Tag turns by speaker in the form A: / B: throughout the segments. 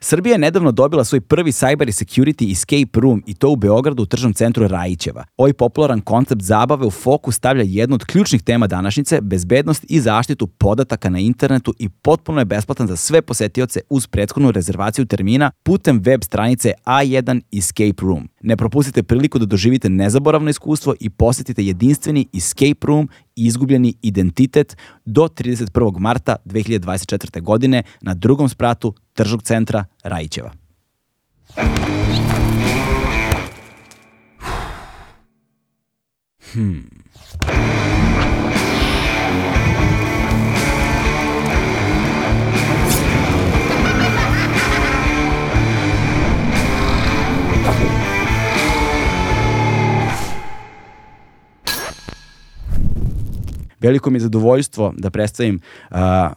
A: Srbija je nedavno dobila svoj prvi cyber security escape room i to u Beogradu u tržnom centru Rajićeva. Ovaj popularan koncept zabave u fokus stavlja jednu od ključnih tema današnjice, bezbednost i zaštitu podataka na internetu i potpuno je besplatan za sve posetioce uz prethodnu rezervaciju termina putem web stranice A1 Escape Room. Ne propustite priliku da doživite nezaboravno iskustvo i posetite jedinstveni escape room izgubljeni identitet do 31. marta 2024. godine na drugom spratu tržnog centra Rajićeva. Hmm. Veliko mi je zadovoljstvo da predstavim uh,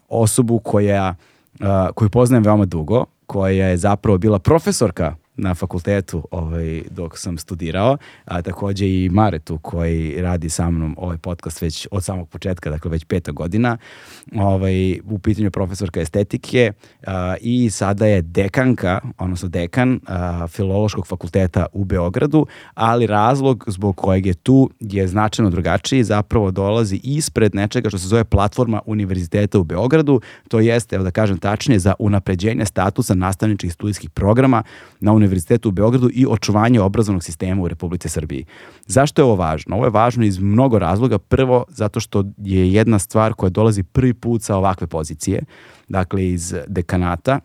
A: osobu koja, uh, koju poznajem veoma dugo, koja je zapravo bila profesorka na fakultetu ovaj, dok sam studirao, a takođe i Maretu koji radi sa mnom ovaj podcast već od samog početka, dakle već peta godina, ovaj, u pitanju profesorka estetike a, i sada je dekanka, odnosno dekan a, Filološkog fakulteta u Beogradu, ali razlog zbog kojeg je tu je značajno drugačiji, zapravo dolazi ispred nečega što se zove platforma Univerziteta u Beogradu, to jeste, evo da kažem tačnije, za unapređenje statusa nastavničkih studijskih programa na Univerzitetu u Beogradu i očuvanje obrazovnog sistema u Republici Srbiji. Zašto je ovo važno? Ovo je važno iz mnogo razloga. Prvo, zato što je jedna stvar koja dolazi prvi put sa ovakve pozicije, dakle iz dekanata,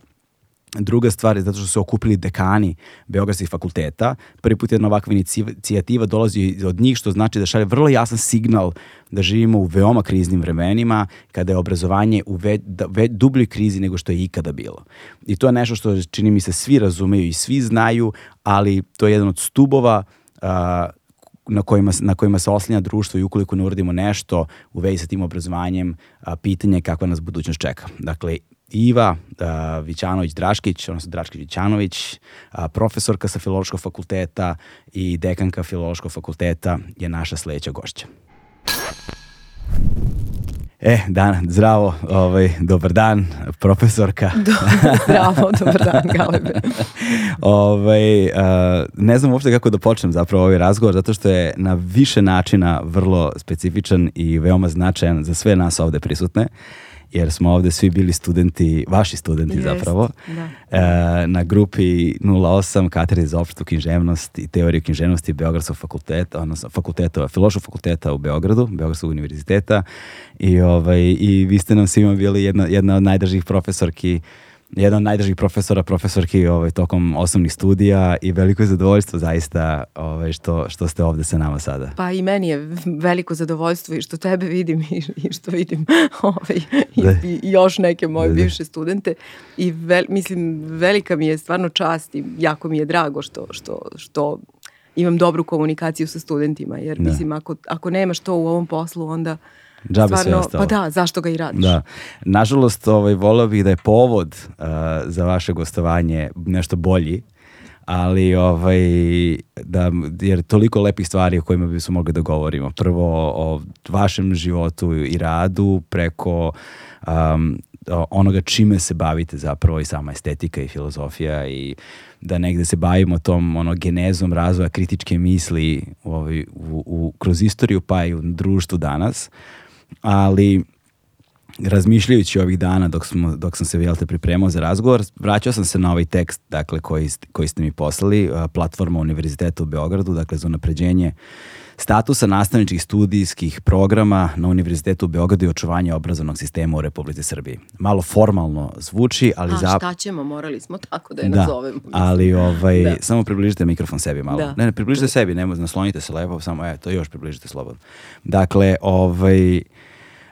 A: Druga stvar je zato što su okupili dekani Beogradskih fakulteta. Prvi put jedna ovakva inicijativa dolazi od njih, što znači da šalje vrlo jasan signal da živimo u veoma kriznim vremenima, kada je obrazovanje u ve, da, ve, dubljoj krizi nego što je ikada bilo. I to je nešto što čini mi se svi razumeju i svi znaju, ali to je jedan od stubova uh, na kojima, na kojima se oslanja društvo i ukoliko ne uradimo nešto u vezi sa tim obrazovanjem, a, pitanje je kakva nas budućnost čeka. Dakle, Iva uh, Vićanović-Draškić, odnosno Draškić-Vićanović, uh, profesorka sa Filološkog fakulteta i dekanka Filološkog fakulteta je naša sledeća gošća. E, dan, zdravo, ovaj, dobar dan, profesorka.
B: Do, zdravo, dobar dan, Galebe.
A: ovaj, uh, ne znam uopšte kako da počnem zapravo ovaj razgovor, zato što je na više načina vrlo specifičan i veoma značajan za sve nas ovde prisutne. Uh, jer smo ovde svi bili studenti, vaši studenti Jest, zapravo, da. e, na grupi 08 katedre za opštu književnost i teoriju književnosti Beogradskog fakulteta, odnosno fakulteta, Filoškog fakulteta u Beogradu, Beogradskog univerziteta i, ovaj, i vi ste nam svima bili jedna, jedna od najdržih profesorki jedan od najdržih profesora, profesorki ovaj, tokom osnovnih studija i veliko je zadovoljstvo zaista ovaj, što, što ste ovde sa nama sada.
B: Pa i meni je veliko zadovoljstvo i što tebe vidim i, i što vidim ovaj, i, da. i, još neke moje da, da. bivše studente i vel, mislim velika mi je stvarno čast i jako mi je drago što, što, što imam dobru komunikaciju sa studentima jer da. mislim ako, ako nemaš to u ovom poslu onda
A: Džabe sve ostalo.
B: Pa da, zašto ga i radiš?
A: Da. Nažalost, ovaj, volao bih da je povod uh, za vaše gostovanje nešto bolji, ali ovaj, da, jer toliko lepih stvari o kojima bismo mogli da govorimo. Prvo o vašem životu i radu preko um, onoga čime se bavite zapravo i sama estetika i filozofija i da negde se bavimo tom ono genezom razvoja kritičke misli u, u, u, kroz istoriju pa i u društvu danas ali razmišljajući ovih dana dok, smo, dok sam se velte pripremao za razgovor, vraćao sam se na ovaj tekst dakle, koji, koji ste mi poslali, platforma Univerziteta u Beogradu, dakle za napređenje statusa nastavničkih studijskih programa na Univerzitetu u Beogradu i očuvanje obrazovnog sistema u Republici Srbiji. Malo formalno zvuči, ali...
B: A šta ćemo, morali smo tako da je da, nazovemo.
A: Ali ovaj, da. samo približite mikrofon sebi malo. Da. Ne, ne, približite sebi, ne, naslonite se lepo, samo eto, još približite slobodno. Dakle, ovaj,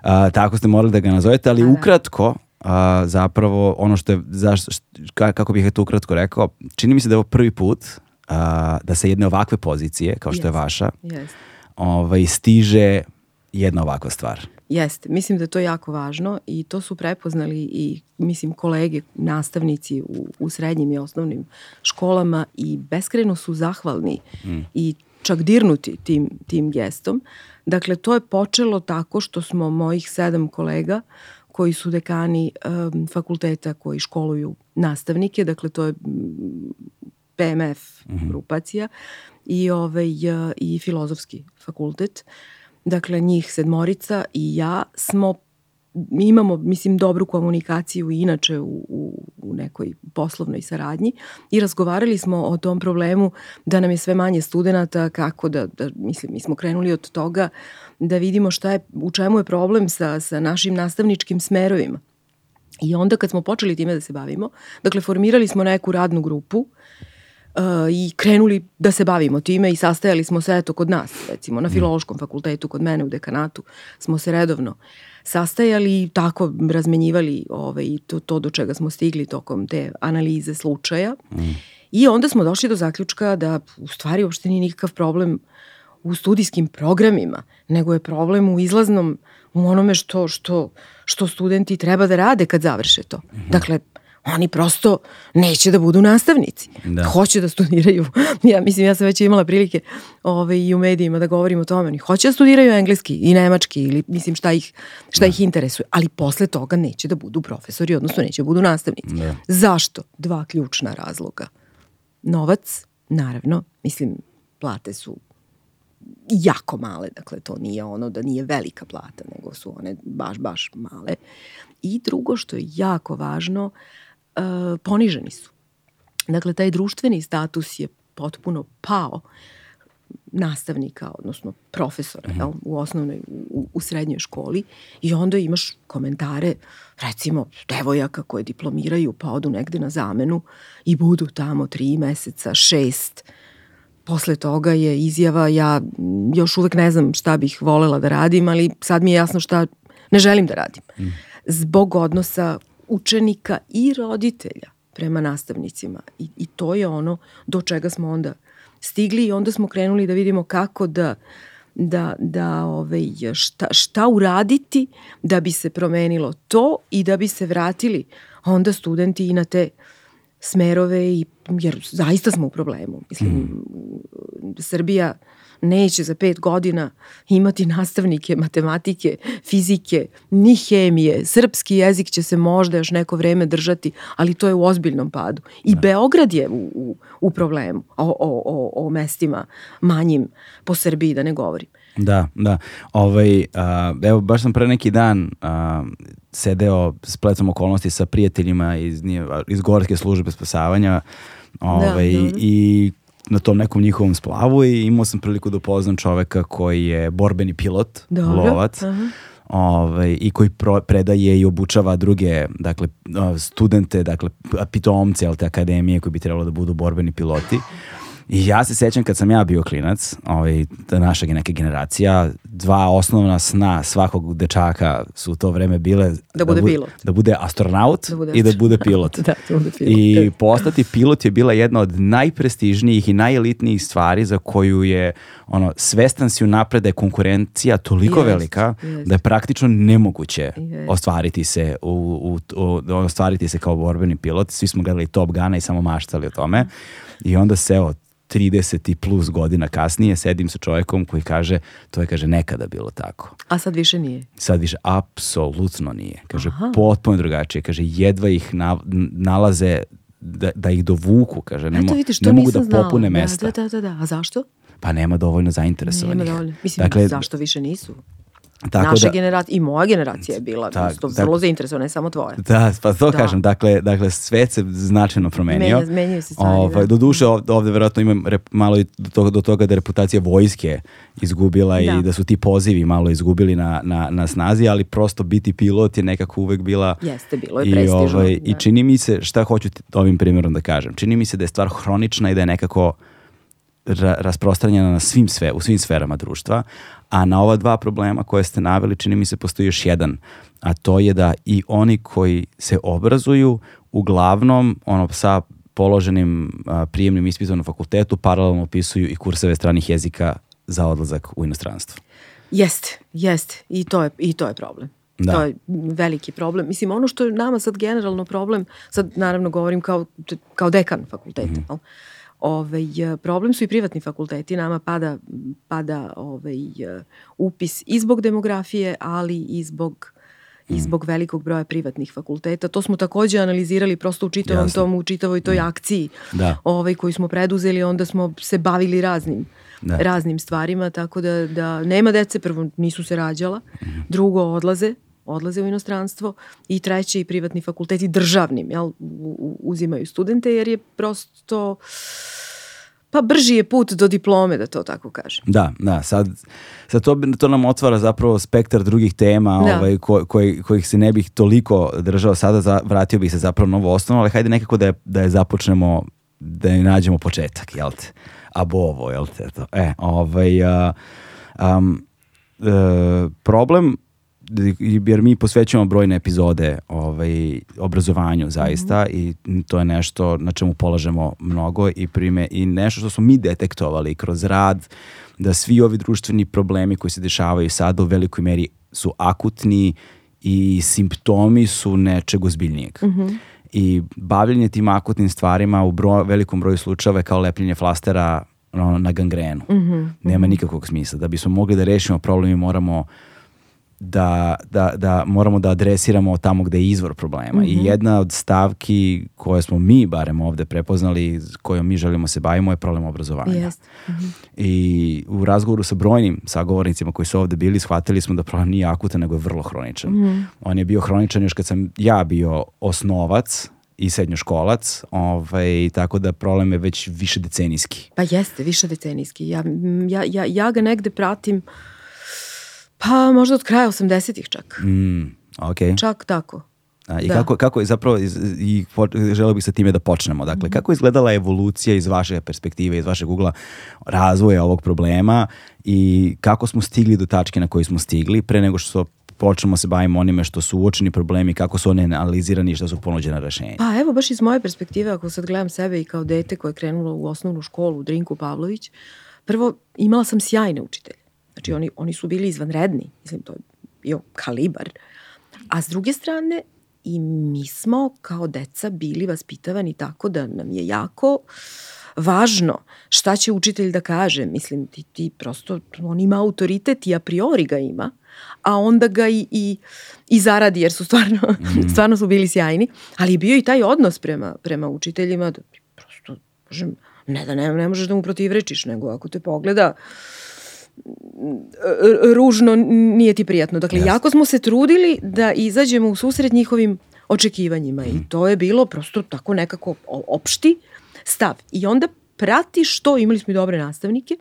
A: a, tako ste morali da ga nazovete, ali da, da. ukratko, a, zapravo ono što je, zaš, kako bih je to ukratko rekao, čini mi se da je ovo prvi put a, da sa jedne ovakve pozicije, kao što yes. je vaša, yes. ovaj, stiže jedna ovakva stvar.
B: Jeste, mislim da je to jako važno i to su prepoznali i mislim kolege, nastavnici u, u srednjim i osnovnim školama i beskreno su zahvalni mm. i čak dirnuti tim, tim gestom. Dakle, to je počelo tako što smo mojih sedam kolega koji su dekani um, fakulteta koji školuju nastavnike, dakle to je PMF mm -hmm. grupacija i, ovaj, i filozofski fakultet. Dakle, njih sedmorica i ja smo mi imamo, mislim, dobru komunikaciju inače u, u, u nekoj poslovnoj saradnji i razgovarali smo o tom problemu da nam je sve manje studenta, kako da, da mislim, mi smo krenuli od toga da vidimo šta je, u čemu je problem sa, sa našim nastavničkim smerovima. I onda kad smo počeli time da se bavimo, dakle, formirali smo neku radnu grupu uh, i krenuli da se bavimo time i sastajali smo se eto kod nas, recimo na filološkom fakultetu, kod mene u dekanatu, smo se redovno sastajali i tako razmenjivali ovaj, to, to do čega smo stigli tokom te analize slučaja. Mm. I onda smo došli do zaključka da u stvari uopšte nije nikakav problem u studijskim programima, nego je problem u izlaznom, u onome što, što, što studenti treba da rade kad završe to. Mm -hmm. Dakle, oni prosto neće da budu nastavnici. Da. Hoće da studiraju. ja mislim, ja sam već imala prilike ovaj, i u medijima da govorim o tome. Oni hoće da studiraju engleski i nemački ili mislim šta ih, šta da. ih interesuje. Ali posle toga neće da budu profesori, odnosno neće da budu nastavnici. Da. Zašto? Dva ključna razloga. Novac, naravno, mislim, plate su jako male, dakle to nije ono da nije velika plata, nego su one baš, baš male. I drugo što je jako važno, uh, uh, poniženi su. Dakle, taj društveni status je potpuno pao nastavnika, odnosno profesora mm -hmm. jel, u osnovnoj, u, u srednjoj školi i onda imaš komentare, recimo, devojaka koje diplomiraju pa odu negde na zamenu i budu tamo tri meseca, šest, Posle toga je izjava, ja još uvek ne znam šta bih volela da radim, ali sad mi je jasno šta ne želim da radim. Mm. Zbog odnosa učenika i roditelja prema nastavnicima. I, I to je ono do čega smo onda stigli i onda smo krenuli da vidimo kako da da, da ovaj, šta, šta uraditi da bi se promenilo to i da bi se vratili onda studenti i na te smerove i, jer zaista smo u problemu. Mislim, mm. Srbija neće za pet godina imati nastavnike matematike, fizike, ni hemije. Srpski jezik će se možda još neko vreme držati, ali to je u ozbiljnom padu. I da. Beograd je u, u, u problemu o, o, o, o mestima manjim po Srbiji, da ne govorim.
A: Da, da. Ovaj, a, evo, baš sam pre neki dan a, sedeo s plecom okolnosti sa prijateljima iz, nije, iz Gorske službe spasavanja ovaj, da, i na tom nekom njihovom splavu i imao sam priliku da upoznam čoveka koji je borbeni pilot, Dobro. lovac. Aha. Ovaj, i koji pro, predaje i obučava druge dakle, studente, dakle, pitomce te akademije koji bi trebalo da budu borbeni piloti. I ja se sećam kad sam ja bio klinac, ovaj, naša neka generacija, dva osnovna sna svakog dečaka su u to vreme bile
B: da bude da bu, pilot.
A: Da bude astronaut da bude i da bude pilot.
B: da, da bude pilot.
A: I postati pilot je bila jedna od najprestižnijih i najelitnijih stvari za koju je ono, svestan si unapred da je konkurencija toliko jest, velika jest. da je praktično nemoguće jest. ostvariti se u, u, u, ostvariti se kao borbeni pilot. Svi smo gledali Top Gana i samo maštali o tome. I onda se, evo, 30 i plus godina kasnije sedim sa čovjekom koji kaže, to je kaže nekada bilo tako.
B: A sad više nije?
A: Sad više apsolutno nije. Kaže Aha. potpuno drugačije. Kaže jedva ih na, nalaze da, da ih dovuku, kaže, ne, mo, vidiš, ne mogu da znala. popune da, mesta.
B: Da, da, da, da. A zašto?
A: Pa nema dovoljno zainteresovanih.
B: Nema dovoljno. Mislim, dakle, zašto više nisu? Tako Naša da, generacija i moja generacija je bila tak, tak, vrlo zainteresovana, ne samo tvoja.
A: Da, pa to da. kažem, dakle, dakle svet se značajno promenio.
B: Menja, menjaju se stvari.
A: Ovaj, da. Do duše ovde, ovde verovatno ima rep, malo i do toga, do toga da je reputacija vojske izgubila da. i da su ti pozivi malo izgubili na, na, na snazi, ali prosto biti pilot je nekako uvek bila...
B: Jeste, bilo je prestižno. I, ovaj,
A: da. I čini mi se, šta hoću ovim primjerom da kažem, čini mi se da je stvar hronična i da je nekako ra rasprostranjena na svim sve, u svim sferama društva, a na ova dva problema koje ste naveli čini mi se postoji još jedan, a to je da i oni koji se obrazuju uglavnom ono sa položenim a, prijemnim ispitom na fakultetu paralelno upisuju i kurseve stranih jezika za odlazak u inostranstvo.
B: Jeste, jeste. I to je, i to je problem. Da. To je veliki problem. Mislim, ono što je nama sad generalno problem, sad naravno govorim kao, kao dekan fakulteta, mm -hmm Ovaj, problem su i privatni fakulteti, nama pada, pada ovaj, upis i zbog demografije, ali i zbog i zbog velikog broja privatnih fakulteta. To smo takođe analizirali prosto u čitavom
A: Jasno.
B: tomu, u čitavoj toj akciji
A: Da.
B: ovaj, koju smo preduzeli, onda smo se bavili raznim
A: Da.
B: raznim stvarima, tako da, da nema dece, prvo nisu se rađala, drugo odlaze, odlaze u inostranstvo i treće i privatni fakulteti državnim, jel, uzimaju studente jer je prosto pa brži je put do diplome, da to tako kažem.
A: Da, da, sad, sad to, to nam otvara zapravo spektar drugih tema
B: Da.
A: ovaj, ko, koji, kojih se ne bih toliko držao sada, za, vratio bih se zapravo na osnovu, ali hajde nekako da je, da je započnemo, da je nađemo početak, jel te? Abovo, jel te? To. E, ovaj, a, am, e, problem jer mi posvećujemo brojne epizode ovaj, obrazovanju zaista i to je nešto na čemu polažemo mnogo i, prime, i nešto što smo mi detektovali kroz rad da svi ovi društveni problemi koji se dešavaju sada u velikoj meri su akutni i simptomi su nečeg ozbiljnijeg. I bavljenje tim akutnim stvarima u bro, velikom broju slučajeva je kao lepljenje flastera ono, na gangrenu. Nema nikakvog smisla. Da bismo mogli da rešimo problem mi moramo da, da, da moramo da adresiramo tamo gde je izvor problema. I jedna od stavki koje smo mi barem ovde prepoznali, kojom mi želimo se bavimo je problem obrazovanja.
B: Jeste.
A: I u razgovoru sa brojnim sagovornicima koji su ovde bili, shvatili smo da problem nije akutan, nego je vrlo hroničan. On je bio hroničan još kad sam ja bio osnovac i srednjoškolac, ovaj, tako da problem je već više decenijski.
B: Pa jeste, više decenijski. Ja, ja, ja, ja ga negde pratim pa možda od kraja 80-ih čak.
A: Mm, ok.
B: Čak tako.
A: A, I
B: Da.
A: kako, kako je zapravo, i po- želeo bih sa time da počnemo. Dakle, kako je izgledala evolucija iz vaše perspektive, iz vašeg ugla razvoja ovog problema i kako smo stigli do tačke na koju smo stigli pre nego što počnemo se bavimo onime što su uočeni problemi, kako su one analizirani i što su ponuđena rešenja.
B: Pa evo, baš iz moje perspektive, ako sad gledam sebe i kao dete koje je krenulo u osnovnu školu u Drinku Pavlović, prvo imala sam sjajne učitelje. Znači oni, oni su bili izvanredni, mislim to je bio kalibar. A s druge strane, i mi smo kao deca bili vaspitavani tako da nam je jako važno šta će učitelj da kaže. Mislim, ti, ti prosto, on ima autoritet i a priori ga ima, a onda ga i, i, i zaradi, jer su stvarno, stvarno su bili sjajni. Ali je bio i taj odnos prema, prema učiteljima, da prosto, kažem, ne da ne, ne možeš da mu protivrečiš, nego ako te pogleda, r- ružno nije ti prijatno. Dakle,
A: Jasno.
B: jako smo se trudili da izađemo u susret njihovim očekivanjima i to je bilo prosto tako nekako opšti stav. I onda pratiš to, imali smo i dobre nastavnike.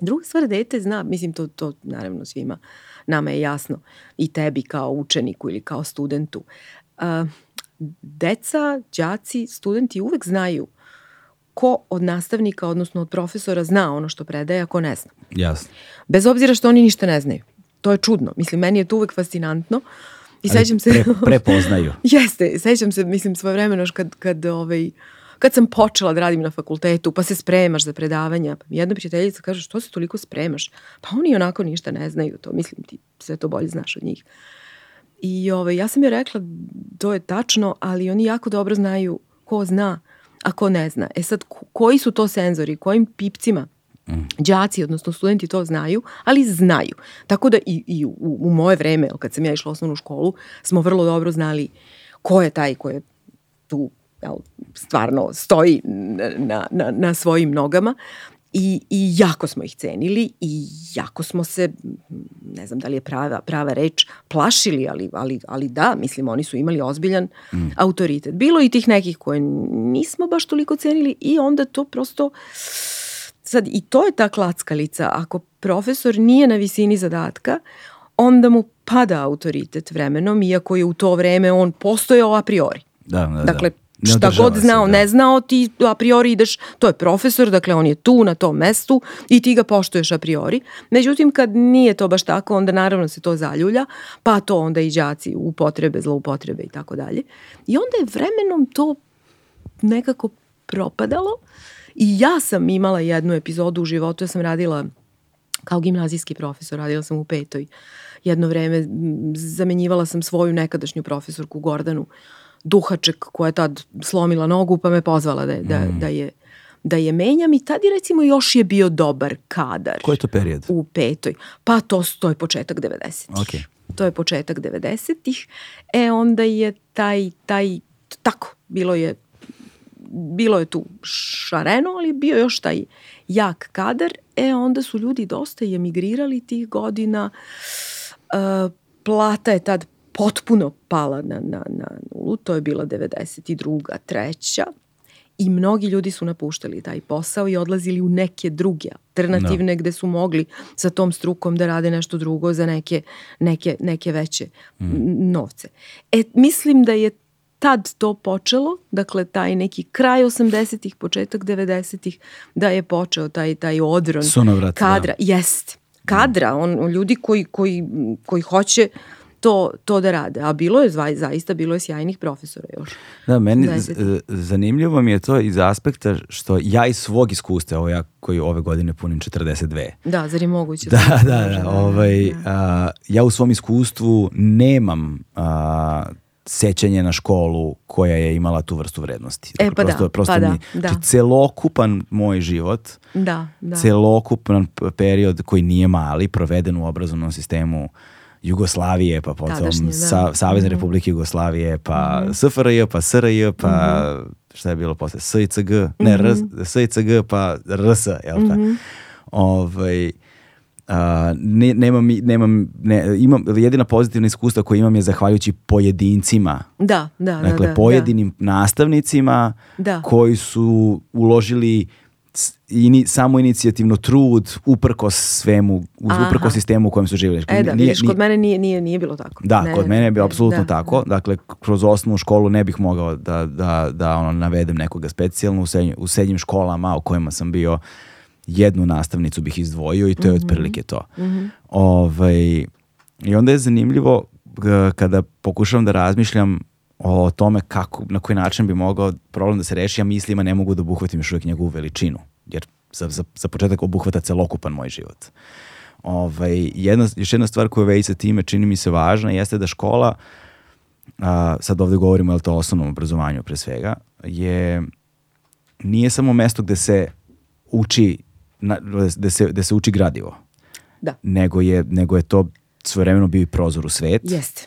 B: Druga stvar, dete zna, mislim to, to naravno svima nama je jasno i tebi kao učeniku ili kao studentu. A, deca, đaci, studenti uvek znaju ko od nastavnika, odnosno od profesora zna ono što predaje, a ko ne zna.
A: Jasno.
B: Bez obzira što oni ništa ne znaju. To je čudno. Mislim, meni je to uvek fascinantno. I
A: Ali
B: sećam se...
A: pre- prepoznaju.
B: Jeste, sećam se, mislim, svoje vremeno kad, kad, ovaj, kad sam počela da radim na fakultetu, pa se spremaš za predavanja, pa mi jedna prijateljica kaže, što se toliko spremaš? Pa oni onako ništa ne znaju to, mislim, ti sve to bolje znaš od njih. I ovaj, ja sam joj rekla, to je tačno, ali oni jako dobro znaju ko zna, a ko ne zna. E sad, ko- koji su to senzori, kojim pipcima đaci, odnosno studenti to znaju, ali znaju. Tako da i, i u, u moje vreme, kad sam ja išla u osnovnu školu, smo vrlo dobro znali ko je taj ko je tu jel, stvarno stoji na, na, na svojim nogama i, i jako smo ih cenili i jako smo se, ne znam da li je prava, prava reč, plašili, ali, ali, ali da, mislim, oni su imali ozbiljan autoritet. Bilo i tih nekih koje nismo baš toliko cenili i onda to prosto Sad, i to je ta klackalica. Ako profesor nije na visini zadatka, onda mu pada autoritet vremenom, iako je u to vreme on postojao a priori.
A: Da, da,
B: Dakle,
A: da. Ne
B: šta god
A: se,
B: znao,
A: da.
B: ne znao, ti a priori ideš, to je profesor, dakle on je tu na tom mestu i ti ga poštuješ a priori. Međutim, kad nije to baš tako, onda naravno se to zaljulja, pa to onda i đaci upotrebe, zloupotrebe i tako dalje. I onda je vremenom to nekako propadalo i ja sam imala jednu epizodu u životu, ja sam radila kao gimnazijski profesor, radila sam u petoj. Jedno vreme zamenjivala sam svoju nekadašnju profesorku Gordanu Duhaček koja je tad slomila nogu pa me pozvala da, da, da, je, da je menjam i tad je recimo još je bio dobar kadar
A: Koji je to period?
B: u petoj. Pa to, to je početak 90.
A: Ok.
B: to je početak 90-ih, e onda je taj, taj, tako, bilo je bilo je tu šareno, ali bio još taj jak kadar, e onda su ljudi dosta i emigrirali tih godina, e, plata je tad potpuno pala na, na, na nulu, to je bila 92. treća, i mnogi ljudi su napuštali taj posao i odlazili u neke druge alternativne no. gde su mogli sa tom strukom da rade nešto drugo za neke, neke, neke veće mm. novce. E, mislim da je tad to počelo, dakle taj neki kraj 80-ih, početak 90-ih, da je počeo taj, taj odron
A: Sunovrat,
B: da. kadra. Da. Jest, kadra, on, ljudi koji, koji, koji hoće to, to da rade. A bilo je zaista, bilo je sjajnih profesora još.
A: Da, meni zanimljivo mi je to iz aspekta što ja iz svog iskustva, ovo ja koji ove godine punim 42.
B: Da, zar je moguće?
A: Da, da, da, da, ovaj, da. A, ja u svom iskustvu nemam a, sećanje na školu koja je imala tu vrstu vrednosti.
B: E, pa prosto,
A: da, prosto
B: pa
A: mi,
B: da, da.
A: Znači, celokupan moj život,
B: da, da.
A: celokupan period koji nije mali, proveden u obrazovnom sistemu Jugoslavije, pa potom Tadašnje, da. Sa, Savezne mm -hmm. republike Jugoslavije, pa mm -hmm. SFRJ, pa SRJ, pa mm -hmm. šta je bilo posle, SICG, ne, mm -hmm. SICG, pa RS, jel pa? Mm -hmm. Ovaj, Uh, ne, nemam, nemam, ne, imam, jedina pozitivna iskustva koje imam je zahvaljujući pojedincima.
B: Da, da,
A: dakle,
B: da.
A: Dakle, pojedinim
B: da.
A: nastavnicima da. koji su uložili ini, samo inicijativno trud uprko svemu, uprko sistemu u kojem su živjeli.
B: E da, nije, vidiš, kod mene nije, nije, nije bilo tako.
A: Da, ne, kod mene je bilo apsolutno da, tako. Da. Dakle, kroz osnovnu školu ne bih mogao da, da, da ono, navedem nekoga specijalno. U, srednjim, u srednjim školama u kojima sam bio jednu nastavnicu bih izdvojio i to je mm -hmm. otprilike to. Mm -hmm. ovaj, I onda je zanimljivo kada pokušavam da razmišljam o tome kako, na koji način bi mogao problem da se reši, ja mislim, a ne mogu da obuhvatim još uvijek njegovu veličinu, jer za, za, za početak obuhvata celokupan moj život. Ovaj, jedna, još jedna stvar koja već sa time čini mi se važna jeste da škola, a, sad ovde govorimo o to osnovnom obrazovanju pre svega, je nije samo mesto gde se uči na, gde, se, gde se uči gradivo.
B: Da.
A: Nego je, nego je to svojevremeno bio i prozor u svet.
B: Jeste.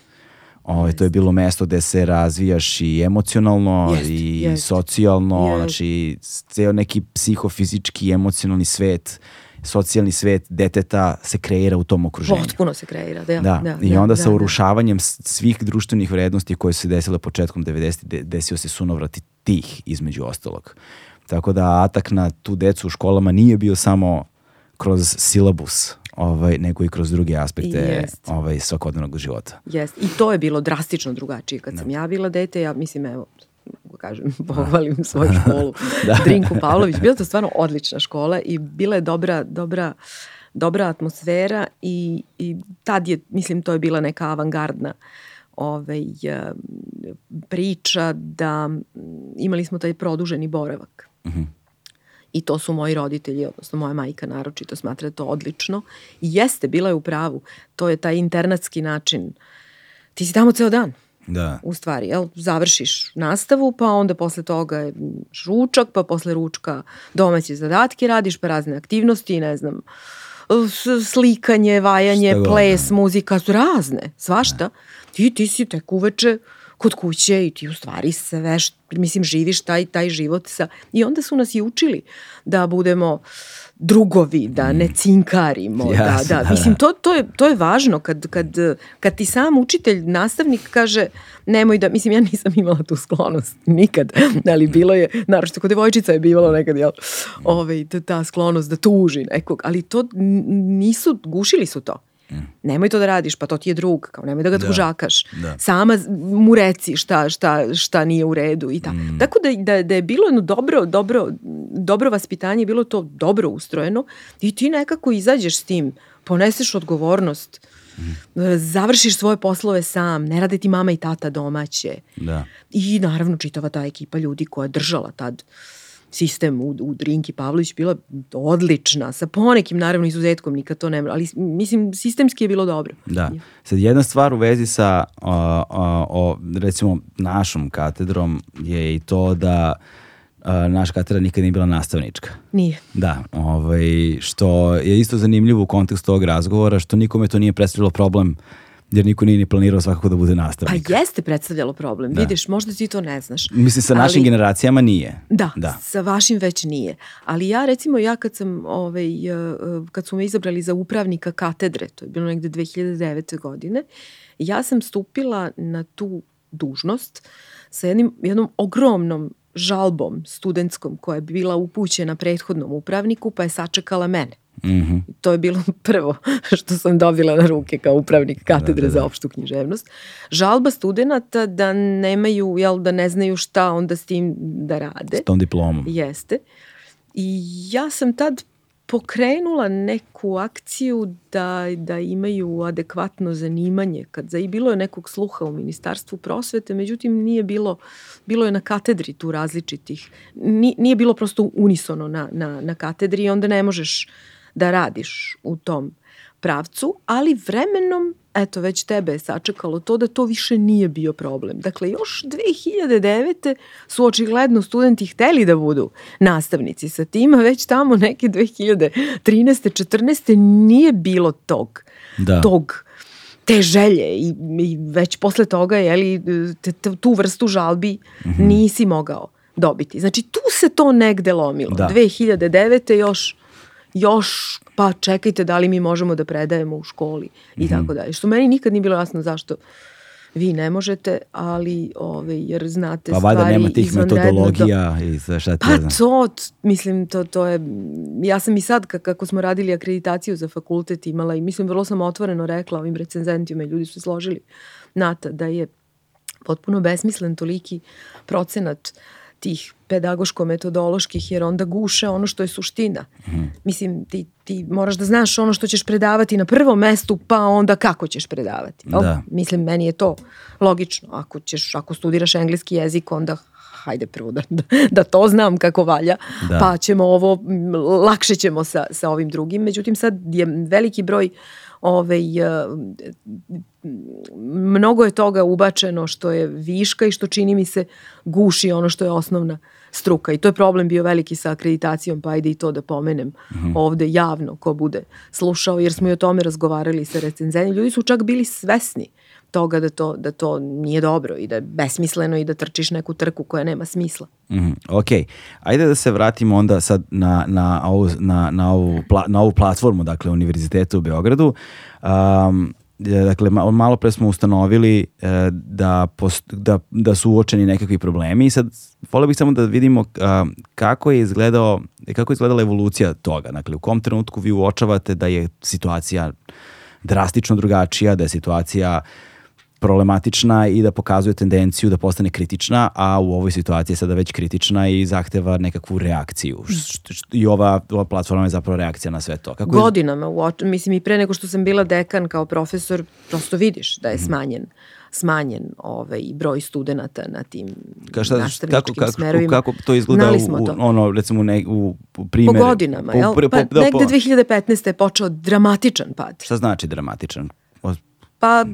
A: Ovaj, to je bilo mesto gde se razvijaš i emocionalno jest, i jest. socijalno, jest. znači ceo neki psihofizički, emocionalni svet, socijalni svet deteta se kreira u tom okruženju.
B: Potpuno se kreira, da.
A: Da,
B: da
A: i da, onda da, sa da. urušavanjem svih društvenih vrednosti koje su se desile početkom 90. desio se sunovrati tih između ostalog. Tako da atak na tu decu u školama nije bio samo kroz silabus, ovaj, nego i kroz druge aspekte ovaj, svakodnevnog života.
B: Jest. I to je bilo drastično drugačije. Kad da. sam ja bila dete, ja mislim, evo, kažem, pohvalim da. svoju školu, da. Drinku Pavlović. Bila to stvarno odlična škola i bila je dobra, dobra, dobra atmosfera i, i tad je, mislim, to je bila neka avangardna ovaj, priča da imali smo taj produženi boravak. Mhm. -huh I to su moji roditelji, odnosno moja majka naročito smatra to odlično. I jeste, bila je u pravu. To je taj internatski način. Ti si tamo ceo dan.
A: Da.
B: U stvari, jel? Završiš nastavu, pa onda posle toga je ručak, pa posle ručka domaće zadatke radiš, pa razne aktivnosti, ne znam, slikanje, vajanje, ples, da. muzika, su razne, svašta. Da. Ti, ti si tek uveče kod kuće i ti u stvari sve, mislim, živiš taj, taj život sa... I onda su nas i učili da budemo drugovi, da ne mm. cinkarimo, yes, da, da, da, mislim, to, to, je, to je važno kad, kad, kad ti sam učitelj, nastavnik kaže nemoj da, mislim, ja nisam imala tu sklonost nikad, ali bilo je, naravno, kod devojčica je bivalo nekad, jel, ovaj, ta sklonost da tuži nekog, ali to nisu, gušili su to. Mm. Nemoj to da radiš, pa to ti je drug, kao nemoj da ga tužakaš. Da, da. Sama mu reci šta, šta, šta nije u redu i tako. Mm. Tako da, da, da je bilo jedno dobro, dobro, dobro vaspitanje, bilo to dobro ustrojeno i ti nekako izađeš s tim, poneseš odgovornost, mm. završiš svoje poslove sam, ne rade ti mama i tata domaće.
A: Da.
B: I naravno čitava ta ekipa ljudi koja je držala tad sistem u, u Drinki Pavlović bila odlična, sa ponekim naravno izuzetkom, nikad to ne ali mislim sistemski je bilo dobro.
A: Da. Sad jedna stvar u vezi sa o, o, o, recimo našom katedrom je i to da a, naša katedra nikad nije bila nastavnička.
B: Nije.
A: Da, ovaj, što je isto zanimljivo u kontekstu ovog razgovora, što nikome to nije predstavljalo problem jer niko nije ni planirao svakako da bude nastavnik.
B: Pa jeste predstavljalo problem.
A: Da.
B: Vidiš, možda ti to ne znaš.
A: Mislim, sa našim
B: Ali-
A: generacijama nije.
B: Da,
A: Da.
B: sa vašim već nije. Ali ja recimo, ja kad sam, ovaj, eh, kad su me izabrali za upravnika katedre, to je bilo negde 2009. godine, ja sam stupila na tu dužnost sa jednim, jednom ogromnom žalbom studentskom koja je bila upućena prethodnom upravniku pa je sačekala mene.
A: Mhm.
B: To je bilo prvo što sam dobila na ruke kao upravnik katedre
A: Da, da, da.
B: za opštu književnost. Žalba studenta da nemaju, jel, da ne znaju šta onda s tim da rade.
A: S tom diplomom.
B: Jeste. I ja sam tad pokrenula neku akciju da, da imaju adekvatno zanimanje. Kad za, i bilo je nekog sluha u Ministarstvu prosvete, međutim nije bilo, bilo je na katedri tu različitih. Ni, nije bilo prosto unisono na, na, na katedri i onda ne možeš da radiš u tom pravcu, ali vremenom, eto, već tebe je sačekalo to da to više nije bio problem. Dakle, još 2009. su očigledno studenti hteli da budu nastavnici sa tim, a već tamo neke 2013. 14. nije bilo tog,
A: Da.
B: tog te želje i, i već posle toga je te, te, tu vrstu žalbi
A: Mhm.
B: nisi mogao dobiti. Znači tu se to negde lomilo.
A: Da.
B: 2009. još još pa čekajte da li mi možemo da predajemo u školi i
A: Mhm.
B: tako dalje. Što meni nikad nije bilo jasno zašto vi ne možete, ali ove, jer znate
A: Pa valjda
B: stvari
A: nema tih
B: izvanredno do-
A: metodologija i sve šta ti
B: Pa
A: znam.
B: to, mislim, to, to je, ja sam i sad ka- kako smo radili akreditaciju za fakultet imala i mislim vrlo sam otvoreno rekla ovim recenzentima i ljudi su se složili Nata da je potpuno besmislen toliki procenat tih pedagoško-metodoloških, jer onda guše ono što je suština. Mislim, ti, ti moraš da znaš ono što ćeš predavati na prvom mestu, pa onda kako ćeš predavati.
A: Da.
B: Mislim, meni je to logično. Ako, ćeš, ako studiraš engleski jezik, onda hajde prvo da, da, da to znam kako valja,
A: Da.
B: pa ćemo ovo, lakše ćemo sa, sa ovim drugim. Međutim, sad je veliki broj ovaj, eh, mnogo je toga ubačeno što je viška i što čini mi se guši ono što je osnovna struka i to je problem bio veliki sa akreditacijom, pa ajde i to da pomenem ovde javno ko bude slušao, jer smo i o tome razgovarali sa recenzenima. Ljudi su čak bili svesni toga da to, da to nije dobro i da je besmisleno i da trčiš neku trku koja nema smisla.
A: Mhm, ok, ajde da se vratimo onda sad na, na, ovu, na, na, ovu, pla- na ovu platformu, dakle, Univerziteta u Beogradu. Um, dakle, ma- malo pre smo ustanovili e, da, post, da, da su uočeni nekakvi problemi i sad volio bih samo da vidimo kako je izgledao, kako je izgledala evolucija toga. Dakle, u kom trenutku vi uočavate da je situacija drastično drugačija, da je situacija problematična i da pokazuje tendenciju da postane kritična, a u ovoj situaciji je sada već kritična i zahteva nekakvu reakciju. I ova, ova platforma je zapravo reakcija na sve to. Kako je-
B: Godinama, oč- mislim i pre nego što sam bila dekan kao profesor, prosto vidiš da je
A: Mhm.
B: smanjen smanjen ovaj broj studenata na tim
A: Ka, šta,
B: nastavničkim
A: kako, kako,
B: smerovima.
A: kako to izgleda
B: Znali
A: u,
B: to.
A: ono, recimo, ne, u, u
B: po
A: primjer,
B: godinama,
A: po-
B: jel?
A: po-
B: Pa
A: da,
B: negde
A: po-
B: 2015. je počeo dramatičan pad.
A: Šta znači dramatičan?
B: Pa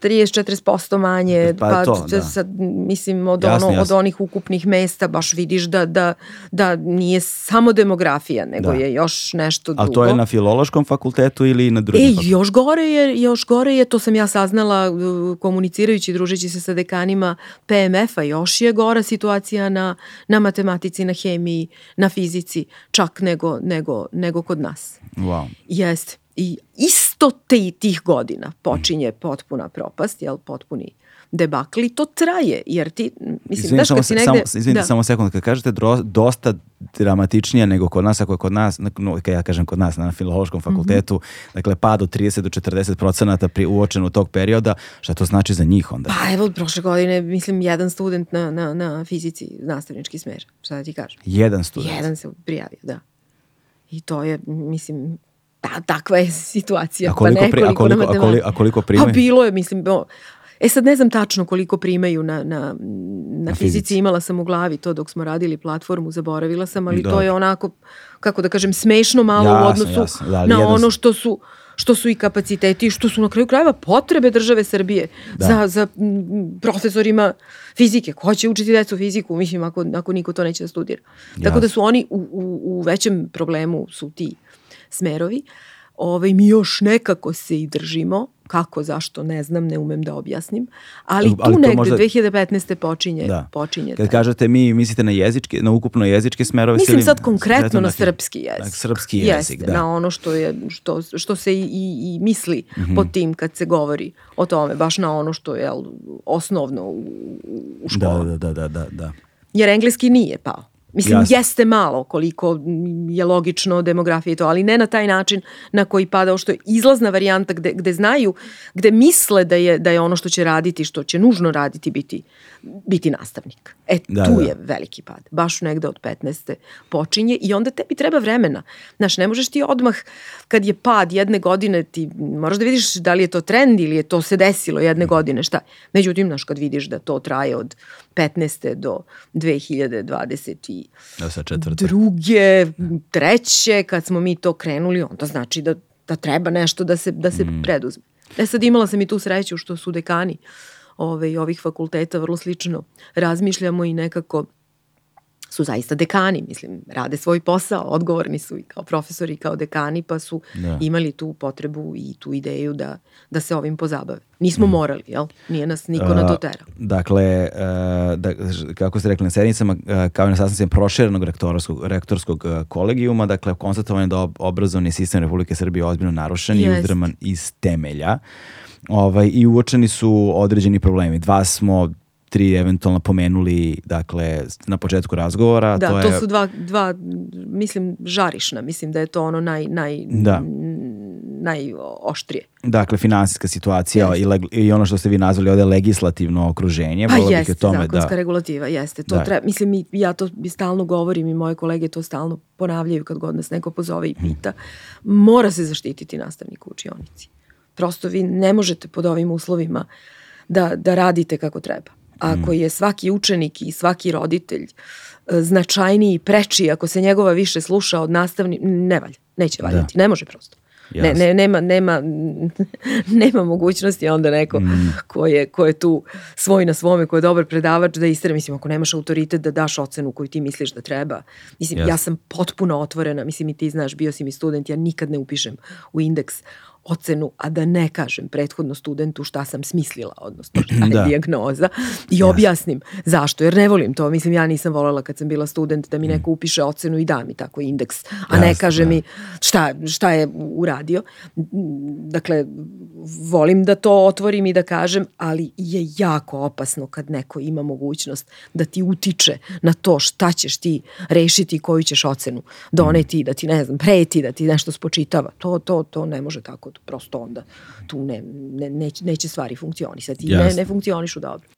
B: 30-40% manje,
A: Pa
B: pa,
A: to, da.
B: sad, mislim od,
A: Jasno,
B: ono, od
A: jasno.
B: onih ukupnih mesta baš vidiš da, da, da nije samo demografija, nego
A: Da.
B: je još nešto drugo.
A: Ali to je na filološkom fakultetu ili na drugim
B: E,
A: fakultetima?
B: još gore je, još gore je, to sam ja saznala komunicirajući, družeći se sa dekanima PMF-a, još je gora situacija na, na matematici, na hemiji, na fizici, čak nego, nego, nego kod nas.
A: Wow.
B: Jeste. I isto te, tih godina počinje potpuna propast, jel, potpuni debakl i to traje, jer ti, mislim,
A: Izvini,
B: daš kad si negde...
A: samo, izvinite, samo sekund, kad kažete dro, dosta dramatičnija nego kod nas, ako je kod nas, no, kad ja kažem kod nas na filološkom fakultetu,
B: Mhm.
A: dakle pad od 30 do 40 procenata pri uočenu tog perioda, šta to znači za njih onda?
B: Pa evo, prošle godine, mislim, jedan student na, na, na fizici, nastavnički smer, šta da ti kažem.
A: Jedan student.
B: Jedan se prijavio, da. I to je, mislim, ta, takva je situacija.
A: A koliko, pri, a, koliko, a, koliko, a koliko primaju?
B: Pa bilo je, mislim, bo, e sad ne znam tačno koliko primaju na, na, na,
A: Na
B: fizici.
A: fizici.
B: imala sam u glavi to dok smo radili platformu, zaboravila sam, ali to
A: Dobro.
B: je onako, kako da kažem, smešno malo
A: Jasno,
B: u odnosu
A: jasno, da,
B: na
A: jedan
B: ono što su što su i kapaciteti i što su na kraju krajeva potrebe države Srbije
A: Da.
B: za, za profesorima fizike. Ko će učiti decu fiziku, mislim, ako, ako niko to neće da studira. Tako da su oni u, u, u većem problemu su ti smerovi. ovaj, mi još nekako se i držimo, kako, zašto, ne znam, ne umem da objasnim, ali, ali tu negde možda... 2015. počinje, da. počinje.
A: Kad taj. kažete mi, mislite na jezičke, na ukupno jezičke smerove?
B: Mislim sad konkretno na, na srpski jezik. Na
A: srpski jezik,
B: Jeste, da. Na ono što, je, što, što se i, i, i misli mm -hmm. pod tim kad se govori o tome, baš na ono što je osnovno u, u školu.
A: Da, da, da, da, da.
B: Jer engleski nije pao. Mislim, Jasne. jeste malo koliko je logično demografija i to, ali ne na taj način na koji pada, što je izlazna varijanta gde, gde znaju, gde misle da je, da je ono što će raditi, što će nužno raditi biti, biti nastavnik. E, da, tu da. je veliki pad. Baš negde od 15. počinje i onda tebi treba vremena. Znaš, ne možeš ti odmah, kad je pad jedne godine, ti moraš da vidiš da li je to trend ili je to se desilo jedne godine, šta. Međutim, znaš, kad vidiš da to traje od 15. do 2020
A: da sa
B: druge, treće, kad smo mi to krenuli, onda znači da, da treba nešto da se, da se mm. preduzme. E sad imala sam i tu sreću što su dekani ove, ovih fakulteta vrlo slično razmišljamo i nekako su zaista dekani, mislim, rade svoj posao, odgovorni su i kao profesori i kao dekani, pa su da. imali tu potrebu i tu ideju da, da se ovim pozabave. Nismo mm. morali, jel? Nije nas niko uh, na to tera.
A: Dakle, uh, da, kako ste rekli, na sednicama, uh, kao i na sastancima proširenog rektorskog, rektorskog uh, kolegijuma, dakle, konstatovanje da obrazovni sistem Republike Srbije je ozbiljno narušen Jest. i uzdraman iz temelja. Ovaj, I uočeni su određeni problemi. Dva smo tri eventualno pomenuli dakle na početku razgovora
B: da
A: to,
B: je... to su dva, dva mislim žarišna mislim da je to ono naj, naj,
A: da.
B: najoštrije.
A: Dakle finansijska situacija i, leg, i ono što ste vi nazvali ovde legislativno okruženje
B: pa jeste, tome zakonska da... regulativa jeste to da. treba, mislim ja to stalno govorim i moje kolege to stalno ponavljaju kad god nas neko pozove i pita. Mora se zaštititi nastavnik u učionici. Prosto vi ne možete pod ovim uslovima da, da radite kako treba ako je svaki učenik i svaki roditelj e, značajniji i preči, ako se njegova više sluša od nastavni, ne valja, neće da. valjati, da. ne može prosto. Ne, ne, nema, nema, nema mogućnosti onda neko mm. ko, je, ko je tu svoj na svome, ko je dobar predavač da istere. Mislim, ako nemaš autoritet da daš ocenu koju ti misliš da treba. Mislim, yes. ja sam potpuno otvorena. Mislim, i ti znaš, bio si mi student, ja nikad ne upišem u indeks ocenu, a da ne kažem prethodno studentu šta sam smislila, odnosno šta je da. dijagnoza i objasnim zašto, jer ne volim to. Mislim, ja nisam voljela kad sam bila student da mi mm. neko upiše ocenu i da mi tako indeks, a ne kaže da. mi šta, šta je uradio. Dakle, volim da to otvorim i da kažem, ali je jako opasno kad neko ima mogućnost da ti utiče na to šta ćeš ti rešiti i koju ćeš ocenu doneti, da ti, ne znam, preti, da ti nešto spočitava. To, to, to ne može tako prosto onda tu ne, ne, neće, neće stvari funkcionisati i ne, ne funkcionišu dobro.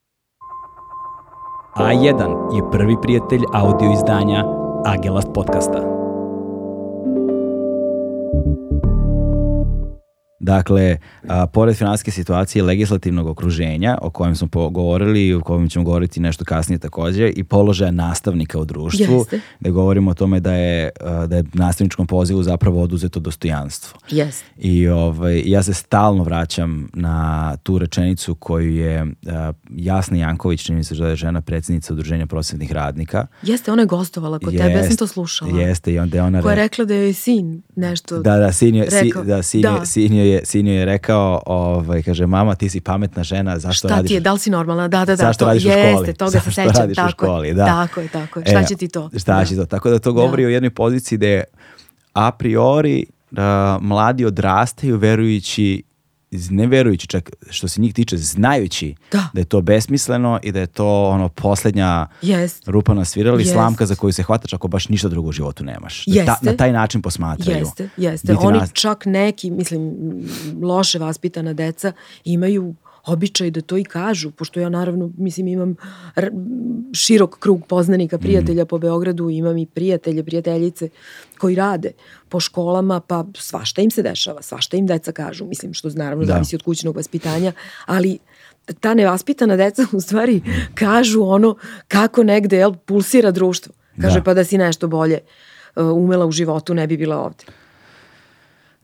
C: A1 je prvi prijatelj audio izdanja Agelast podcasta.
A: Dakle, a, pored finansijske situacije legislativnog okruženja o kojem smo govorili i o kojem ćemo govoriti nešto kasnije takođe i položaja nastavnika u društvu, Jeste. da govorimo o tome da je, da je nastavničkom pozivu zapravo oduzeto dostojanstvo.
B: Jeste.
A: I ovaj, ja se stalno vraćam na tu rečenicu koju je a, Jasna Janković, čini mi se da je žena predsednica udruženja prosvetnih radnika.
B: Jeste, ona je gostovala kod Jest, tebe, ja sam to slušala.
A: Jeste, i onda je ona...
B: Koja je rekla da je sin nešto
A: Da, da, sin je, si, da, sin, da. Je, sin je je, sin je rekao, ovaj, kaže, mama, ti si pametna žena, zašto
B: Šta
A: radiš?
B: ti je, da li si normalna? Da, da, da.
A: Zašto
B: to,
A: radiš
B: jeste,
A: u školi?
B: toga se sećam.
A: radiš
B: tako,
A: u školi, da.
B: Tako je, tako je. Šta e, će ti to?
A: Šta da. će to? Tako da to govori da. o jednoj poziciji gde a priori da mladi odrastaju verujući ne verujući čak što se njih tiče znajući da. da je to besmisleno i da je to ono poslednja
B: yes.
A: rupa na svirali yes. slamka za koju se hvataš ako baš ništa drugo u životu nemaš. Da ta, na taj način posmatraju.
B: Jeste, jeste. Oni nas... čak neki, mislim, loše vaspitana deca imaju običaj da to i kažu, pošto ja naravno, mislim, imam širok krug poznanika, mhm. prijatelja mm. po Beogradu, imam i prijatelje, prijateljice koji rade po školama, pa svašta im se dešava, svašta im deca kažu, mislim, što naravno da. zavisi od kućnog vaspitanja, ali ta nevaspitana deca u stvari kažu ono kako negde jel, pulsira društvo. Kaže da. pa da si nešto bolje uh, umela u životu ne bi bila ovde.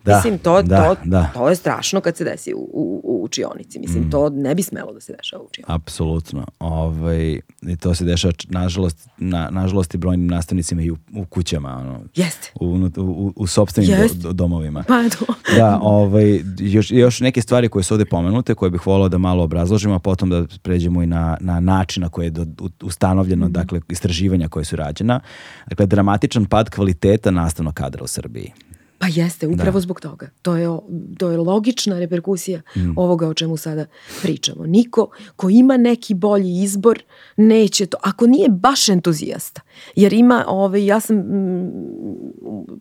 A: Da,
B: Mislim, to,
A: da,
B: to,
A: da.
B: to je strašno kad se desi u, u, u učionici. Mislim,
A: Mm.
B: to ne bi smelo da se dešava u učionici.
A: Apsolutno. Ovaj, I to se dešava, nažalost, na, nažalost i brojnim nastavnicima i u, u kućama, ono,
B: Jeste.
A: u, u, u, u sobstvenim do- domovima.
B: Pa to.
A: Da, ovaj, još, još neke stvari koje su ovde pomenute, koje bih volao da malo obrazložimo, a potom da pređemo i na, na način na koji je do, ustanovljeno, dakle, istraživanja koje su rađena. Dakle, dramatičan pad kvaliteta nastavnog kadra u Srbiji.
B: Pa jeste, upravo zbog toga. To je, to je logična reperkusija
A: Mm.
B: ovoga o čemu sada pričamo. Niko ko ima neki bolji izbor neće to, ako nije baš entuzijasta, jer ima, ovaj, ja sam, mm,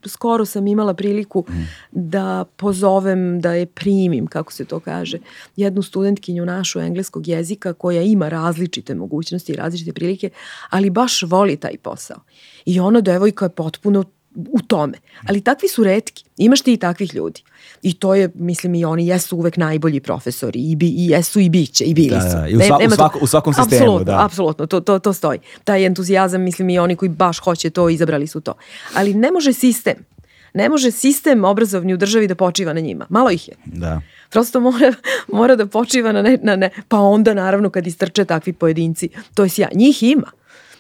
B: skoro sam imala priliku
A: Mm.
B: da pozovem, da je primim, kako se to kaže, jednu studentkinju našu engleskog jezika koja ima različite mogućnosti i različite prilike, ali baš voli taj posao. I ona devojka je potpuno u tome. Ali takvi su retki. Imaš ti i takvih ljudi. I to je, mislim, i oni jesu uvek najbolji profesori. I, bi, i jesu i biće. I bili
A: Da,
B: su.
A: da, i u sva- u
B: nema
A: svako- u svakom sistemu,
B: Apsolutno,
A: da.
B: Apsolutno, to, to, to stoji. Taj entuzijazam, mislim, i oni koji baš hoće to, izabrali su to. Ali ne može sistem. Ne može sistem obrazovni u državi da počiva na njima. Malo ih je.
A: Da.
B: Prosto mora, mora da počiva na ne, na ne. Pa onda naravno kad istrče takvi pojedinci, to je sjaj. Njih ima.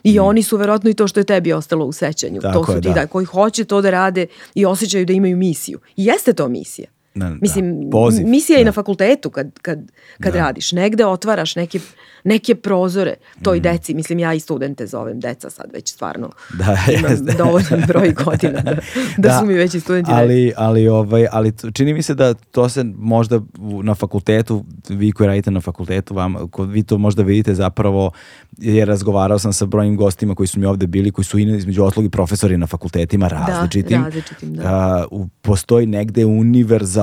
B: I oni su verovatno i to što je tebi ostalo u sećanju.
A: Mm. Tako
B: to su
A: je,
B: ti
A: da.
B: da. koji hoće to da rade i osjećaju da imaju misiju. I jeste to misija.
A: Da, da.
B: Mislim,
A: Poziv,
B: misija je i
A: da.
B: na fakultetu kad, kad, kad radiš. Negde otvaraš neke, neke prozore toj deci. Mislim, ja i studente zovem deca sad već stvarno.
A: Mm. Da,
B: Imam
A: jeste.
B: dovoljan broj godina da, da, su mi već i studenti.
A: ali, ali, ovaj, ali čini mi se da to se možda na fakultetu, vi koji radite na fakultetu, vam, vi to možda vidite zapravo, jer razgovarao sam sa brojnim gostima koji su mi ovde bili, koji su između ostalog i profesori na fakultetima različitim.
B: različitim, da.
A: A, postoji negde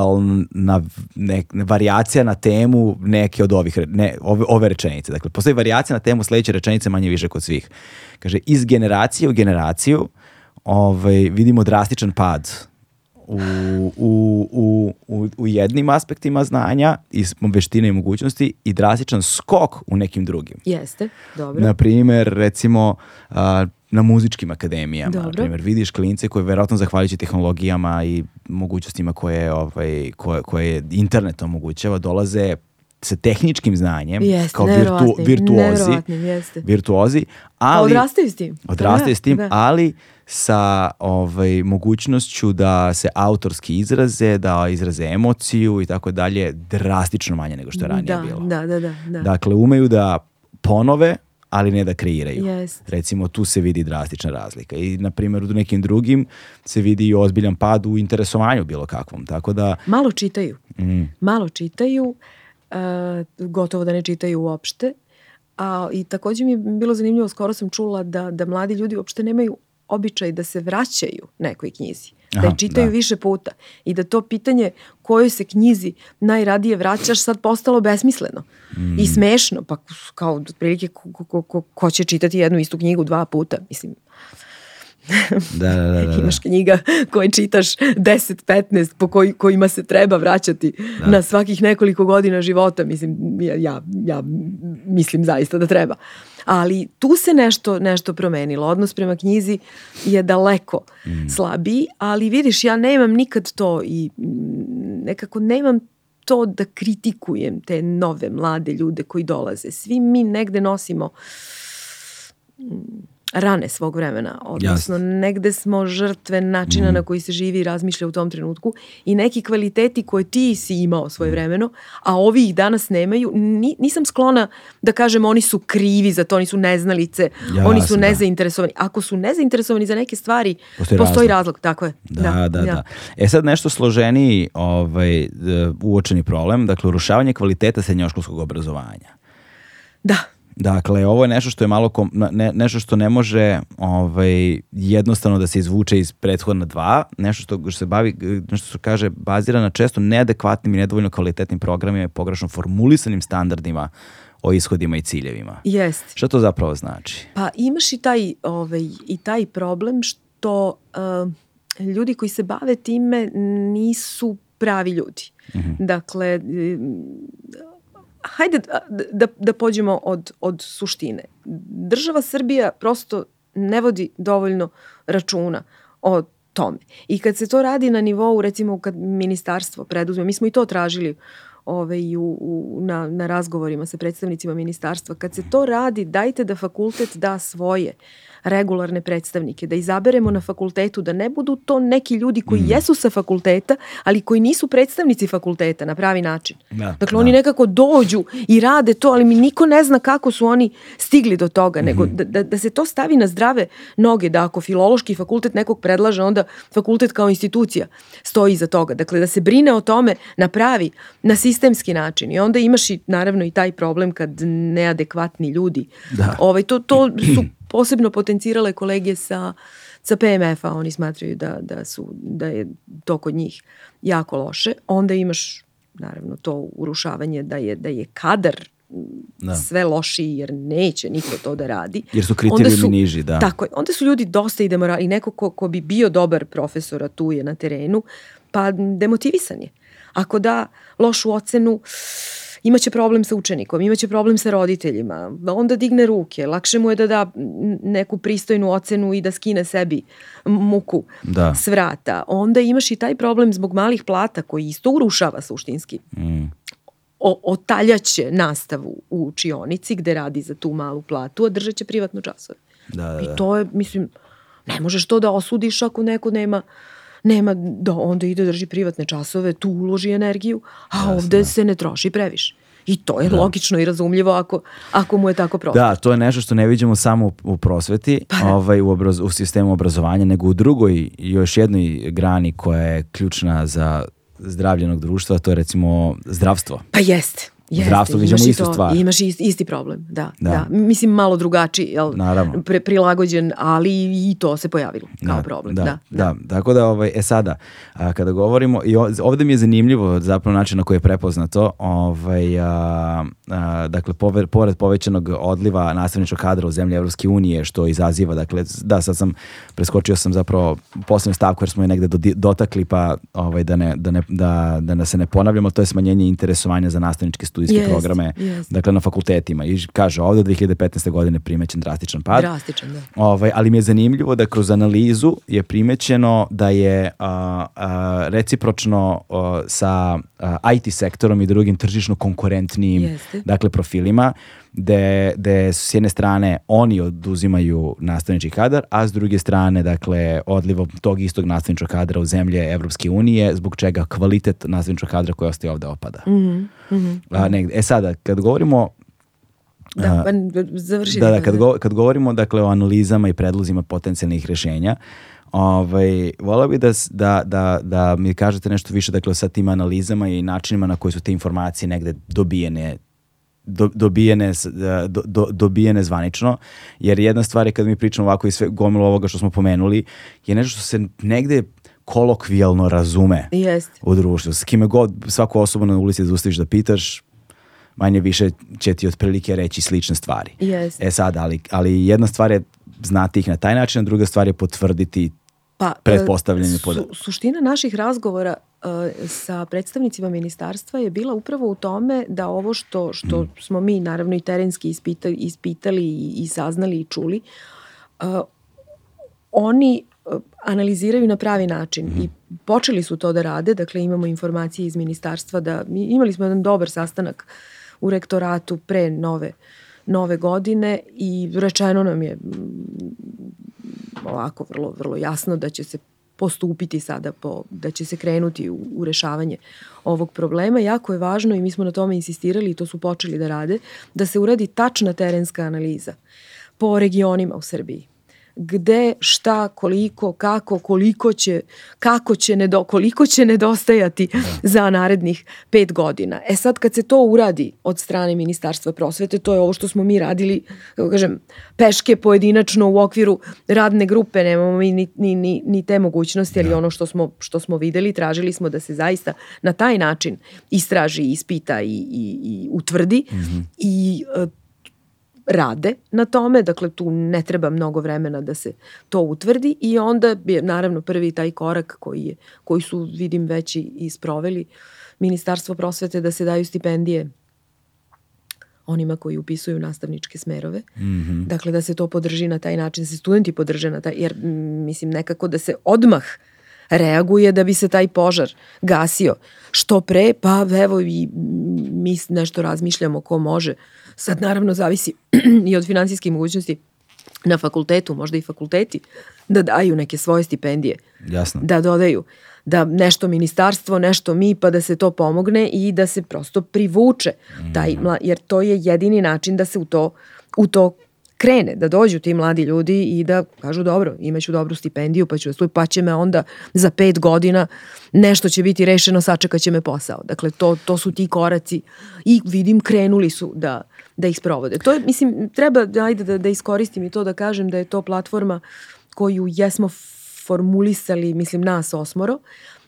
A: univerzalna ne, varijacija na temu neke od ovih, ne, ove, ove rečenice. Dakle, postoji varijacija na temu sledeće rečenice manje više kod svih. Kaže, iz generacije u generaciju ovaj, vidimo drastičan pad u, u, u, u, u jednim aspektima znanja i veštine i mogućnosti i drastičan skok u nekim drugim.
B: Jeste, dobro.
A: Na primjer, recimo, a, na muzičkim akademijama.
B: Dobro.
A: primjer, vidiš klince koje verovatno zahvaljujući tehnologijama i mogućnostima koje, ovaj, koje, koje internet omogućava, dolaze sa tehničkim znanjem
B: Jeste,
A: kao virtu, virtuozi,
B: jeste.
A: virtuozi,
B: Pa
A: ali
B: odrastaju s tim.
A: odrastaju
B: Da,
A: s tim,
B: da.
A: ali sa ovaj, mogućnošću da se autorski izraze, da izraze emociju i tako dalje, drastično manje nego što je ranije
B: da,
A: bilo.
B: Da, da, da. da.
A: Dakle, umeju da ponove, ali ne da kreiraju.
B: Jest.
A: Recimo, tu se vidi drastična razlika. I, na primjer, u nekim drugim se vidi i ozbiljan pad u interesovanju bilo kakvom. Tako da,
B: Malo čitaju.
A: mm,
B: Malo čitaju, uh, gotovo da ne čitaju uopšte. A, I takođe mi je bilo zanimljivo, skoro sam čula da, da mladi ljudi uopšte nemaju običaj da se vraćaju nekoj knjizi. Da je
A: Aha,
B: čitaju
A: da.
B: više puta. I da to pitanje kojoj se knjizi najradije vraćaš sad postalo besmisleno.
A: Mm.
B: I smešno. Pa kao otprilike ko, ko, ko, ko, ko će čitati jednu istu knjigu dva puta. Mislim,
A: da, da, da, da, da.
B: Imaš knjiga koje čitaš 10-15 po koji, kojima se treba vraćati na svakih nekoliko godina života. Mislim, ja, ja, ja mislim zaista da treba. Ali tu se nešto, nešto promenilo. Odnos prema knjizi je daleko slabiji, ali vidiš, ja nemam nikad to i mm, nekako nemam to da kritikujem te nove mlade ljude koji dolaze. Svi mi negde nosimo rane svog vremena, odnosno negde smo žrtve načina
A: Mhm.
B: na koji se živi i razmišlja u tom trenutku i neki kvaliteti koje ti si imao svoje
A: Mhm.
B: vremeno, a ovi ih danas nemaju, ni, nisam sklona da kažem oni su krivi za to, oni su neznalice,
A: Jasno,
B: oni su
A: da.
B: nezainteresovani. Ako su nezainteresovani za neke stvari,
A: Postoji
B: postoji,
A: razlog.
B: razlog. tako je.
A: Da, da, da, E sad nešto složeniji ovaj, e, uočeni problem, dakle urušavanje kvaliteta srednjoškolskog obrazovanja.
B: Da,
A: Dakle, ovo je nešto što je malo kom, ne, nešto što ne može ovaj, jednostavno da se izvuče iz prethodna dva, nešto što, se bavi, nešto što kaže bazira na često neadekvatnim i nedovoljno kvalitetnim programima i pogrešno formulisanim standardima o ishodima i ciljevima.
B: jest.
A: Šta to zapravo znači?
B: Pa imaš i taj, ovaj, i taj problem što uh, ljudi koji se bave time nisu pravi ljudi. Dakle, mm, hajde da, da, da pođemo od, od suštine. Država Srbija prosto ne vodi dovoljno računa o tome. I kad se to radi na nivou, recimo kad ministarstvo preduzme, mi smo i to tražili ovaj, u, u, na, na razgovorima sa predstavnicima ministarstva, kad se to radi, dajte da fakultet da svoje regularne predstavnike, da izaberemo na fakultetu, da ne budu to neki ljudi koji mm. jesu sa fakulteta, ali koji nisu predstavnici fakulteta na pravi način. Da, dakle, da. oni nekako dođu i rade to, ali mi niko ne zna kako su oni stigli do toga, mm. nego da, da, da se to stavi na zdrave noge, da ako filološki fakultet nekog predlaže, onda fakultet kao institucija stoji iza toga. Dakle, da se brine o tome na pravi, na sistemski način. I onda imaš i naravno i taj problem kad neadekvatni ljudi. Da. Ovaj, to, to su posebno potencirale kolege sa, sa PMF-a, oni smatraju da, da, su, da je to kod njih jako loše. Onda imaš naravno to urušavanje da je, da je kadar da. sve lošiji jer neće niko to da radi.
A: Jer su kriterijumi niži, da.
B: Tako je. Onda su ljudi dosta i demorali. I neko ko, ko bi bio dobar profesor, a tu je na terenu, pa demotivisan je. Ako da lošu ocenu, uh, imaće problem sa učenikom, imaće problem sa roditeljima, onda digne ruke, lakše mu je da da neku pristojnu ocenu i da skine sebi muku da. s vrata. Onda imaš i taj problem zbog malih plata koji isto urušava suštinski. Mm o, otaljaće nastavu u učionici gde radi za tu malu platu, a držat će privatno časove. Da, da, da. I to je, mislim, ne možeš to da osudiš ako neko nema nema, da onda ide drži privatne časove, tu uloži energiju, a Jasne. ovde da. se ne troši previše. I to je da. logično i razumljivo ako, ako mu je tako prosto.
A: Da, to je nešto što ne vidimo samo u, u prosveti, pa, da. ovaj, u, obraz, u sistemu obrazovanja, nego u drugoj, još jednoj grani koja je ključna za zdravljenog društva, to je recimo zdravstvo.
B: Pa jeste.
A: Jeste, zdravstvu viđamo istu to, stvar.
B: Imaš isti, isti problem, da, da. da. Mislim malo drugačiji, jel, Naravno. Pre, prilagođen, ali i to se pojavilo kao da, problem.
A: Da, da, da. da. Tako da, ovaj, e sada, a, kada govorimo, i ovde mi je zanimljivo zapravo način na koji je prepoznato, ovaj, a, a, dakle, pove, pored povećanog odliva nastavničkog kadra u zemlji Evropske unije, što izaziva, dakle, da, sad sam, preskočio sam zapravo poslednju stavku jer smo je negde do, dotakli, pa ovaj, da, ne, da, ne, da, da se ne ponavljamo, to je smanjenje interesovanja za nastavničke studijske yes, programe, yes. dakle na fakultetima. I kaže ovde 2015. godine primećen drastičan pad.
B: Drastičan, da.
A: Ovaj, ali mi je zanimljivo da kroz analizu je primećeno da je a, a, recipročno a, sa a, IT sektorom i drugim tržišno konkurentnijim Jeste. dakle profilima gde, gde s jedne strane oni oduzimaju nastavnički kadar, a s druge strane, dakle, odlivom tog istog nastavničkog kadra u zemlje Evropske unije, zbog čega kvalitet nastavničkog kadra koji ostaje ovde opada. Mm -hmm. a, negde. E sada, kad govorimo
B: Da, pa završi.
A: Da, da, kad, go, kad govorimo dakle, o analizama i predlozima potencijalnih rešenja, Ovaj, volao bih da, da, da, da mi kažete nešto više dakle, sa tim analizama i načinima na koji su te informacije negde dobijene do, dobijene, do, do, dobijene zvanično, jer jedna stvar je kad mi pričamo ovako i sve gomilo ovoga što smo pomenuli, je nešto što se negde kolokvijalno razume
B: Jest.
A: u društvu. S kime god svaku osobu na ulici da ustaviš da pitaš, manje više će ti otprilike reći slične stvari.
B: Jest.
A: E sad, ali, ali jedna stvar je znati ih na taj način, a druga stvar je potvrditi pa, pretpostavljanje
B: su, Suština naših razgovora uh, sa predstavnicima ministarstva je bila upravo u tome da ovo što, što mm. smo mi naravno i terenski ispitali, ispitali i, i saznali i čuli, uh, oni analiziraju na pravi način mm. i počeli su to da rade, dakle imamo informacije iz ministarstva da imali smo jedan dobar sastanak u rektoratu pre nove nove godine i rečeno nam je ovako vrlo, vrlo jasno da će se postupiti sada, po, da će se krenuti u, u rešavanje ovog problema. Jako je važno i mi smo na tome insistirali i to su počeli da rade, da se uradi tačna terenska analiza po regionima u Srbiji gde, šta, koliko, kako, koliko će, kako će, nedo, koliko će nedostajati da. za narednih pet godina. E sad kad se to uradi od strane Ministarstva prosvete, to je ovo što smo mi radili, kako kažem, peške pojedinačno u okviru radne grupe, nemamo mi ni, ni, ni, ni te mogućnosti, ali da. ono što smo, što smo videli, tražili smo da se zaista na taj način istraži, ispita i, i, i utvrdi mm -hmm. i e, rade na tome, dakle tu ne treba mnogo vremena da se to utvrdi i onda je naravno prvi taj korak koji, je, koji su vidim već i, i sproveli Ministarstvo prosvete da se daju stipendije onima koji upisuju nastavničke smerove. Mm -hmm. Dakle, da se to podrži na taj način, da se studenti podrže na taj, jer mislim nekako da se odmah reaguje da bi se taj požar gasio. Što pre, pa evo i mi nešto razmišljamo ko može. Sad naravno zavisi i od finansijskih mogućnosti na fakultetu, možda i fakulteti, da daju neke svoje stipendije.
A: Jasno.
B: Da dodaju da nešto ministarstvo, nešto mi, pa da se to pomogne i da se prosto privuče taj, mm. jer to je jedini način da se u to, u to krene, da dođu ti mladi ljudi i da kažu dobro, imaću dobru stipendiju, pa ću da pa će me onda za pet godina nešto će biti rešeno, sačekat će me posao. Dakle, to, to su ti koraci i vidim krenuli su da, da ih sprovode. To je, mislim, treba, ajde da, da iskoristim i to da kažem da je to platforma koju jesmo formulisali, mislim, nas osmoro,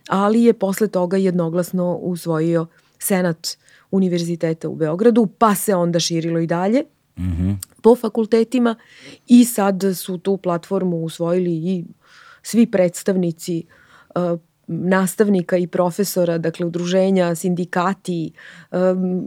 B: ali je posle toga jednoglasno usvojio Senat Univerziteta u Beogradu, pa se onda širilo i dalje mm -hmm. po fakultetima i sad su tu platformu usvojili i svi predstavnici uh, nastavnika i profesora, dakle udruženja, sindikati, um,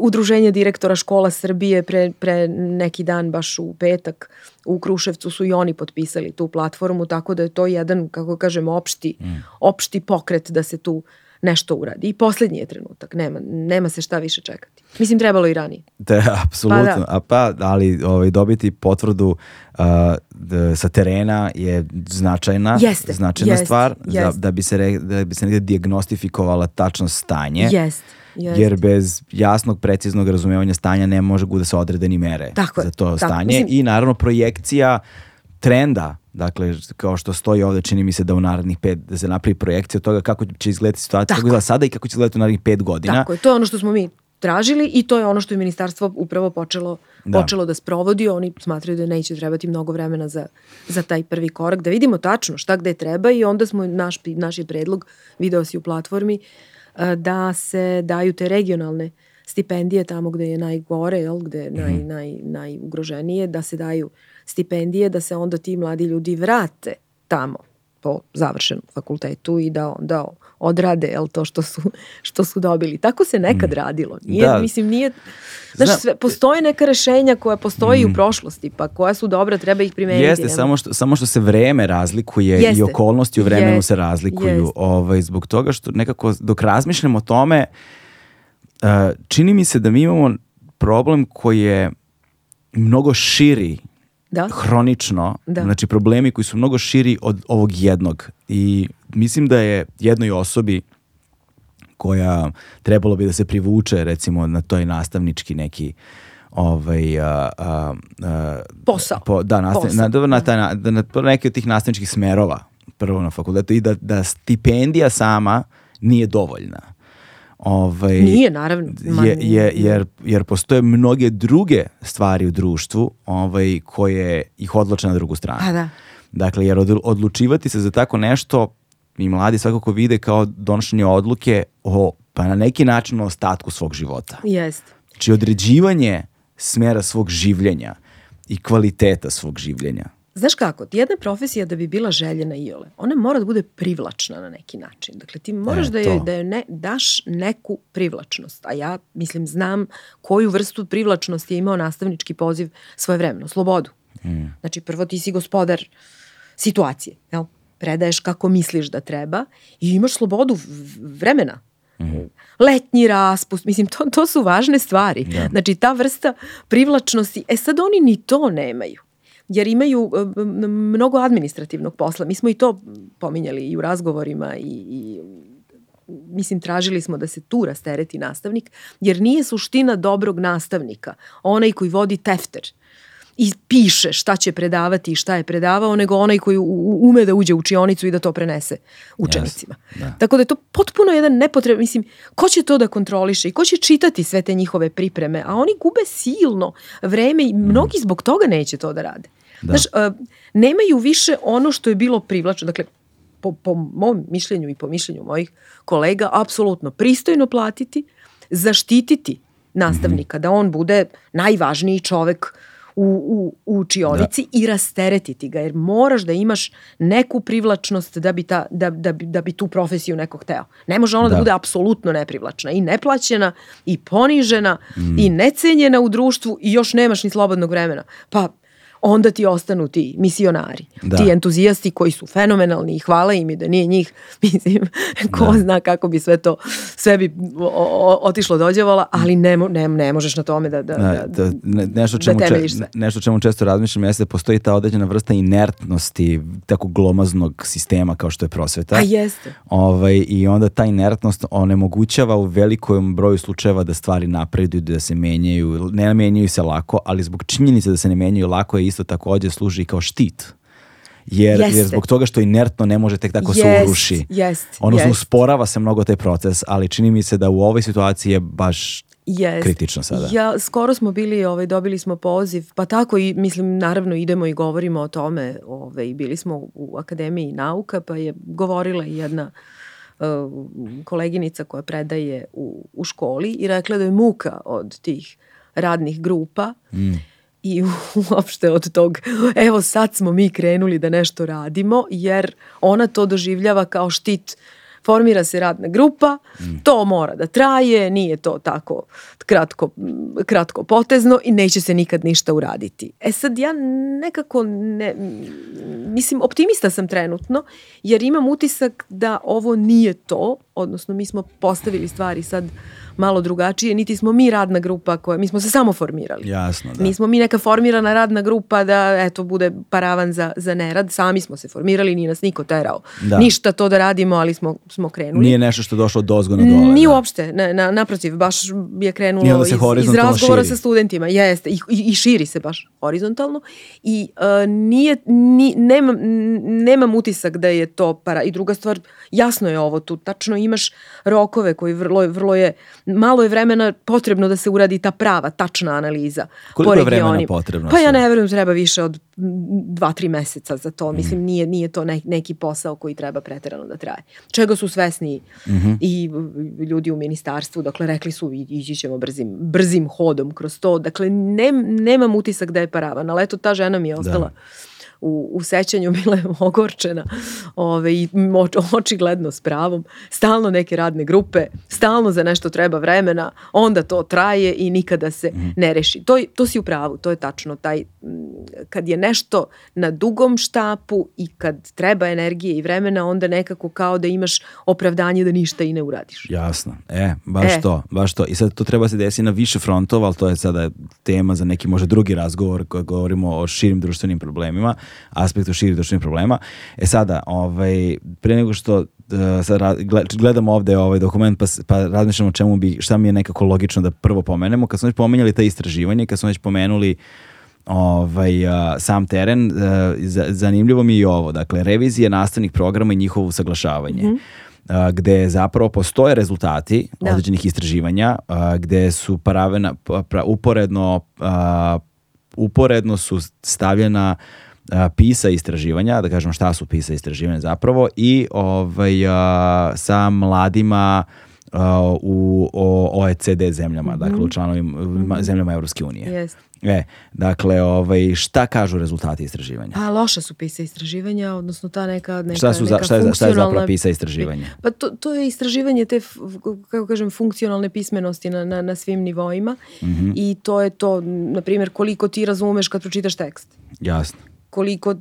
B: udruženja direktora škola Srbije pre, pre neki dan, baš u petak, u Kruševcu su i oni potpisali tu platformu, tako da je to jedan, kako kažem, opšti, mm. opšti pokret da se tu nešto uradi. I poslednji je trenutak, nema, nema se šta više čekati. Mislim, trebalo i ranije.
A: Da, apsolutno. Pa da. A pa, ali ovaj, dobiti potvrdu uh, da, sa terena je značajna,
B: jeste,
A: značajna
B: jest,
A: stvar
B: jest.
A: Da, da, bi se re, da bi se negde diagnostifikovala tačno stanje.
B: Jest. Jest.
A: Jer bez jasnog, preciznog razumevanja stanja ne može da se odrede ni mere
B: tako
A: za to
B: tako,
A: stanje.
B: Mislim,
A: I naravno projekcija trenda Dakle, kao što stoji ovde, čini mi se da u narednih pet, da se napravi projekcija od toga kako će izgledati situacija, kako izgleda sada i kako će izgledati u narednih pet godina.
B: Tako je, to je ono što smo mi tražili i to je ono što je ministarstvo upravo počelo da, počelo da sprovodi. Oni smatraju da neće trebati mnogo vremena za, za taj prvi korak, da vidimo tačno šta gde treba i onda smo, naš, naš je predlog, video si u platformi, da se daju te regionalne stipendije tamo gde je najgore, jel, gde je naj, mm. naj, najugroženije, da se daju stipendije, da se onda ti mladi ljudi vrate tamo po završenom fakultetu i da onda odrade jel, to što su, što su dobili. Tako se nekad mm. radilo. Nije, da. Mislim, nije, znaš, sve, postoje neka rešenja koja postoji mm. u prošlosti, pa koja su dobra, treba ih primeniti.
A: Jeste, nema. samo što, samo što se vreme razlikuje Jeste. i okolnosti u vremenu Jeste. se razlikuju. Jeste. Ovaj, zbog toga što nekako dok razmišljamo o tome, uh, čini mi se da mi imamo problem koji je mnogo širi
B: da.
A: hronično, da. znači problemi koji su mnogo širi od ovog jednog i mislim da je jednoj osobi koja trebalo bi da se privuče recimo na toj nastavnički neki ovaj a, a,
B: a, posao.
A: Po, da, nastav, posao. Na, na, taj, na, na, na neki od tih nastavničkih smerova prvo na fakultetu i da, da stipendija sama nije dovoljna.
B: Ovaj, Nije, naravno.
A: Je, je, jer, jer postoje mnoge druge stvari u društvu ovaj, koje ih odloče na drugu stranu.
B: A da.
A: Dakle, jer odlučivati se za tako nešto i mladi svakako vide kao donošenje odluke o, pa na neki način o ostatku svog života.
B: Jest.
A: Znači određivanje smjera svog življenja i kvaliteta svog življenja.
B: Znaš kako, jedna profesija da bi bila željena i ole, ona mora da bude privlačna na neki način. Dakle, ti moraš e, da joj, da joj ne, daš neku privlačnost. A ja, mislim, znam koju vrstu privlačnosti je imao nastavnički poziv svoje vremeno, slobodu. Mm. Znači, prvo ti si gospodar situacije, jel? Predaješ kako misliš da treba i imaš slobodu vremena. Mm. Letnji raspust, mislim, to, to su važne stvari. Da. Znači, ta vrsta privlačnosti, e sad oni ni to nemaju jer imaju e, mnogo administrativnog posla. Mi smo i to pominjali i u razgovorima i, i mislim tražili smo da se tu rastereti nastavnik, jer nije suština dobrog nastavnika onaj koji vodi tefter i piše šta će predavati i šta je predavao, nego onaj koji ume da uđe u učionicu i da to prenese učenicima. Yes, da. Tako da je to potpuno jedan nepotreb, mislim, ko će to da kontroliše i ko će čitati sve te njihove pripreme, a oni gube silno vreme i mnogi zbog toga neće to da rade. Da. Znaš, uh, nemaju više ono što je bilo privlačno. Dakle, po, po mom mišljenju i po mišljenju mojih kolega, apsolutno pristojno platiti, zaštititi nastavnika, mm -hmm. da on bude najvažniji čovek u, u, u učionici i rasteretiti ga, jer moraš da imaš neku privlačnost da bi, ta, da, da, bi, da bi tu profesiju neko hteo. Ne može ona da,
A: Da.
B: bude apsolutno neprivlačna i neplaćena i ponižena i necenjena u društvu i još nemaš ni slobodnog vremena. Pa onda ti ostanu ti misionari,
A: Da.
B: ti entuzijasti koji su fenomenalni i hvala im i da nije njih, mislim, ko zna kako bi sve to, sve bi otišlo dođevala, ali ne, ne, ne možeš na tome da, da,
A: Da,
B: da,
A: da, ne- nešto,
B: da
A: čemu
B: temeljiš
A: če,
B: sve.
A: nešto čemu često razmišljam jeste da postoji ta određena vrsta inertnosti tako glomaznog sistema kao što je prosveta.
B: A jeste.
A: Ovaj, I onda ta inertnost onemogućava u velikom broju slučajeva da stvari napreduju, da se menjaju. Ne menjaju se lako, ali zbog činjenice da se ne menjaju lako je isto takođe služi kao štit. Jer,
B: Jeste.
A: jer zbog toga što inertno ne može tek tako se
B: Jest,
A: uruši.
B: jest,
A: Odnosno
B: jest.
A: usporava se mnogo taj proces, ali čini mi se da u ovoj situaciji je baš
B: Jest.
A: kritično sada.
B: Ja, skoro smo bili, ovaj, dobili smo poziv, pa tako i, mislim, naravno idemo i govorimo o tome, ovaj, bili smo u Akademiji nauka, pa je govorila i jedna uh, koleginica koja predaje u, u školi i rekla da je muka od tih radnih grupa
A: Mm.
B: I uopšte od tog, evo sad smo mi krenuli da nešto radimo, jer ona to doživljava kao štit formira se radna grupa, to mora da traje, nije to tako kratko, kratko potezno i neće se nikad ništa uraditi. E sad ja nekako ne, mislim optimista sam trenutno jer imam utisak da ovo nije to, odnosno mi smo postavili stvari sad malo drugačije, niti smo mi radna grupa koja, mi smo se samo formirali.
A: Jasno, da.
B: Nismo mi neka formirana radna grupa da eto bude paravan za, za nerad, sami smo se formirali, nije nas niko terao.
A: Da.
B: Ništa to da radimo, ali smo, smo krenuli.
A: Nije nešto što je došlo od ozgo na dole.
B: Nije
A: da.
B: uopšte, na, na, naprotiv, baš je krenulo
A: onda
B: iz,
A: se
B: iz razgovora
A: širi.
B: sa studentima, jeste, i, i, i širi se baš horizontalno i uh, nije, ni, nemam, nemam utisak da je to para. I druga stvar, jasno je ovo tu, tačno imaš rokove koji vrlo, vrlo je, malo je vremena potrebno da se uradi ta prava, tačna analiza
A: Koliko
B: po
A: je vremena potrebno
B: Pa ja ne verujem treba više od mm, dva, tri meseca za
A: Mhm.
B: to. Mislim, nije, nije to ne- neki posao koji treba preterano da traje. Čega su svesni
A: Mhm.
B: i uh, ljudi u ministarstvu, dakle rekli su i- ići ćemo brzim, brzim hodom kroz to. Dakle, nem, nemam utisak da je paravan, ali eto ta žena mi je ostala u, u sećanju bila je ogorčena ove, i oč- očigledno s pravom. Stalno neke radne grupe, stalno za nešto treba vremena, onda to traje i nikada se ne reši. To, to si u pravu, to je tačno. Taj, kad je nešto na dugom štapu i kad treba energije i vremena, onda nekako kao da imaš opravdanje da ništa i ne uradiš.
A: Jasno. E, baš
B: E.
A: to, baš to. I sad to treba se desiti na više frontova, ali to je sada tema za neki možda drugi razgovor koji govorimo o širim društvenim problemima, aspektu širih društvenih problema. E sada, ovaj, pre nego što uh, sad gledamo ovde ovaj dokument pa, pa razmišljamo o čemu bi, šta mi je nekako logično da prvo pomenemo. Kad smo već pomenjali ta istraživanje, kad smo već pomenuli ovaj, a, sam teren, a, za- zanimljivo mi je i ovo. Dakle, revizija nastavnih programa i njihovo usaglašavanje. a, gde zapravo postoje rezultati
B: Da.
A: određenih istraživanja, gde su paravena, pa- pra- uporedno, a, uporedno su stavljena PISA istraživanja, da kažemo šta su PISA istraživanja zapravo, i ovaj, a, sa mladima a, u o- OECD zemljama, dakle u članovima zemljama Evropske unije.
B: Jeste.
A: E, dakle, ovaj, šta kažu rezultati istraživanja?
B: Pa loša su pisa istraživanja, odnosno ta neka, neka,
A: Šta su za-
B: neka
A: šta je za- šta je zapravo
B: funkcionalna-
A: PISA istraživanje?
B: Pa to, to je istraživanje te, kako kažem, funkcionalne pismenosti na, na, na svim nivoima
A: Mhm.
B: i to je to, na primjer, koliko ti razumeš kad pročitaš tekst
A: Jasno.
B: Koliko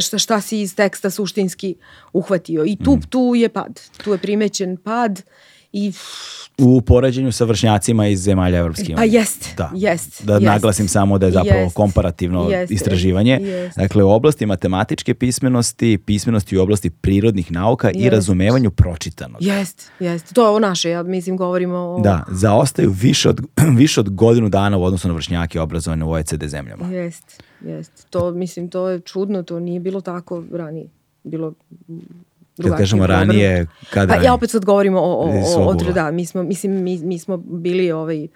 B: šta, šta, si iz teksta suštinski uhvatio. I tu, tu je pad. Tu je primećen pad i
A: U poređenju sa vršnjacima iz zemalja Evropske
B: Pa
A: unije.
B: jest,
A: Da.
B: jest,
A: Da
B: jest.
A: naglasim samo da je zapravo
B: Jest,
A: komparativno
B: jeste,
A: istraživanje.
B: jest.
A: Dakle, u oblasti matematičke pismenosti, pismenosti u oblasti prirodnih nauka i
B: Jest.
A: razumevanju pročitanog.
B: jest, jest. To je ovo naše, ja mislim govorimo o...
A: Da, zaostaju više od, više od godinu dana u odnosu na vršnjake obrazovane u OECD zemljama.
B: Jest, jest. To, mislim, to je čudno, to nije bilo tako ranije. Bilo
A: Kad kažemo ranije, kad
B: Pa ja opet sad govorimo o, o, o, o da, mi smo, mislim, mi, mi smo bili ovaj,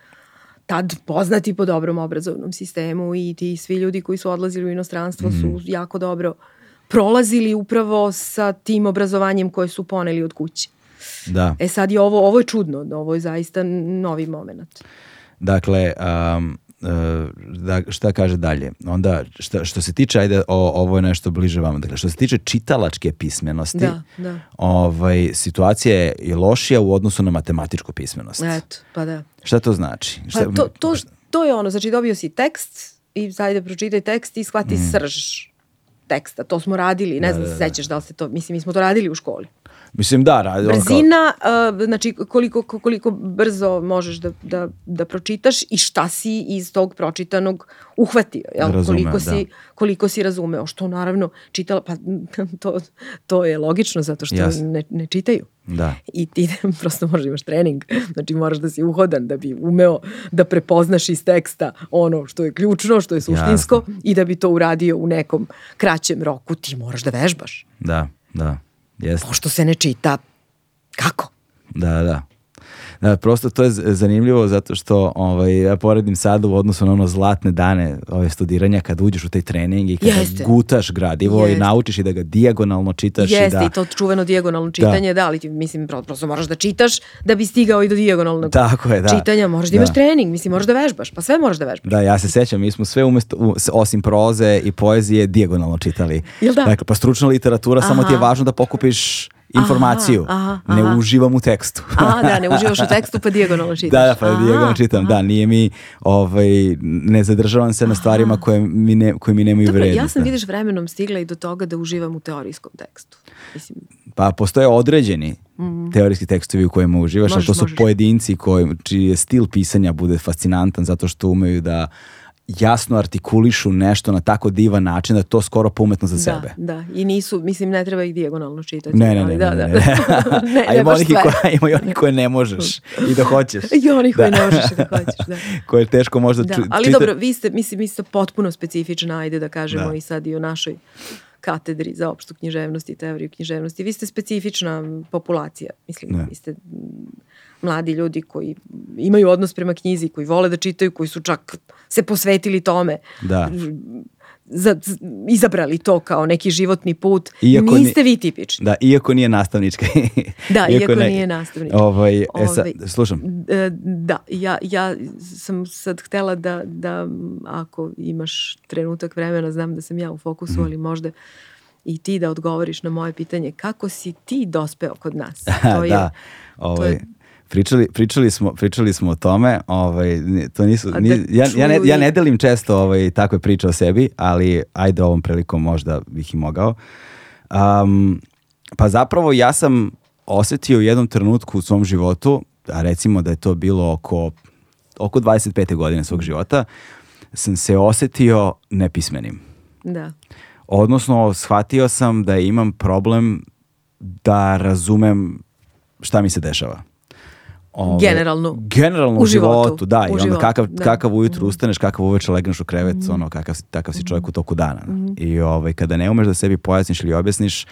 B: tad poznati po dobrom obrazovnom sistemu i ti svi ljudi koji su odlazili u inostranstvo
A: Mhm.
B: su jako dobro prolazili upravo sa tim obrazovanjem koje su poneli od kuće.
A: Da.
B: E sad je ovo, ovo je čudno, ovo je zaista novi moment.
A: Dakle, um, da, šta kaže dalje. Onda, šta, što se tiče, ajde, o, ovo je nešto bliže vama. Dakle, što se tiče čitalačke pismenosti,
B: Da, da.
A: ovaj, situacija je i lošija u odnosu na matematičku pismenost.
B: Eto, pa da.
A: Šta to znači?
B: Pa
A: Šta,
B: to, to, to je ono, znači dobio si tekst i ajde pročitaj tekst i shvati
A: Mm.
B: srž teksta. To smo radili, ne znam da, se sećaš da li se to, mislim, mi smo to radili u školi.
A: Mislim, da, radi, ono kao-
B: Brzina, uh, znači koliko, koliko brzo možeš da, da, da pročitaš i šta si iz tog pročitanog uhvatio, jel?
A: Razumeo,
B: koliko,
A: da.
B: si, koliko si razumeo, što naravno čitala, pa to, to je logično zato što
A: Jasno.
B: ne, ne čitaju.
A: Da.
B: I ti prosto možda imaš trening, znači moraš da si uhodan da bi umeo da prepoznaš iz teksta ono što je ključno, što je suštinsko i da bi to uradio u nekom kraćem roku, ti moraš da vežbaš.
A: Da, da. Jeste.
B: Pošto se ne čita, kako?
A: Da, da. Da, prosto to je zanimljivo zato što ovaj, ja poredim sad u odnosu na ono zlatne dane ove studiranja kad uđeš u taj trening i kada
B: Jeste.
A: gutaš gradivo i
B: Jeste.
A: naučiš i da ga dijagonalno čitaš i
B: Jeste
A: da...
B: i to čuveno dijagonalno čitanje, da, ali ti, mislim, pro- prosto moraš da čitaš da bi stigao i do dijagonalnog
A: Tako je, da.
B: čitanja, moraš da imaš
A: Da.
B: trening, mislim, moraš da vežbaš, pa sve moraš da vežbaš.
A: Da, ja se sećam, mi smo sve umesto, u- osim proze i poezije dijagonalno čitali.
B: Jel da?
A: Dakle, pa stručna literatura, samo ti je
B: Aha.
A: važno da pokupiš informaciju.
B: aha,
A: Ne
B: aha.
A: uživam u tekstu.
B: A, da, ne uživaš u tekstu, pa dijagonalno čitaš.
A: Da, da, pa
B: Aha,
A: dijagonalno čitam. Da, nije mi, ovaj, ne zadržavam se na stvarima koje mi, ne, koje mi nemaju
B: Dobro,
A: vrednost.
B: ja sam,
A: da.
B: vidiš, vremenom stigla i do toga da uživam u teorijskom tekstu. Mislim,
A: Pa postoje određeni teorijski tekstovi u kojima uživaš,
B: Možeš,
A: to su
B: možeš.
A: pojedinci koji, čiji je stil pisanja bude fascinantan zato što umeju da jasno artikulišu nešto na tako divan način da to skoro umetno za
B: da,
A: sebe.
B: da. I nisu, mislim, ne treba ih dijagonalno čitati.
A: Ne, ne,
B: da,
A: ne,
B: da.
A: ne, ne.
B: ne,
A: A ima onih, i koje, ima i onih koje ne možeš i da hoćeš.
B: I onih koji
A: Da.
B: ne možeš da hoćeš, da.
A: koje je teško možda
B: Da,
A: ču-
B: ali
A: čita-
B: dobro, vi ste, mislim, vi ste potpuno specifična, ajde da kažemo
A: Da.
B: i sad i o našoj katedri za opštu književnost i teoriju književnosti. Vi ste specifična populacija, mislim,
A: Da.
B: vi ste mladi ljudi koji imaju odnos prema knjizi, koji vole da čitaju, koji su čak se posvetili tome,
A: Da.
B: za, izabrali to kao neki životni put.
A: Iako ni-
B: Niste vi tipični.
A: Da, iako nije nastavnički.
B: Da, iako
A: ne-
B: nije nastavnički.
A: Ovaj, e, sad,
B: Ovaj,
A: slušam.
B: E, Da, ja, ja sam sad htela da, da ako imaš trenutak vremena, znam da sam ja u fokusu,
A: Mhm.
B: ali možda i ti da odgovoriš na moje pitanje, kako si ti dospeo kod nas? To je,
A: da, ovaj,
B: je-
A: pričali, pričali, smo, pričali smo o tome, ovaj, to nisu,
B: da
A: ni- ja, ja, ne, ja ne delim često ovaj, takve priče o sebi, ali ajde ovom prilikom možda bih i mogao. Um, pa zapravo ja sam osetio u jednom trenutku u svom životu, a recimo da je to bilo oko, oko 25. godine svog života, sam se osetio nepismenim.
B: da.
A: Odnosno, shvatio sam da imam problem da razumem šta mi se dešava. Ovaj,
B: Generalno.
A: Generalno u,
B: U
A: životu,
B: životu.
A: da.
B: U
A: I onda
B: životu,
A: kakav,
B: da.
A: kakav ujutru ustaneš, kakav uveče legneš u krevet, ono, kakav, takav si čovjek u toku dana. I ovaj, kada ne umeš da sebi pojasniš ili objasniš,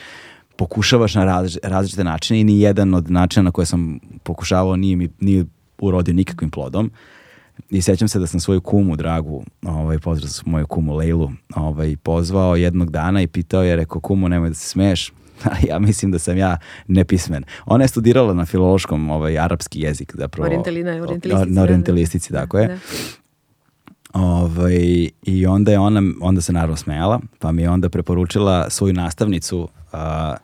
A: pokušavaš na različ- različite načine i ni jedan od načina na koje sam pokušavao nije mi nije urodio nikakvim plodom. I sećam se da sam svoju kumu dragu, ovaj, pozdrav moju kumu Lejlu, ovaj, pozvao jednog dana i pitao je, rekao, kumu, nemoj da se smeješ, ja mislim da sam ja nepismen. Ona je studirala na filološkom ovaj, arapski jezik, zapravo.
B: Orijentali- na
A: na,
B: orijentalistici,
A: na
B: da,
A: orijentalistici, tako je.
B: Da.
A: Ovaj, I onda je ona, onda se naravno smejala, pa mi je onda preporučila svoju nastavnicu, a,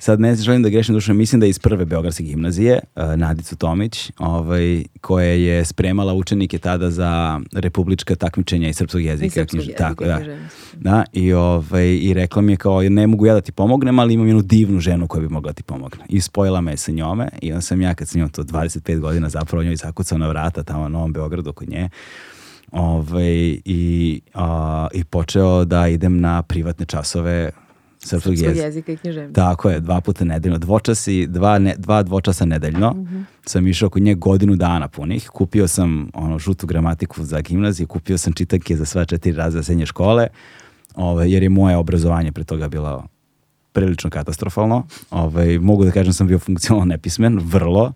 A: sad ne želim da grešim dušom, mislim da je iz prve Beogradske gimnazije, a, Nadicu Tomić, ovaj, koja je spremala učenike tada za republička takmičenja iz srpskog jezika.
B: I srpskog jezika
A: tako, da. Da, i, ovaj, i rekla mi je kao, ne mogu ja da ti pomognem, ali imam jednu divnu ženu koja bi mogla da ti pomogne. I spojila me sa njome i onda sam ja kad sam imao to 25 godina zapravo njoj zakucao na vrata tamo na Novom Beogradu kod nje. Ovaj, i, a, I počeo da idem na privatne časove srpskog
B: Srpskog
A: jezika.
B: jezika i književnosti.
A: Tako je, dva puta nedeljno. Dvočasi, dva, ne, dva dvočasa nedeljno.
B: Mhm.
A: Sam išao kod nje godinu dana punih. Kupio sam ono, žutu gramatiku za gimnaziju, kupio sam čitanke za sva četiri razreda srednje škole, ovaj, jer je moje obrazovanje pre toga bilo prilično katastrofalno. Ovaj, mogu da kažem da sam bio funkcionalno nepismen, vrlo.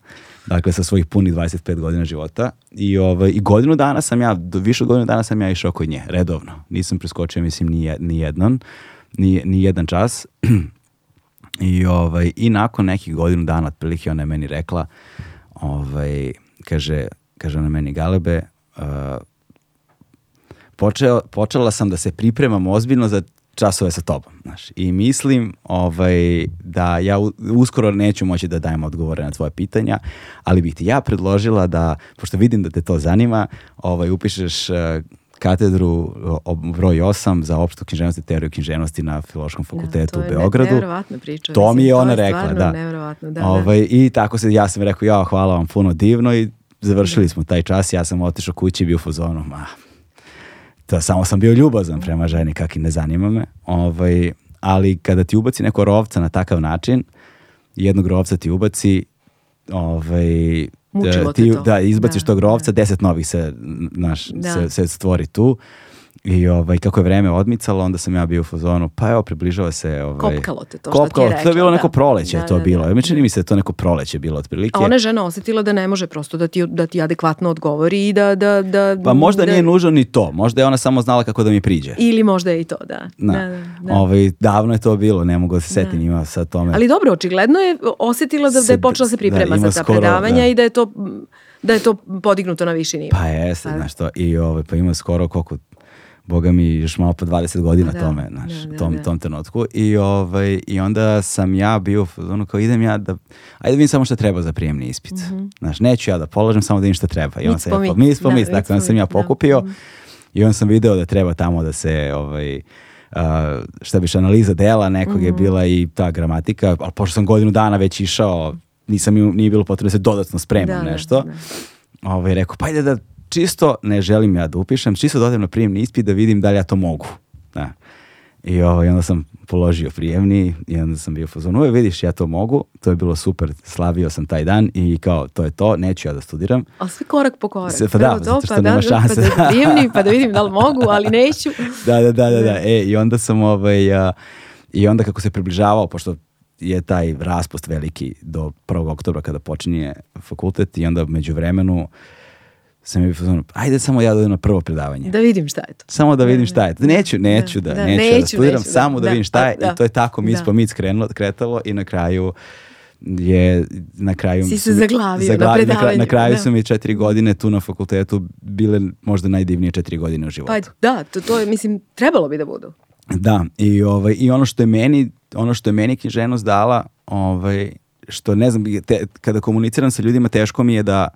A: Dakle, sa svojih punih 25 godina života. I, ovaj, I godinu dana sam ja, do, više od godinu dana sam ja išao kod nje, redovno. Nisam preskočio, mislim, ni, ni jednom, ni, ni jedan čas. I, ovaj, I nakon nekih godinu dana, otprilike, ona je meni rekla, ovaj, kaže, kaže ona meni, Galebe, uh, počeo, počela sam da se pripremam ozbiljno za časove sa tobom. Znaš. I mislim ovaj, da ja uskoro neću moći da dajem odgovore na tvoje pitanja, ali bih ti ja predložila da, pošto vidim da te to zanima, ovaj, upišeš eh, katedru broj 8 za opštu književnost i teoriju književnosti na Filološkom fakultetu
B: to
A: u
B: je ne-
A: Beogradu.
B: nevjerovatna priča,
A: To mi je
B: to
A: ona
B: je
A: rekla, da.
B: da, da.
A: Ovaj, I tako se, ja sam rekao, ja, hvala vam puno divno i završili smo taj čas, ja sam otišao kući i bio u fazonu, ma, to samo sam bio ljubazan prema ženi, kak i ne zanima me. Ovaj, ali kada ti ubaci neko rovca na takav način, jednog rovca ti ubaci, ovaj,
B: Mučilo
A: ti,
B: te to.
A: da, izbaciš
B: Da,
A: tog rovca, deset novih se, naš,
B: Da.
A: se, se stvori tu. I ovaj, kako je vreme odmicalo, onda sam ja bio u fazonu, pa evo, približava se... Ovaj,
B: Kopkalo te to, što ti je
A: kopkalo, To
B: rekla,
A: je bilo neko
B: da.
A: proleće,
B: Da,
A: to
B: da,
A: bilo.
B: da.
A: Mi čini mi se da to neko proleće bilo otprilike.
B: A ona je žena osetila da ne može prosto da ti, da ti adekvatno odgovori i da... da, da
A: Pa možda
B: da,
A: nije nužno ni to. Možda je ona samo znala kako da mi priđe.
B: Ili možda je i to, da.
A: Da.
B: da, da, da.
A: Ovaj, davno je to bilo, ne mogu da se setim, ima sad tome.
B: Ali dobro, očigledno je osetila da, da je počela se
A: da,
B: priprema
A: ima
B: za ta
A: skoro,
B: predavanja
A: da.
B: i da je to da je to podignuto na viši nivo.
A: Pa jeste,
B: da.
A: znaš to. I ovaj, pa ima skoro koliko Boga mi još malo po 20 godina
B: Da,
A: tome, znaš,
B: da, da,
A: tom,
B: da.
A: tom trenutku. I, ovaj, I onda sam ja bio fazonu kao idem ja da, ajde da vidim samo šta treba za prijemni ispit. Znaš, neću ja da položim, samo da vidim šta treba. I onda sam ja, mis po
B: Da,
A: mis,
B: mic
A: dakle, onda sam ja
B: da.
A: pokupio
B: Mhm.
A: i onda sam video da treba tamo da se, ovaj, a, šta biš, analiza dela nekog
B: Mhm.
A: je bila i ta gramatika, ali pošto sam godinu dana već išao, nisam, nije bilo potrebno da se dodatno spremam
B: Da, da,
A: nešto
B: da.
A: ovaj, rekao, pa ajde da čisto, ne želim ja da upišem, čisto da odem na prijemni ispit da vidim da li ja to mogu. Da. I ovaj, onda sam položio prijemni i onda sam bio u fazonu, "Uje, vidiš, ja to mogu, to je bilo super, slavio sam taj dan i kao, to je to, neću ja da studiram.
B: Ali sve korak po korak.
A: Se- pa da,
B: to,
A: zato što
B: pa
A: nema
B: da,
A: šanse.
B: Pa da prijemni, pa da vidim da li mogu, ali neću.
A: Da, da, da, da, da. E, i onda sam ovaj, a, i onda kako se približavao, pošto je taj raspust veliki do 1. oktobra kada počinje fakultet i onda među vremenu sam fazonu, ajde samo ja da idem na prvo predavanje.
B: Da vidim šta je to.
A: Samo da vidim
B: Da,
A: šta je. to. Neću, neću da,
B: da,
A: neću, ja da
B: neću,
A: studiram,
B: neću, da,
A: samo da,
B: da,
A: vidim šta je.
B: da,
A: I to je tako mic
B: da.
A: po mic krenulo, kretalo i na kraju je na kraju
B: Si se
A: mi-
B: zaglavio na
A: zagla- na, na
B: predavanju,
A: kraju
B: da.
A: su mi četiri godine tu na fakultetu bile možda najdivnije četiri godine u životu.
B: Pa da, to, to je, mislim, trebalo bi da budu.
A: Da, i, ovaj, i ono što je meni, ono što je meni književnost dala, ovaj, što ne znam, te, kada komuniciram sa ljudima, teško mi je da,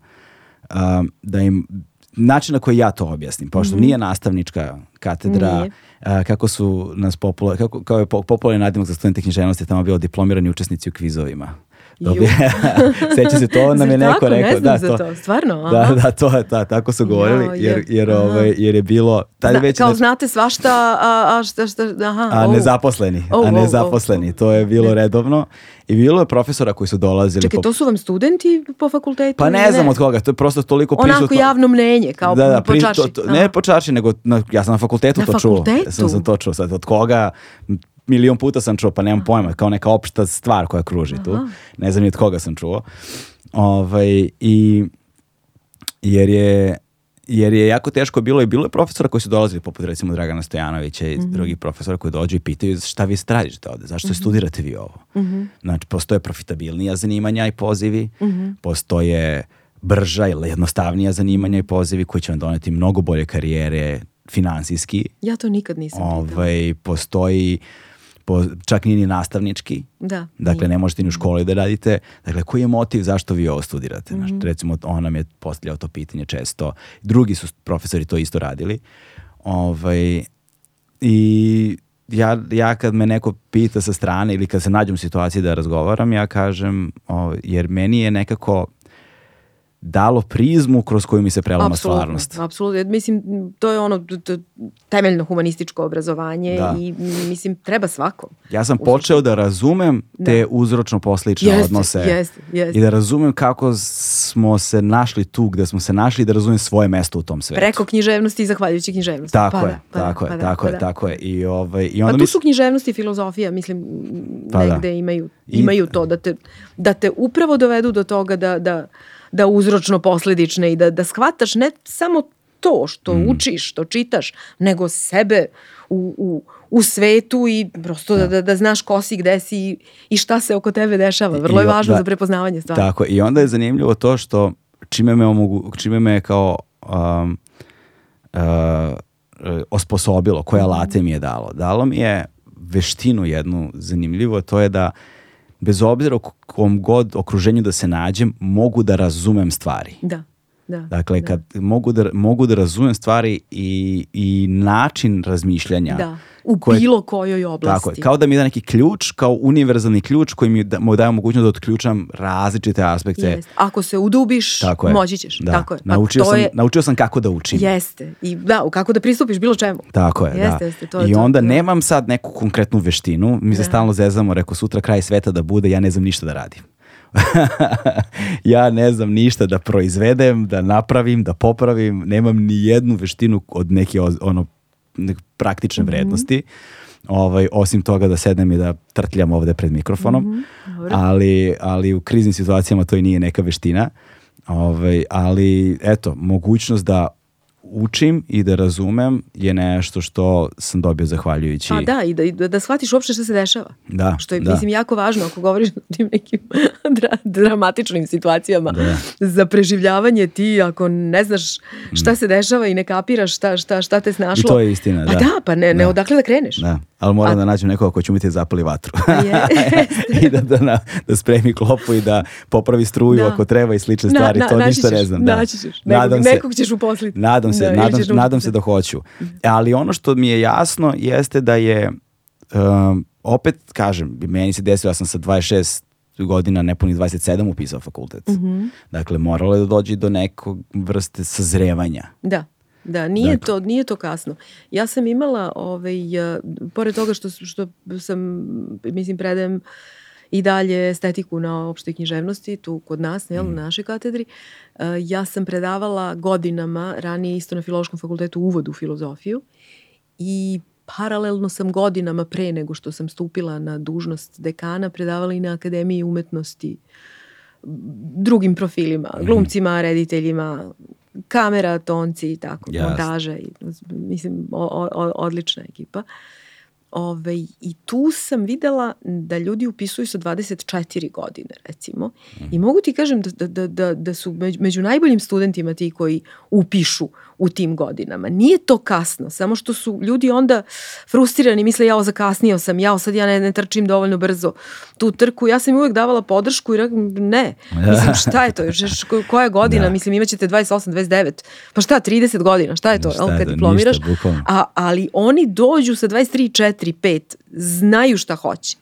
A: da im, način na koji ja to objasnim, pošto nije nastavnička katedra.
B: Nije.
A: a, kako su nas popular, kako, kao je po- popularni nadimak za studente književnosti, tamo bilo diplomirani učesnici u kvizovima. Seća se, to nam je neko
B: tako? Ne
A: rekao.
B: znam
A: da,
B: za to. Stvarno?
A: Da,
B: Aha.
A: da, to je, ta, tako su govorili,
B: Jao,
A: jer,
B: je.
A: jer, ovaj, jer je bilo, tad
B: Zna,
A: već
B: kao
A: na-
B: znate svašta, a, a šta, šta, aha.
A: a
B: o.
A: nezaposleni,
B: Oh,
A: a
B: oh,
A: nezaposleni,
B: oh,
A: to je bilo redovno. I bilo je profesora koji su dolazili
B: Čekaj,
A: po...
B: to su vam studenti po fakultetu?
A: Pa
B: ili
A: ne znam od koga, to je prosto toliko
B: Onako
A: prisutno.
B: javno mnenje, kao
A: da, da,
B: po čaši.
A: to- to- ne po čaši, nego na, ja sam na fakultetu
B: Na
A: to
B: fakultetu?
A: čuo. Sam, sam to čuo. Sad, od koga, milion puta sam čuo, pa nemam pojma, kao neka opšta stvar koja kruži tu. Ne znam ni od koga sam čuo. Ovaj, I jer je jer je jako teško bilo i bilo je profesora koji su dolazili poput recimo Dragana Stojanovića i
B: Mhm.
A: drugih profesora koji dođu i pitaju šta vi tražite ovde, zašto studirate vi ovo?
B: Mhm.
A: Znači, postoje profitabilnija zanimanja i pozivi,
B: Mhm.
A: postoje brža ili jednostavnija zanimanja i pozivi koji će vam doneti mnogo bolje karijere finansijski.
B: Ja to nikad nisam pitala.
A: Ovaj, postoji po, čak nije ni nastavnički,
B: Da.
A: Dakle, ne možete ni u školi da radite. Dakle, koji je motiv zašto vi ovo studirate? Znaš,
B: Mhm.
A: recimo, on nam je postavljao to pitanje često. Drugi su profesori to isto radili. Ovaj, I ja, ja kad me neko pita sa strane ili kad se nađem u situaciji da razgovaram, ja kažem, o, jer meni je nekako dalo prizmu kroz koju mi se prelama stvarnost.
B: Apsolutno, mislim, to je ono temeljno humanističko obrazovanje
A: Da.
B: i mislim, treba svakom.
A: Ja sam počeo da razumem te uzročno-posledične
B: Jeste,
A: odnose
B: jeste, jeste.
A: i da razumem kako smo se našli tu gde smo se našli i da razumem svoje mesto u tom svetu.
B: Preko književnosti i zahvaljujući književnosti.
A: Tako
B: Pa
A: je,
B: da, pa da,
A: tako
B: pa
A: je,
B: da,
A: tako
B: pa
A: je,
B: da.
A: tako je. I, ovaj, i
B: Pa
A: onda
B: tu
A: mi
B: su književnost i filozofija, mislim,
A: Pa da.
B: negde imaju,
A: I-
B: imaju to da te, da te upravo dovedu do toga da, da, da uzročno posledične i da, da shvataš ne samo to što
A: Mm.
B: učiš, što čitaš, nego sebe u, u, u svetu i prosto da, da, da znaš ko si, gde si i- šta se oko tebe dešava. Vrlo
A: I
B: je važno
A: da.
B: za prepoznavanje stvari.
A: Tako. I onda je zanimljivo to što čime me, omogu, čime me kao um, uh, osposobilo, koje alate mi je dalo? Dalo mi je veštinu jednu zanimljivu, a to je da bez obzira u kom god okruženju da se nađem, mogu da razumem stvari.
B: Da. Da,
A: Dakle,
B: da.
A: kad mogu da, mogu da razumem stvari i, i način razmišljanja.
B: Da, u
A: koje-
B: bilo kojoj oblasti.
A: Tako je, kao da mi da neki ključ, kao univerzalni ključ koji mi da, mu daje mogućnost da otključam različite aspekte.
B: Jest. Ako se udubiš,
A: Tako je.
B: moći ćeš.
A: Da.
B: Tako je. Pa
A: Naučio, sam,
B: je,
A: naučio sam kako da učim.
B: Jeste. I da, kako da pristupiš bilo čemu.
A: Tako je,
B: Jeste,
A: da.
B: jeste, to je
A: I
B: to,
A: onda
B: da.
A: nemam sad neku konkretnu veštinu, mi se
B: Da.
A: stalno zezamo, rekao sutra kraj sveta da bude, ja ne znam ništa da radim. ja ne znam ništa da proizvedem, da napravim, da popravim, nemam ni jednu veštinu od neke ono, neke praktične
B: Mhm.
A: vrednosti. Ovaj, osim toga da sednem i da trtljam ovde pred mikrofonom,
B: Mhm, dobro.
A: ali, ali u kriznim situacijama to i nije neka veština. Ovaj, ali eto, mogućnost da učim i da razumem je nešto što sam dobio zahvaljujući.
B: Pa da, i da, i da, da shvatiš uopšte šta se dešava.
A: Da,
B: Što je,
A: da.
B: mislim, jako važno ako govoriš o tim nekim dra, dramatičnim situacijama.
A: Da.
B: Za preživljavanje ti, ako ne znaš šta se dešava i ne kapiraš šta, šta, šta te snašlo.
A: I to je istina,
B: Pa
A: da.
B: da, pa ne, ne
A: Da.
B: odakle da kreneš.
A: Da, ali moram
B: A-
A: da nađem nekoga ko će umeti da zapali vatru. I da, da, na- da spremi klopu i da popravi struju
B: Da.
A: ako treba i slične
B: Na-
A: stvari.
B: na-
A: to ništa ne
B: ćeš,
A: znam. Da.
B: naći ćeš. Nekog- nekog ćeš uposliti.
A: Nadam se,
B: Da,
A: nadam, nadam se da hoću. Ali ono što mi je jasno jeste da je, um, opet kažem, meni se desilo, ja sam sa 26 godina, nepunih 27 upisao fakultet.
B: Mhm.
A: Dakle, moralo je da dođe do nekog vrste sazrevanja.
B: Da. Da, nije,
A: Dakle.
B: to, nije to kasno. Ja sam imala, ovaj, uh, pored toga što, što sam, mislim, predajem i dalje estetiku na opštoj književnosti, tu kod nas, jel,
A: Mm.
B: na našoj katedri, uh, ja sam predavala godinama, ranije isto na Filološkom fakultetu, uvod u filozofiju i paralelno sam godinama pre nego što sam stupila na dužnost dekana predavala i na Akademiji umetnosti drugim profilima,
A: Mhm.
B: glumcima, rediteljima, kamera, tonci i tako,
A: Jasno.
B: montaža i mislim o, o, odlična ekipa. Ove, I tu sam videla da ljudi upisuju sa 24 godine, recimo. I mogu ti kažem da, da, da, da, da su među, među najboljim studentima ti koji upišu u tim godinama. Nije to kasno, samo što su ljudi onda frustrirani, misle jao zakasnio sam, jao sad ja ne, ne trčim dovoljno brzo tu trku. Ja sam im uvek davala podršku i rekla ne, mislim šta je to, još, još ko- koja je godina,
A: Da.
B: mislim imaćete 28, 29, pa šta 30 godina, šta je to,
A: Šta je
B: kad
A: to,
B: diplomiraš?
A: ništa, bukvalno.
B: A, ali oni dođu sa 23, 4, 5, znaju šta hoće.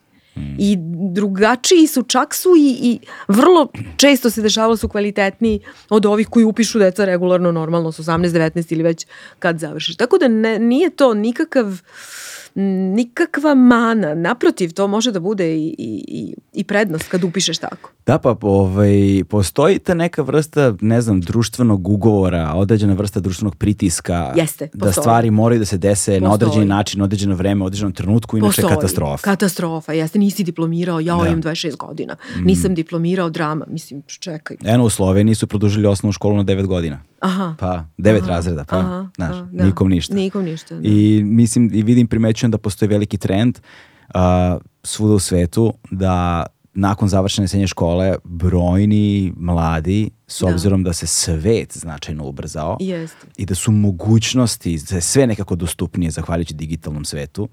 B: I drugačiji su, čak su i, i vrlo često se dešavalo su kvalitetniji od ovih koji upišu deca regularno, normalno s 18, 19 ili već kad završiš. Tako da ne, nije to nikakav nikakva mana, naprotiv, to može da bude i, i, i, i prednost kad upišeš tako.
A: Da, pa ovaj, postoji ta neka vrsta, ne znam, društvenog ugovora, određena vrsta društvenog pritiska.
B: Jeste,
A: Da
B: postoji.
A: stvari moraju da se dese na
B: Postoji.
A: određeni način, na određeno vreme, određenom trenutku, inače
B: Postoji.
A: katastrofa.
B: Katastrofa, jeste, nisi diplomirao, ja
A: Da. Mm.
B: imam 26 godina. Nisam diplomirao drama, mislim, čekaj.
A: Eno, u Sloveniji su produžili osnovnu školu na 9 godina.
B: Aha.
A: Pa, devet
B: Aha,
A: razreda, pa,
B: aha,
A: znaš,
B: da, da.
A: nikom ništa.
B: Nikom ništa, da.
A: I mislim, i vidim, primećujem da postoji veliki trend uh, svuda u svetu da nakon završene srednje škole brojni mladi, s
B: Da.
A: obzirom da se svet značajno ubrzao
B: Jeste.
A: i da su mogućnosti za sve nekako dostupnije zahvaljujući digitalnom svetu,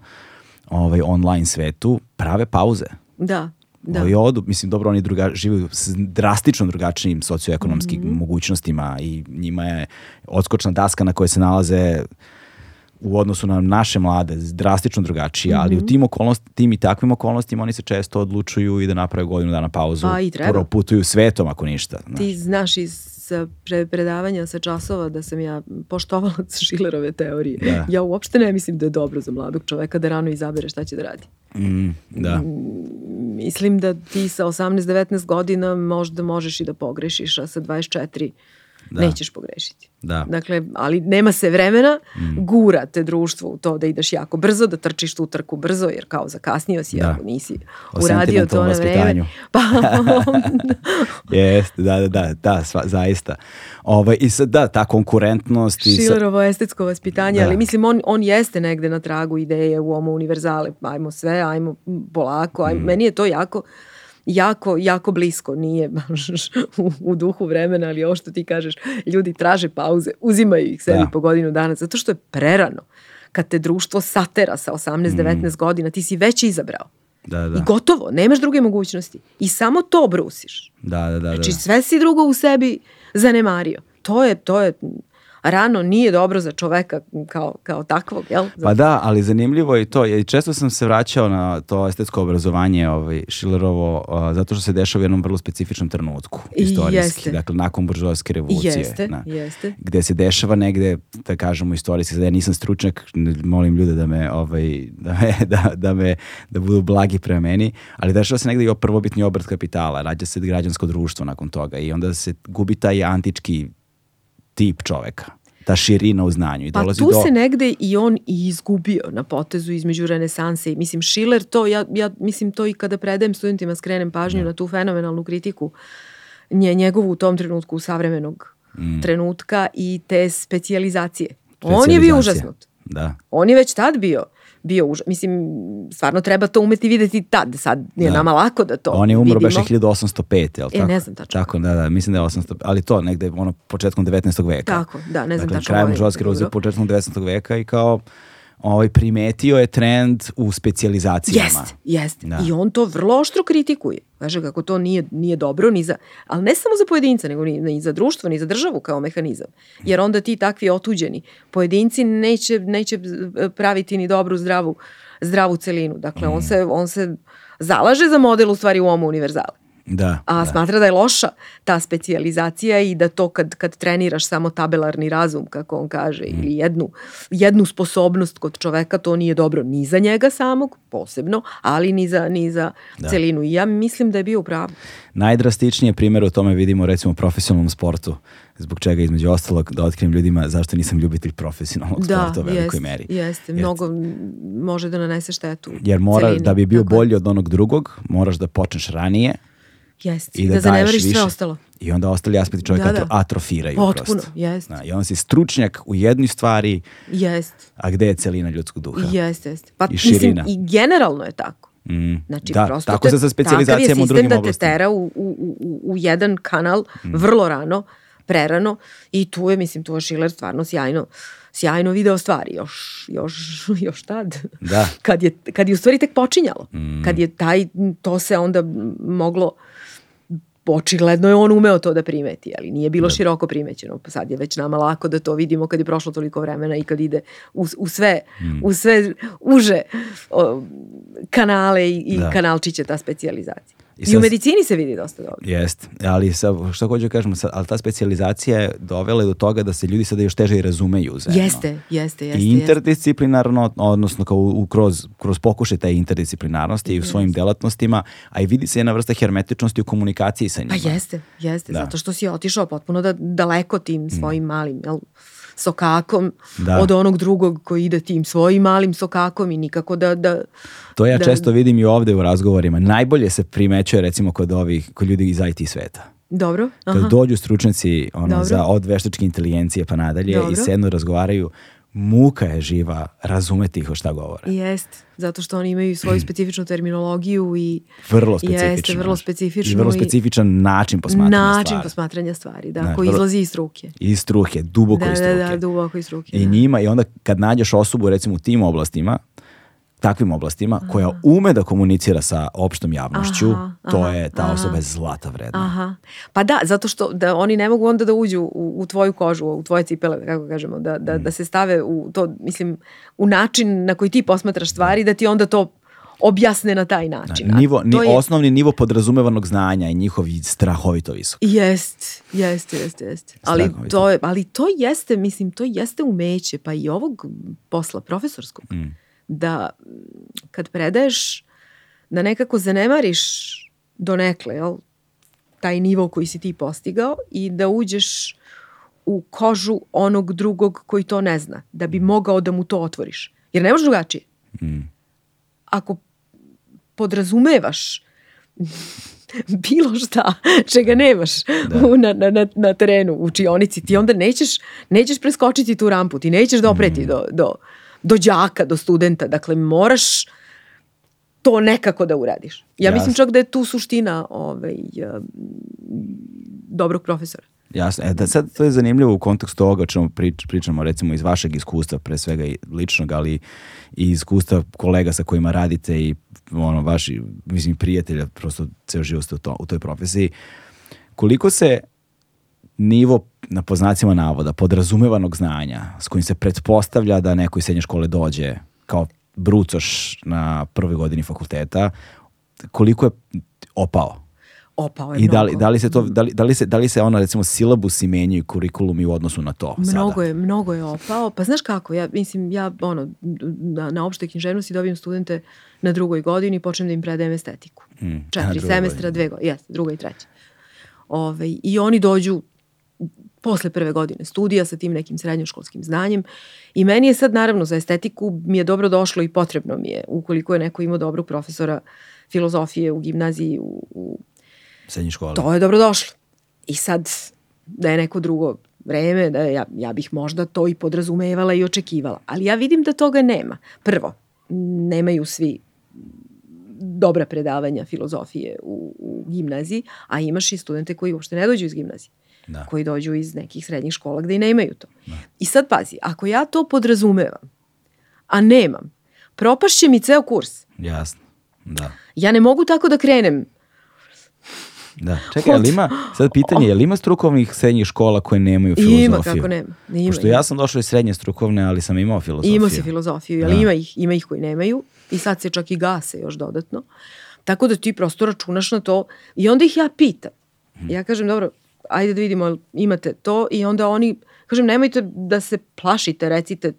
A: ovaj, online svetu, prave pauze.
B: Da, da.
A: Da. I odu, mislim, dobro, oni druga, žive s drastično drugačijim socioekonomskim
B: Mhm.
A: mogućnostima i njima je odskočna daska na kojoj se nalaze u odnosu na naše mlade drastično drugačije, ali
B: Mhm.
A: u tim okolnostima, tim i takvim okolnostima oni se često odlučuju i da naprave godinu dana pauzu.
B: Pa i treba.
A: Prvo putuju svetom ako ništa. znaš.
B: Ti znaš iz sa pre, predavanja sa časova da sam ja poštovalac Šilerove teorije.
A: Da.
B: Ja uopšte ne mislim da je dobro za mladog čoveka da rano izabere šta će da radi.
A: Mm, da.
B: Mislim da ti sa 18-19 godina možda možeš i da pogrešiš, a sa 24
A: Da.
B: nećeš pogrešiti.
A: Da.
B: Dakle, ali nema se vremena, gura te društvo u to da ideš jako brzo, da trčiš tu trku brzo, jer kao zakasnio si
A: Da.
B: ako nisi
A: O
B: uradio to na vreme. Pa,
A: Jeste, da, da, da, da, sva, zaista. Ovaj, I sad, da, ta konkurentnost i sa,
B: Šilerovo estetsko vaspitanje,
A: Da.
B: ali mislim on, on jeste negde na tragu ideje u omo univerzale, ajmo sve, ajmo polako, ajmo,
A: Mm.
B: meni je to jako jako, jako blisko, nije baš u, u duhu vremena, ali ovo što ti kažeš, ljudi traže pauze, uzimaju ih sebi
A: Da.
B: po godinu dana, zato što je prerano. Kad te društvo satera sa 18-19 godina, ti si već izabrao.
A: Da, da.
B: I gotovo, nemaš druge mogućnosti. I samo to brusiš.
A: Da, da, da. da.
B: Znači sve si drugo u sebi zanemario. To je, to je rano nije dobro za čoveka kao, kao takvog, jel?
A: Pa da, ali zanimljivo je i to. I često sam se vraćao na to estetsko obrazovanje ovaj, Šilerovo, a, zato što se dešava u jednom vrlo specifičnom trenutku istorijski.
B: Jeste.
A: Dakle, nakon buržovske revolucije.
B: Jeste,
A: na-
B: jeste.
A: Gde se dešava negde, da kažemo istorijski, da ja nisam stručnjak, molim ljude da me, ovaj, da, me, da, da me, da budu blagi prema meni, ali dešava se negde i o prvobitni obrt kapitala, rađa se građansko društvo nakon toga i onda se gubi taj antički tip čoveka, ta širina u znanju i
B: Pa
A: dolazi
B: tu
A: do...
B: se negde i on i izgubio na potezu između renesanse i mislim Schiller to, ja, ja mislim to i kada predajem studentima skrenem pažnju na tu fenomenalnu kritiku nje, njegovu u tom trenutku savremenog trenutka i te specijalizacije. On je bio užasnut.
A: Da.
B: On je već tad bio bio užas. Mislim, stvarno treba to umeti videti tad. Sad nije
A: Da.
B: nama lako da to
A: On je umro
B: vidimo.
A: baš 1805, jel
B: E,
A: tako?
B: ne znam tačno.
A: Tako, da, da, mislim da je 800, ali to negde ono početkom 19. veka.
B: Tako, da, ne znam
A: dakle,
B: tačno
A: krajem
B: ovaj
A: revolucije,
B: dobro.
A: početkom 19. veka i kao ovaj, primetio je trend u specijalizacijama.
B: Jeste, jeste.
A: Da.
B: I on to vrlo oštro kritikuje. Kaže kako to nije, nije dobro ni za, ali ne samo za pojedinca, nego ni, ni za društvo, ni za državu kao mehanizam. Jer onda ti takvi otuđeni pojedinci neće, neće praviti ni dobru zdravu, zdravu celinu. Dakle,
A: Mm.
B: on, se, on se zalaže za model u stvari u ovom univerzale.
A: Da,
B: A
A: da.
B: smatra da je loša ta specijalizacija i da to kad, kad treniraš samo tabelarni razum, kako on kaže,
A: Mm.
B: ili jednu, jednu sposobnost kod čoveka, to nije dobro ni za njega samog, posebno, ali ni za, ni za celinu. I ja mislim da je bio u pravu.
A: Najdrastičnije primjer o tome vidimo recimo u profesionalnom sportu, zbog čega između ostalog da otkrijem ljudima zašto nisam ljubitelj profesionalnog
B: Da,
A: sporta u velikoj
B: jeste,
A: meri.
B: jeste.
A: Jer-
B: Mnogo može da nanese štetu.
A: Jer mora,
B: celini.
A: da bi bio bolji od onog drugog, moraš da počneš ranije
B: Jeste.
A: i da,
B: da
A: više.
B: sve ostalo.
A: I onda ostali aspekti čovjeka
B: Da, da.
A: atro- atrofiraju
B: Potpuno, jeste.
A: Da, I onda si stručnjak u jednoj stvari,
B: Jeste.
A: a gde je celina ljudskog duha?
B: Jeste, jeste. Pa,
A: I širina.
B: Mislim, i generalno je tako.
A: Mm,
B: Znači,
A: da,
B: prosto
A: tako se sa specijalizacijama
B: takav je
A: u drugim
B: sistem da te
A: oblastima.
B: tera u, u, u, u jedan kanal vrlo rano, prerano i tu je, mislim, tu je Schiller stvarno sjajno sjajno video stvari još, još, još tad.
A: Da.
B: kad, je, kad je u stvari tek počinjalo. Kad je taj, to se onda moglo očigledno je on umeo to da primeti, ali nije bilo široko primećeno. Sad je već nama lako da to vidimo kad je prošlo toliko vremena i kad ide u, u sve, u sve uže o, kanale i, i
A: Da.
B: kanalčiće ta specijalizacija.
A: I
B: I,
A: sad-
B: u medicini se vidi dosta dobro.
A: Jest, ali sa, što hoću da kažemo, sad, ali ta specijalizacija je dovela do toga da se ljudi sada još teže i razumeju zajedno.
B: Jeste, jeste, jeste.
A: I interdisciplinarno, odnosno kao u, kroz, kroz pokušaj te interdisciplinarnosti i u svojim delatnostima, a i vidi se jedna vrsta hermetičnosti u komunikaciji sa njima.
B: Pa jeste, jeste,
A: Da.
B: zato što si otišao potpuno da, daleko tim svojim malim jel, sokakom
A: Da.
B: od onog drugog koji ide tim svojim malim sokakom i nikako da... da
A: To ja
B: da-
A: često vidim i ovde u razgovorima. Najbolje se primećuje recimo kod ovih, kod ljudi iz IT sveta.
B: Dobro?
A: Kad
B: Aha.
A: dođu stručnjaci ono,
B: Dobro.
A: za od veštačke inteligencije pa nadalje
B: Dobro.
A: i sednu razgovaraju, muka je živa razumeti ih o šta govore.
B: Jest, zato što oni imaju svoju specifičnu terminologiju i
A: Vrlo specifično.
B: Jeste, vrlo specifično
A: I vrlo specifičan način posmatranja
B: način
A: stvari.
B: posmatranja stvari, da,
A: Da,
B: koji
A: vrlo-
B: izlazi iz struke.
A: Iz struke, duboko
B: Da,
A: iz
B: da,
A: struke.
B: da, duboko iz struke.
A: I
B: da.
A: njima, i onda kad nađeš osobu recimo u tim oblastima, takvim oblastima, koja ume da komunicira sa opštom javnošću,
B: Aha,
A: to
B: aha,
A: je, ta
B: aha.
A: osoba je zlata vredna.
B: Aha. Pa da, zato što da oni ne mogu onda da uđu u, u tvoju kožu, u tvoje cipele, da kako kažemo, da, da,
A: Mm.
B: da se stave u to, mislim, u način na koji ti posmatraš stvari, da ti onda to objasne na taj način. A
A: Nivo, ni,
B: je-
A: Osnovni nivo podrazumevanog znanja i njihov strahovito visok.
B: Jest, jeste, jeste, jeste. Ali to, je, ali to jeste, mislim, to jeste umeće, pa i ovog posla profesorskog,
A: Mm.
B: Da mm, kad predaješ, da nekako zanemariš donekle, jel, taj nivo koji si ti postigao i da uđeš u kožu onog drugog koji to ne zna, da bi mogao da mu to otvoriš. Jer ne možeš drugačije.
A: Mm.
B: Ako podrazumevaš bilo šta čega nemaš u, na, na, na, na terenu, u čionici, ti onda nećeš, nećeš preskočiti tu rampu, ti nećeš dopreti do, do, do đaka, do studenta. Dakle, moraš to nekako da uradiš. Ja
A: Jasno.
B: mislim čak da je tu suština ovaj, dobrog profesora.
A: Jasno, e, da sad to je zanimljivo u kontekstu ovoga o čemu prič, pričamo recimo iz vašeg iskustva, pre svega i ličnog, ali i iskustva kolega sa kojima radite i ono, vaši, mislim, prijatelja, prosto ceo život ste u, to, u toj profesiji. Koliko se nivo na poznacima navoda podrazumevanog znanja s kojim se pretpostavlja da neko iz srednje škole dođe kao brucoš na prvoj godini fakulteta, koliko je opao?
B: Opao je
A: I da li,
B: mnogo.
A: da li se to da li, da li se da li se ona recimo silabusi menjaju kurikulumi u odnosu na to
B: Mnogo
A: sada?
B: je, mnogo je opao. Pa znaš kako, ja mislim, ja ono, na, na opštoj književnosti dobijem studente na drugoj godini i počnem da im predajem estetiku.
A: Mm,
B: Četiri semestra, dve godine, jeste, druga i treća. Ove, I oni dođu posle prve godine studija sa tim nekim srednjoškolskim znanjem i meni je sad naravno za estetiku mi je dobro došlo i potrebno mi je ukoliko je neko imao dobrog profesora filozofije u gimnaziji u, u
A: Srednje škole.
B: to je dobro došlo. I sad, da je neko drugo vreme, da ja, ja bih možda to i podrazumevala i očekivala. Ali ja vidim da toga nema. Prvo, nemaju svi dobra predavanja filozofije u, u gimnaziji, a imaš i studente koji uopšte ne dođu iz gimnazije.
A: Da.
B: Koji dođu iz nekih srednjih škola gde i nemaju to. I sad pazi, ako ja to podrazumevam, a nemam, propašće mi ceo kurs.
A: Jasno. Da.
B: Ja ne mogu tako da krenem
A: Da. Čekaj, ali ima, sad pitanje, je li ima strukovnih srednjih škola koje nemaju filozofiju?
B: Ima, kako nema. Ima,
A: Pošto
B: ima.
A: ja sam došao iz srednje strukovne, ali sam imao filozofiju.
B: Imao si filozofiju, ali
A: Da.
B: ima ih, ima ih koji nemaju i sad se čak i gase još dodatno. Tako da ti prosto računaš na to i onda ih ja pitam. Ja kažem, dobro, ajde da vidimo, imate to i onda oni, kažem, nemojte da se plašite, recite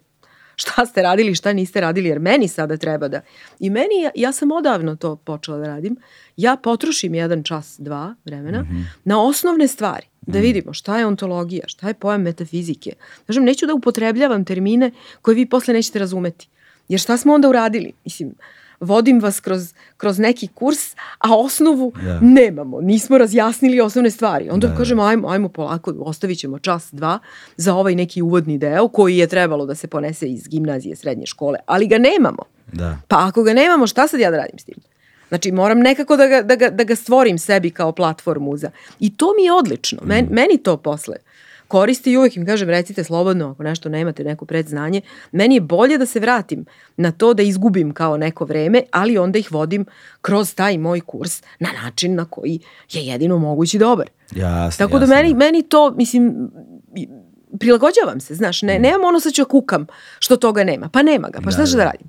B: šta ste radili, šta niste radili, jer meni sada treba da... I meni, ja, ja sam odavno to počela da radim, ja potrošim jedan čas, dva vremena na osnovne stvari, da vidimo šta je ontologija, šta je pojam metafizike. Kažem, neću da upotrebljavam termine koje vi posle nećete razumeti. Jer šta smo onda uradili? Mislim, vodim vas kroz, kroz neki kurs, a osnovu
A: Da.
B: nemamo. Nismo razjasnili osnovne stvari. Onda
A: Da, da.
B: kažemo, ajmo, ajmo polako, ostavit ćemo čas, dva za ovaj neki uvodni deo koji je trebalo da se ponese iz gimnazije, srednje škole, ali ga nemamo.
A: Da.
B: Pa ako ga nemamo, šta sad ja da radim s tim? Znači, moram nekako da ga, da ga, da ga stvorim sebi kao platformu za... I to mi je odlično. Men, meni to posle koristi i uvek im kažem recite slobodno ako nešto nemate, neko predznanje. Meni je bolje da se vratim na to da izgubim kao neko vreme, ali onda ih vodim kroz taj moj kurs na način na koji je jedino mogući dobar.
A: Jasno,
B: Tako da
A: jasno,
B: meni, meni to, mislim, prilagođavam se, znaš, ne, nemam ono sad ću ja kukam što toga nema. Pa nema ga, pa šta
A: Da,
B: ću da
A: da.
B: radim?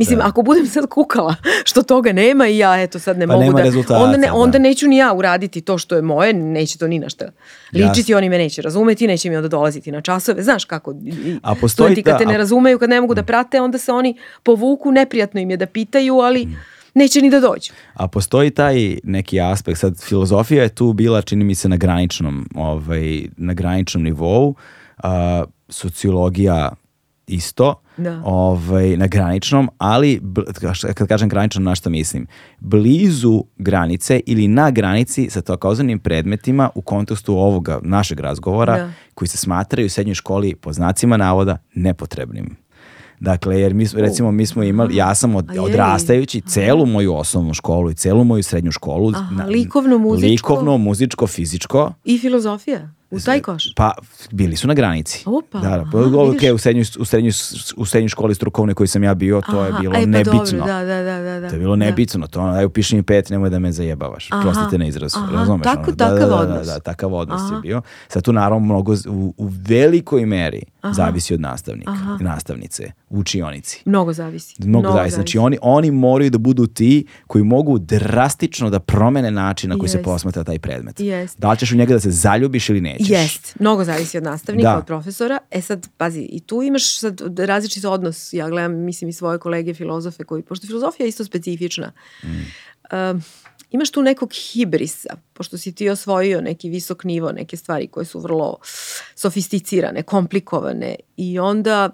B: Mislim,
A: Da.
B: ako budem sad kukala što toga nema i ja eto sad ne
A: Pa
B: mogu
A: nema
B: da...
A: rezultata,
B: onda, ne,
A: da.
B: onda neću ni ja uraditi to što je moje, neće to ni na šta ličiti, oni me neće razumeti, neće mi onda dolaziti na časove. Znaš kako,
A: A postoji
B: studenti kad
A: ta-
B: te ne razumeju, kad ne mogu da prate, onda se oni povuku, neprijatno im je da pitaju, ali neće ni da dođu.
A: A postoji taj neki aspekt, sad filozofija je tu bila, čini mi se, na graničnom, ovaj, na graničnom nivou, a, sociologija isto,
B: Da.
A: ovaj, na graničnom, ali kad kažem granično, na šta mislim? Blizu granice ili na granici sa takozvanim predmetima u kontekstu ovoga našeg razgovora,
B: Da.
A: koji se smatraju u srednjoj školi po znacima navoda nepotrebnim. Dakle, jer mi, recimo, mi smo imali, ja sam od, odrastajući celu moju osnovnu školu i celu moju srednju školu.
B: Aha, likovno, muzičko?
A: Likovno, muzičko, fizičko.
B: I filozofija, u taj koš.
A: Pa, bili su na granici.
B: Opa,
A: Da, da,
B: aha,
A: pa, ok,
B: vidiš.
A: u srednjoj, u, srednjoj, u srednjoj školi strukovne koji sam ja bio, to je
B: Aha,
A: bilo
B: e, pa
A: nebitno.
B: Dobro, da, da, da, da, da.
A: To je bilo
B: Da.
A: nebitno, to ono, daj upiši mi pet, nemoj da me zajebavaš.
B: Aha,
A: Prostite na izrazu,
B: aha,
A: razumeš?
B: tako-
A: ono? Da,
B: takav
A: da, da,
B: odnos.
A: Da, da, takav odnos je
B: Aha.
A: bio. Sad tu naravno mnogo, u, u velikoj meri
B: Aha.
A: zavisi od nastavnika,
B: Aha.
A: nastavnice, učionici.
B: Mnogo zavisi.
A: Mnogo zavisi. Znači oni, oni moraju da budu ti koji mogu drastično da promene način na koji se
B: Jest.
A: posmatra taj predmet.
B: Jest.
A: Da li ćeš u njega da se zaljubiš ili nećeš?
B: Jest, mnogo zavisi od nastavnika,
A: Da.
B: od profesora. E sad, pazi, i tu imaš sad različit odnos. Ja gledam, mislim, i svoje kolege filozofe koji, pošto filozofija je isto specifična, um, imaš tu nekog hibrisa, pošto si ti osvojio neki visok nivo, neke stvari koje su vrlo sofisticirane, komplikovane i onda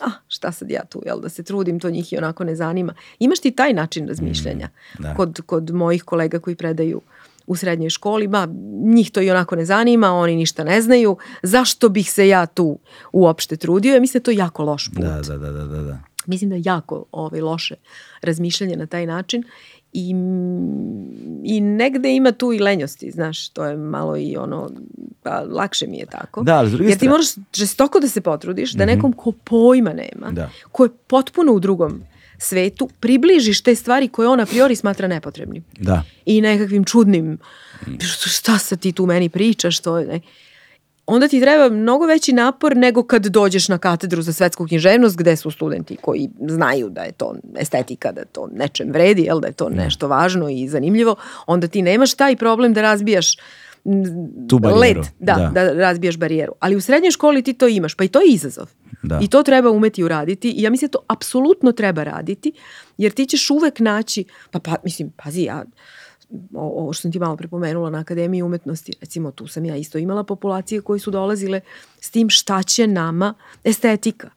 B: ah, šta sad ja tu, jel, da se trudim, to njih i onako ne zanima. Imaš ti taj način razmišljanja
A: da.
B: kod, kod mojih kolega koji predaju u srednjoj školi, ma njih to i onako ne zanima, oni ništa ne znaju, zašto bih se ja tu uopšte trudio? Ja mislim da je to jako loš put.
A: Da, da, da, da, da. da.
B: Mislim da je jako ovaj, loše razmišljanje na taj način i, i negde ima tu i lenjosti, znaš, to je malo i ono, pa lakše mi je tako.
A: Da, ali s druge
B: Jer ti moraš žestoko da se potrudiš, da nekom ko pojma nema,
A: Da.
B: ko je potpuno u drugom svetu, približiš te stvari koje on a priori smatra nepotrebnim
A: Da.
B: i nekakvim čudnim šta sad ti tu meni pričaš to je ne onda ti treba mnogo veći napor nego kad dođeš na katedru za svetsku književnost gde su studenti koji znaju da je to estetika, da to nečem vredi, jel, da je to nešto važno i zanimljivo, onda ti nemaš taj problem da razbijaš
A: Tu barijeru,
B: led, da,
A: da.
B: da. razbijaš barijeru. Ali u srednjoj školi ti to imaš, pa i to je izazov.
A: Da.
B: I to treba umeti uraditi i ja mislim da to apsolutno treba raditi, jer ti ćeš uvek naći, pa, pa mislim, pazi, ja, ovo što sam ti malo prepomenula na Akademiji umetnosti, recimo tu sam ja isto imala populacije koji su dolazile s tim šta će nama estetika.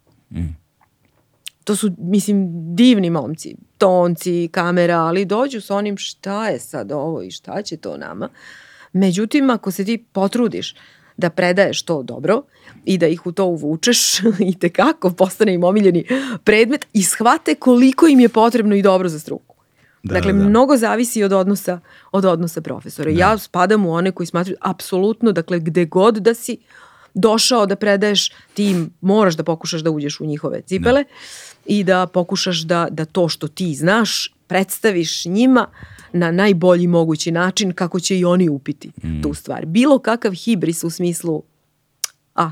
B: To su, mislim, divni momci, tonci, kamera, ali dođu s onim šta je sad ovo i šta će to nama. Međutim, ako se ti potrudiš da predaješ to dobro i da ih u to uvučeš i tekako postane im omiljeni predmet i shvate koliko im je potrebno i dobro za struku.
A: Da,
B: dakle,
A: da, da.
B: mnogo zavisi od odnosa, od odnosa profesora. Ja spadam u one koji smatruju apsolutno, dakle, gde god da si došao da predaješ, ti moraš da pokušaš da uđeš u njihove cipele i da pokušaš da, da to što ti znaš predstaviš njima na najbolji mogući način kako će i oni upiti tu stvar. Bilo kakav hibris u smislu ah,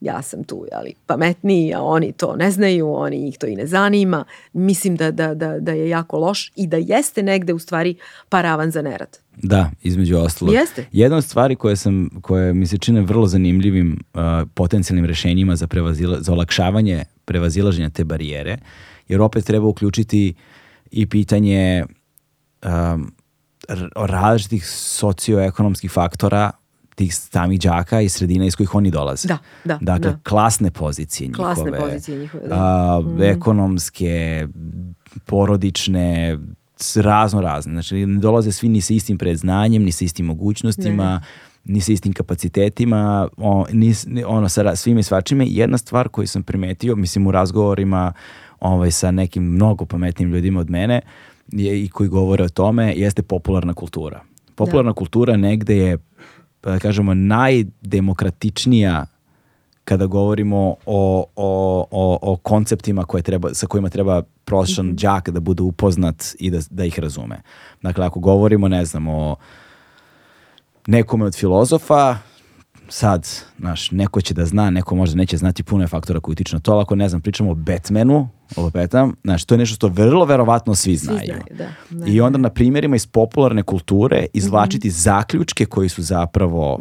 B: ja sam tu, ali pametniji, a oni to ne znaju, oni njih to i ne zanima. Mislim da, da, da, da je jako loš i da jeste negde u stvari paravan za nerad.
A: Da, između ostalog.
B: Jeste.
A: Jedna od stvari koje, sam, koje mi se čine vrlo zanimljivim uh, potencijalnim rešenjima za, prevazila, za olakšavanje prevazilaženja te barijere, jer opet treba uključiti i pitanje um, različitih socioekonomskih faktora tih samih đaka i sredina iz kojih oni dolaze.
B: Da, da,
A: Dakle,
B: da.
A: klasne pozicije njihove.
B: Klasne pozicije njihove, da.
A: a, ekonomske, porodične, razno razne. Znači, ne dolaze svi ni sa istim predznanjem, ni sa istim mogućnostima, ni sa istim kapacitetima, o, ni, ono, sa svime i svačime. Jedna stvar koju sam primetio, mislim, u razgovorima ovaj, sa nekim mnogo pametnim ljudima od mene je, i koji govore o tome, jeste popularna kultura. Popularna kultura negde je, pa da kažemo, najdemokratičnija kada govorimo o, o, o, o konceptima koje treba, sa kojima treba prosječan
B: Mhm.
A: đak da bude upoznat i da, da ih razume. Dakle, ako govorimo, ne znam, o nekome od filozofa, sad, znaš, neko će da zna, neko možda neće znati puno je faktora koji utiču na to, ali ako ne znam, pričamo o Batmanu, lupetam, znaš, to je nešto što vrlo verovatno svi znaju.
B: znaju, da. Da,
A: I onda na primjerima iz popularne kulture izvlačiti zaključke koji su zapravo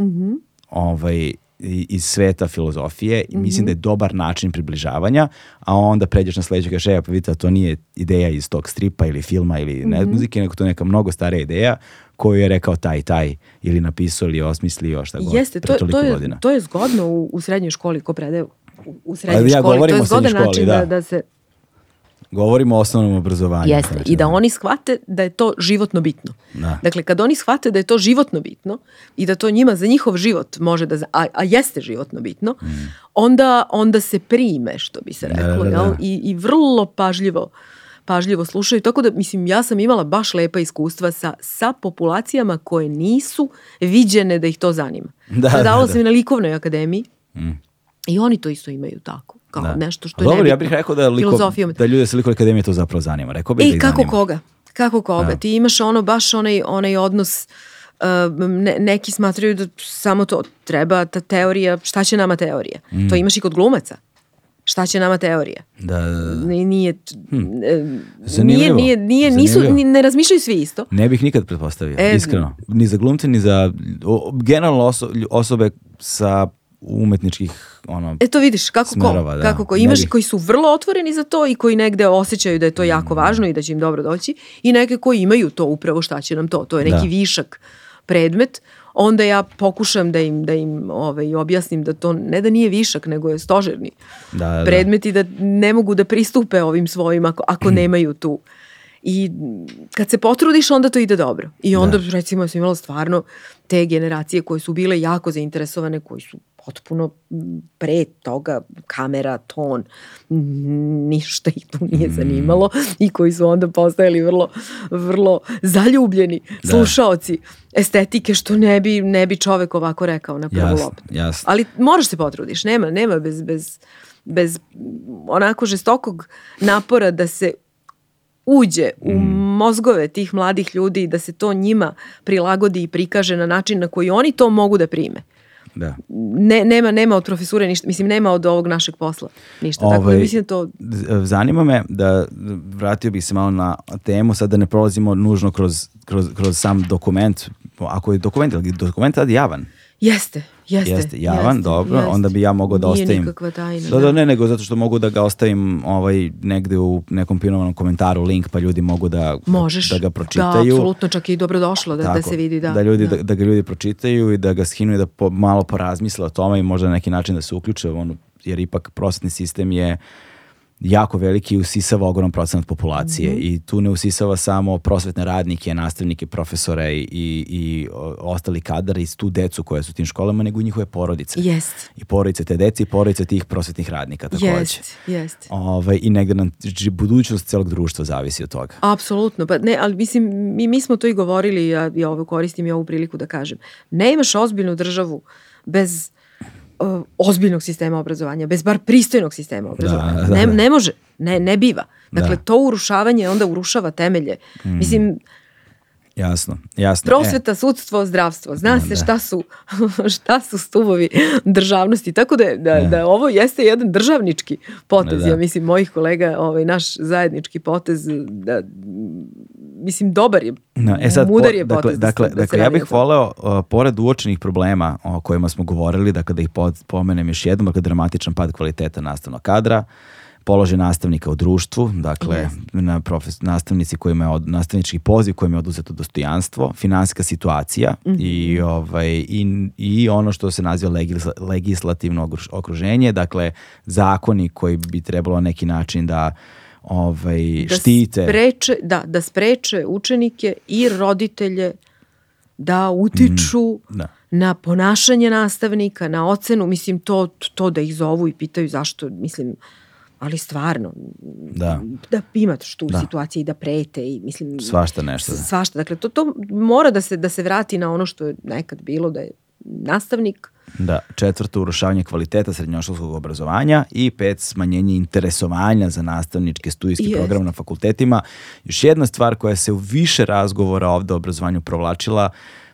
A: ovaj, i- iz sveta filozofije i mislim da je dobar način približavanja, a onda pređeš na sledeće kažeš, evo, pa vidite, to nije ideja iz tog stripa ili filma ili ne, muzike, nego to je neka mnogo starija ideja koju je rekao taj taj ili napisao ili osmislio šta god
B: Jeste, to, to, je,
A: godina.
B: to je zgodno u, u srednjoj školi ko predaje u, u srednjoj
A: Ali ja
B: školi. To je zgodan
A: srednjoj
B: način
A: da.
B: da, da se
A: Govorimo o osnovnom obrazovanju.
B: Jeste,
A: znači,
B: i da oni shvate da je to životno bitno.
A: Da.
B: Dakle, kad oni shvate da je to životno bitno i da to njima za njihov život može da, a, a jeste životno bitno, onda, onda se prime, što bi se
A: Mm. Da,
B: reklo,
A: da, da.
B: jel? I, i vrlo pažljivo pažljivo slušaju, tako da, mislim, ja sam imala baš lepa iskustva sa, sa populacijama koje nisu viđene da ih to zanima.
A: Da,
B: Predavala
A: da, da.
B: sam i na likovnoj akademiji i oni to isto imaju tako, kao
A: Da.
B: nešto što je
A: Dobro, ja bih rekao da, liko, da ljude sa likovne akademije to zapravo zanima. Rekao bih da
B: E,
A: ih
B: kako
A: zanima.
B: koga? Kako koga?
A: Da.
B: Ti imaš ono, baš onaj, onaj odnos, uh, ne- neki smatraju da samo to treba, ta teorija, šta će nama teorija? To imaš i kod glumaca. Šta će nama teorija?
A: Da, da, da.
B: Ni- Nije, e, nije,
A: Zanimljivo.
B: nije, nije, nisu, ne razmišljaju svi isto.
A: Ne bih nikad pretpostavio,
B: E,
A: iskreno. Ni za glumce, ni za o- generalno oso- osobe sa umetničkih ono,
B: E to vidiš, kako
A: Smerova,
B: ko,
A: da.
B: kako ko. Imaš
A: bih-
B: koji su vrlo otvoreni za to i koji negde osjećaju da je to jako važno i da će im dobro doći i neke koji imaju to upravo šta će nam to. To je neki
A: Da.
B: višak predmet. Onda ja pokušam da im, da im ovaj, objasnim da to ne da nije višak, nego je stožerni
A: Da, da, da.
B: predmet i da ne mogu da pristupe ovim svojim ako, ako nemaju tu. I kad se potrudiš, onda to ide dobro. I onda, recimo, ja sam imala stvarno te generacije koje su bile jako zainteresovane, koji su potpuno pre toga kamera, ton, ništa ih tu nije zanimalo i koji su onda postajali vrlo, vrlo zaljubljeni da. slušaoci estetike što ne bi, ne bi čovek ovako rekao na prvu
A: jasne,
B: loptu. Ali moraš se potrudiš, nema, nema bez, bez, bez onako žestokog napora da se uđe u mm. mozgove tih mladih ljudi i da se to njima prilagodi i prikaže na način na koji oni to mogu da prime.
A: Da.
B: Ne, nema, nema od profesure ništa, mislim nema od ovog našeg posla ništa. Ove, Tako da ovaj, mislim da to...
A: Zanima me da vratio bih se malo na temu, sad da ne prolazimo nužno kroz, kroz, kroz sam dokument, ako je dokument, ali dokument tad javan?
B: Jeste, Jeste,
A: jeste javan, jeste, dobro, jeste. onda bi ja mogao da
B: Nije
A: ostavim.
B: nikakva tajna.
A: Da, da, da, ne, nego zato što mogu da ga ostavim ovaj, negde u nekom pinovanom komentaru link, pa ljudi mogu da,
B: Možeš,
A: da ga pročitaju.
B: Da, apsolutno, čak i dobro došlo da, Tako, da se vidi. Da,
A: da, ljudi, da. Da, da ga ljudi pročitaju i da ga skinu i da po, malo porazmisle o tome i možda na neki način da se uključe, ono, jer ipak prosvetni sistem je jako veliki i usisava ogroman procenat populacije mm -hmm. i tu ne usisava samo prosvetne radnike, nastavnike, profesore i, i, i ostali kadar i tu decu koje su u tim školama, nego i njihove porodice.
B: Jest.
A: I porodice te dece i porodice tih prosvetnih radnika takođe.
B: Jest, jest.
A: Ove, ovaj, I negde nam budućnost celog društva zavisi od toga.
B: Apsolutno, pa ne, ali mislim, mi, mi smo to i govorili, ja, ja ovo koristim i ovu priliku da kažem. Ne imaš ozbiljnu državu bez ozbiljnog sistema obrazovanja, bez bar pristojnog sistema obrazovanja. Da, da, ne, da. ne može, ne, ne biva. Dakle, da. to urušavanje onda urušava temelje. Mm. Mislim,
A: Jasno, jasno.
B: Prosveta, e. sudstvo, zdravstvo. Zna da, se šta su, šta su stubovi državnosti. Tako da, da, da ovo jeste jedan državnički potez. Da. Ja mislim, mojih kolega, ovaj, naš zajednički potez, da, mislim, dobar je, no, e sad, mudar je
A: dakle,
B: potez.
A: Da dakle, da dakle ja bih voleo, uh, pored uočenih problema o kojima smo govorili, dakle da ih pomenem još jednom, dakle dramatičan pad kvaliteta nastavnog kadra, položaj nastavnika u društvu, dakle yes. na profes, nastavnici kojima je od, nastavnički poziv kojima je oduzeto dostojanstvo, finansijska situacija mm -hmm. i, ovaj, i, i ono što se naziva legis, legislativno okruženje, dakle zakoni koji bi trebalo neki način da ovaj, da štite.
B: Spreče, da, da spreče učenike i roditelje da utiču mm, da. na ponašanje nastavnika, na ocenu, mislim to, to da ih zovu i pitaju zašto, mislim, ali stvarno da, da imaš tu da. situaciju i da prete i mislim
A: svašta nešto da.
B: svašta dakle to to mora da se da se vrati na ono što je nekad bilo da je nastavnik
A: Da, četvrto urušavanje kvaliteta srednjoškolskog obrazovanja i pet smanjenje interesovanja za nastavničke studijske yes. programe na fakultetima. Još jedna stvar koja se u više razgovora ovde o obrazovanju provlačila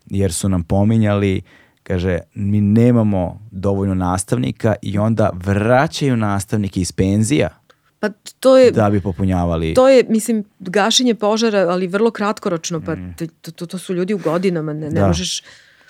A: jer su nam pominjali kaže, mi nemamo dovoljno nastavnika i onda vraćaju nastavnike iz penzija
B: Pa to je...
A: Da bi popunjavali...
B: To je, mislim, gašenje požara, ali vrlo kratkoročno, pa mm. to, to, to su ljudi u godinama, ne, ne da. možeš...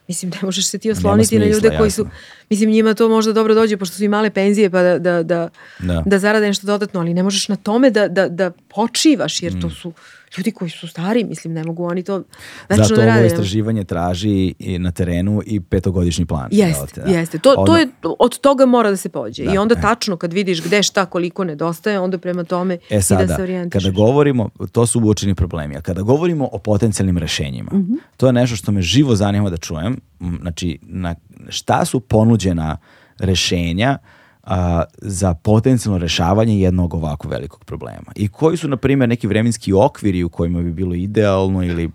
B: Mislim, ne možeš se ti osloniti na ljude koji jasno. su, mislim, njima to možda dobro dođe, pošto su i male penzije, pa da, da, da, da. da zarade nešto dodatno, ali ne možeš na tome da, da, da počivaš, jer mm. to su ljudi koji su stari, mislim, ne mogu oni to večno
A: Zato
B: da rade.
A: ovo istraživanje traži i na terenu i petogodišnji plan.
B: Jeste, da. jeste. To, Odno... to je, od toga mora da se pođe. Da, I onda e. tačno kad vidiš gde šta koliko nedostaje, onda prema tome
A: e, sada,
B: i da se orijentišeš.
A: Kada govorimo, to su uočeni problemi, a kada govorimo o potencijalnim rešenjima, mm -hmm. to je nešto što me živo zanima da čujem. Znači, na, šta su ponuđena rešenja uh, a, za potencijalno rešavanje jednog ovako velikog problema. I koji su, na primjer, neki vremenski okviri u kojima bi bilo idealno ili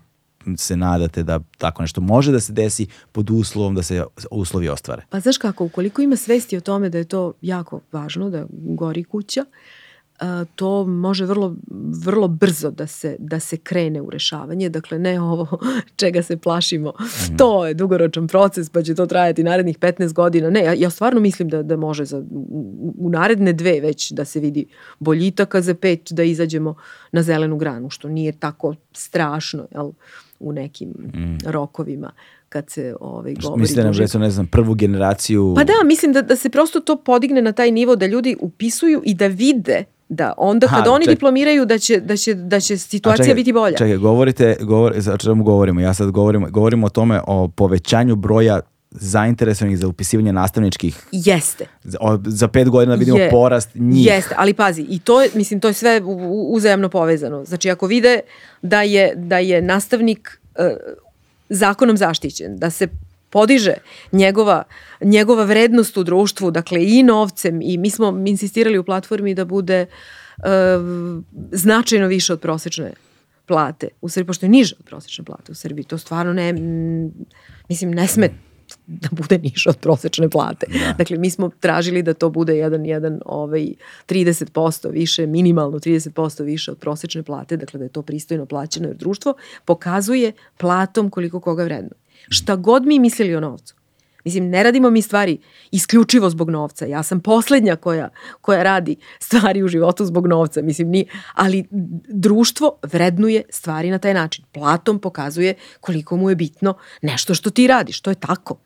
A: se nadate da tako nešto može da se desi pod uslovom da se uslovi ostvare?
B: Pa znaš kako, ukoliko ima svesti o tome da je to jako važno, da gori kuća, uh, to može vrlo, vrlo brzo da se, da se krene u rešavanje. Dakle, ne ovo čega se plašimo. Mm. To je dugoročan proces pa će to trajati narednih 15 godina. Ne, ja, ja stvarno mislim da, da može za, u, u naredne dve već da se vidi boljitak, a za pet da izađemo na zelenu granu, što nije tako strašno jel, u nekim mm. rokovima kad se ovaj, govori.
A: Mislite na recimo, ne znam, prvu generaciju...
B: Pa da, mislim da, da se prosto to podigne na taj nivo da ljudi upisuju i da vide Da, onda kad Aha, oni ček... diplomiraju da će, da će, da će situacija čekaj, biti bolja.
A: Čekaj, govorite, govor, o čemu govorimo? Ja sad govorim, govorim o tome o povećanju broja zainteresovanih za upisivanje nastavničkih.
B: Jeste.
A: Za, za pet godina vidimo je, porast njih.
B: Jeste, ali pazi, i to je, mislim, to je sve uzajamno povezano. Znači, ako vide da je, da je nastavnik uh, zakonom zaštićen, da se podiže njegova, njegova vrednost u društvu, dakle i novcem i mi smo insistirali u platformi da bude uh, značajno više od prosečne plate u Srbiji, pošto je niža od prosečne plate u Srbiji. To stvarno ne, mislim, ne sme da bude niža od prosečne plate. Da. Dakle, mi smo tražili da to bude jedan, jedan ovaj, 30% više, minimalno 30% više od prosečne plate, dakle da je to pristojno plaćeno, jer društvo pokazuje platom koliko koga vredno. Šta god mi mislili o novcu, Mislim, ne radimo mi stvari isključivo zbog novca. Ja sam poslednja koja, koja radi stvari u životu zbog novca. Mislim, ni, ali društvo vrednuje stvari na taj način. Platom pokazuje koliko mu je bitno nešto što ti radiš. To je tako.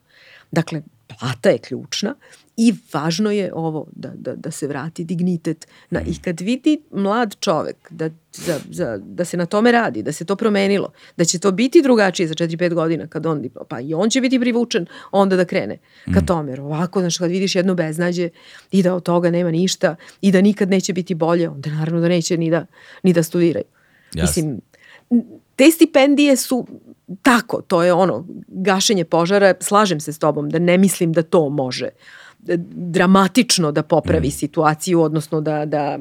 B: Dakle, plata je ključna i važno je ovo da, da, da se vrati dignitet. Na, I kad vidi mlad čovek da, za, za, da se na tome radi, da se to promenilo, da će to biti drugačije za 4-5 godina kad on, pa i on će biti privučen onda da krene ka mm. tome. Jer ovako, znaš, kad vidiš jedno beznađe i da od toga nema ništa i da nikad neće biti bolje, onda naravno da neće ni da, ni da studiraju. Jasne. Mislim, te stipendije su tako, to je ono, gašenje požara, slažem se s tobom da ne mislim da to može dramatično da popravi mm. situaciju, odnosno da, da,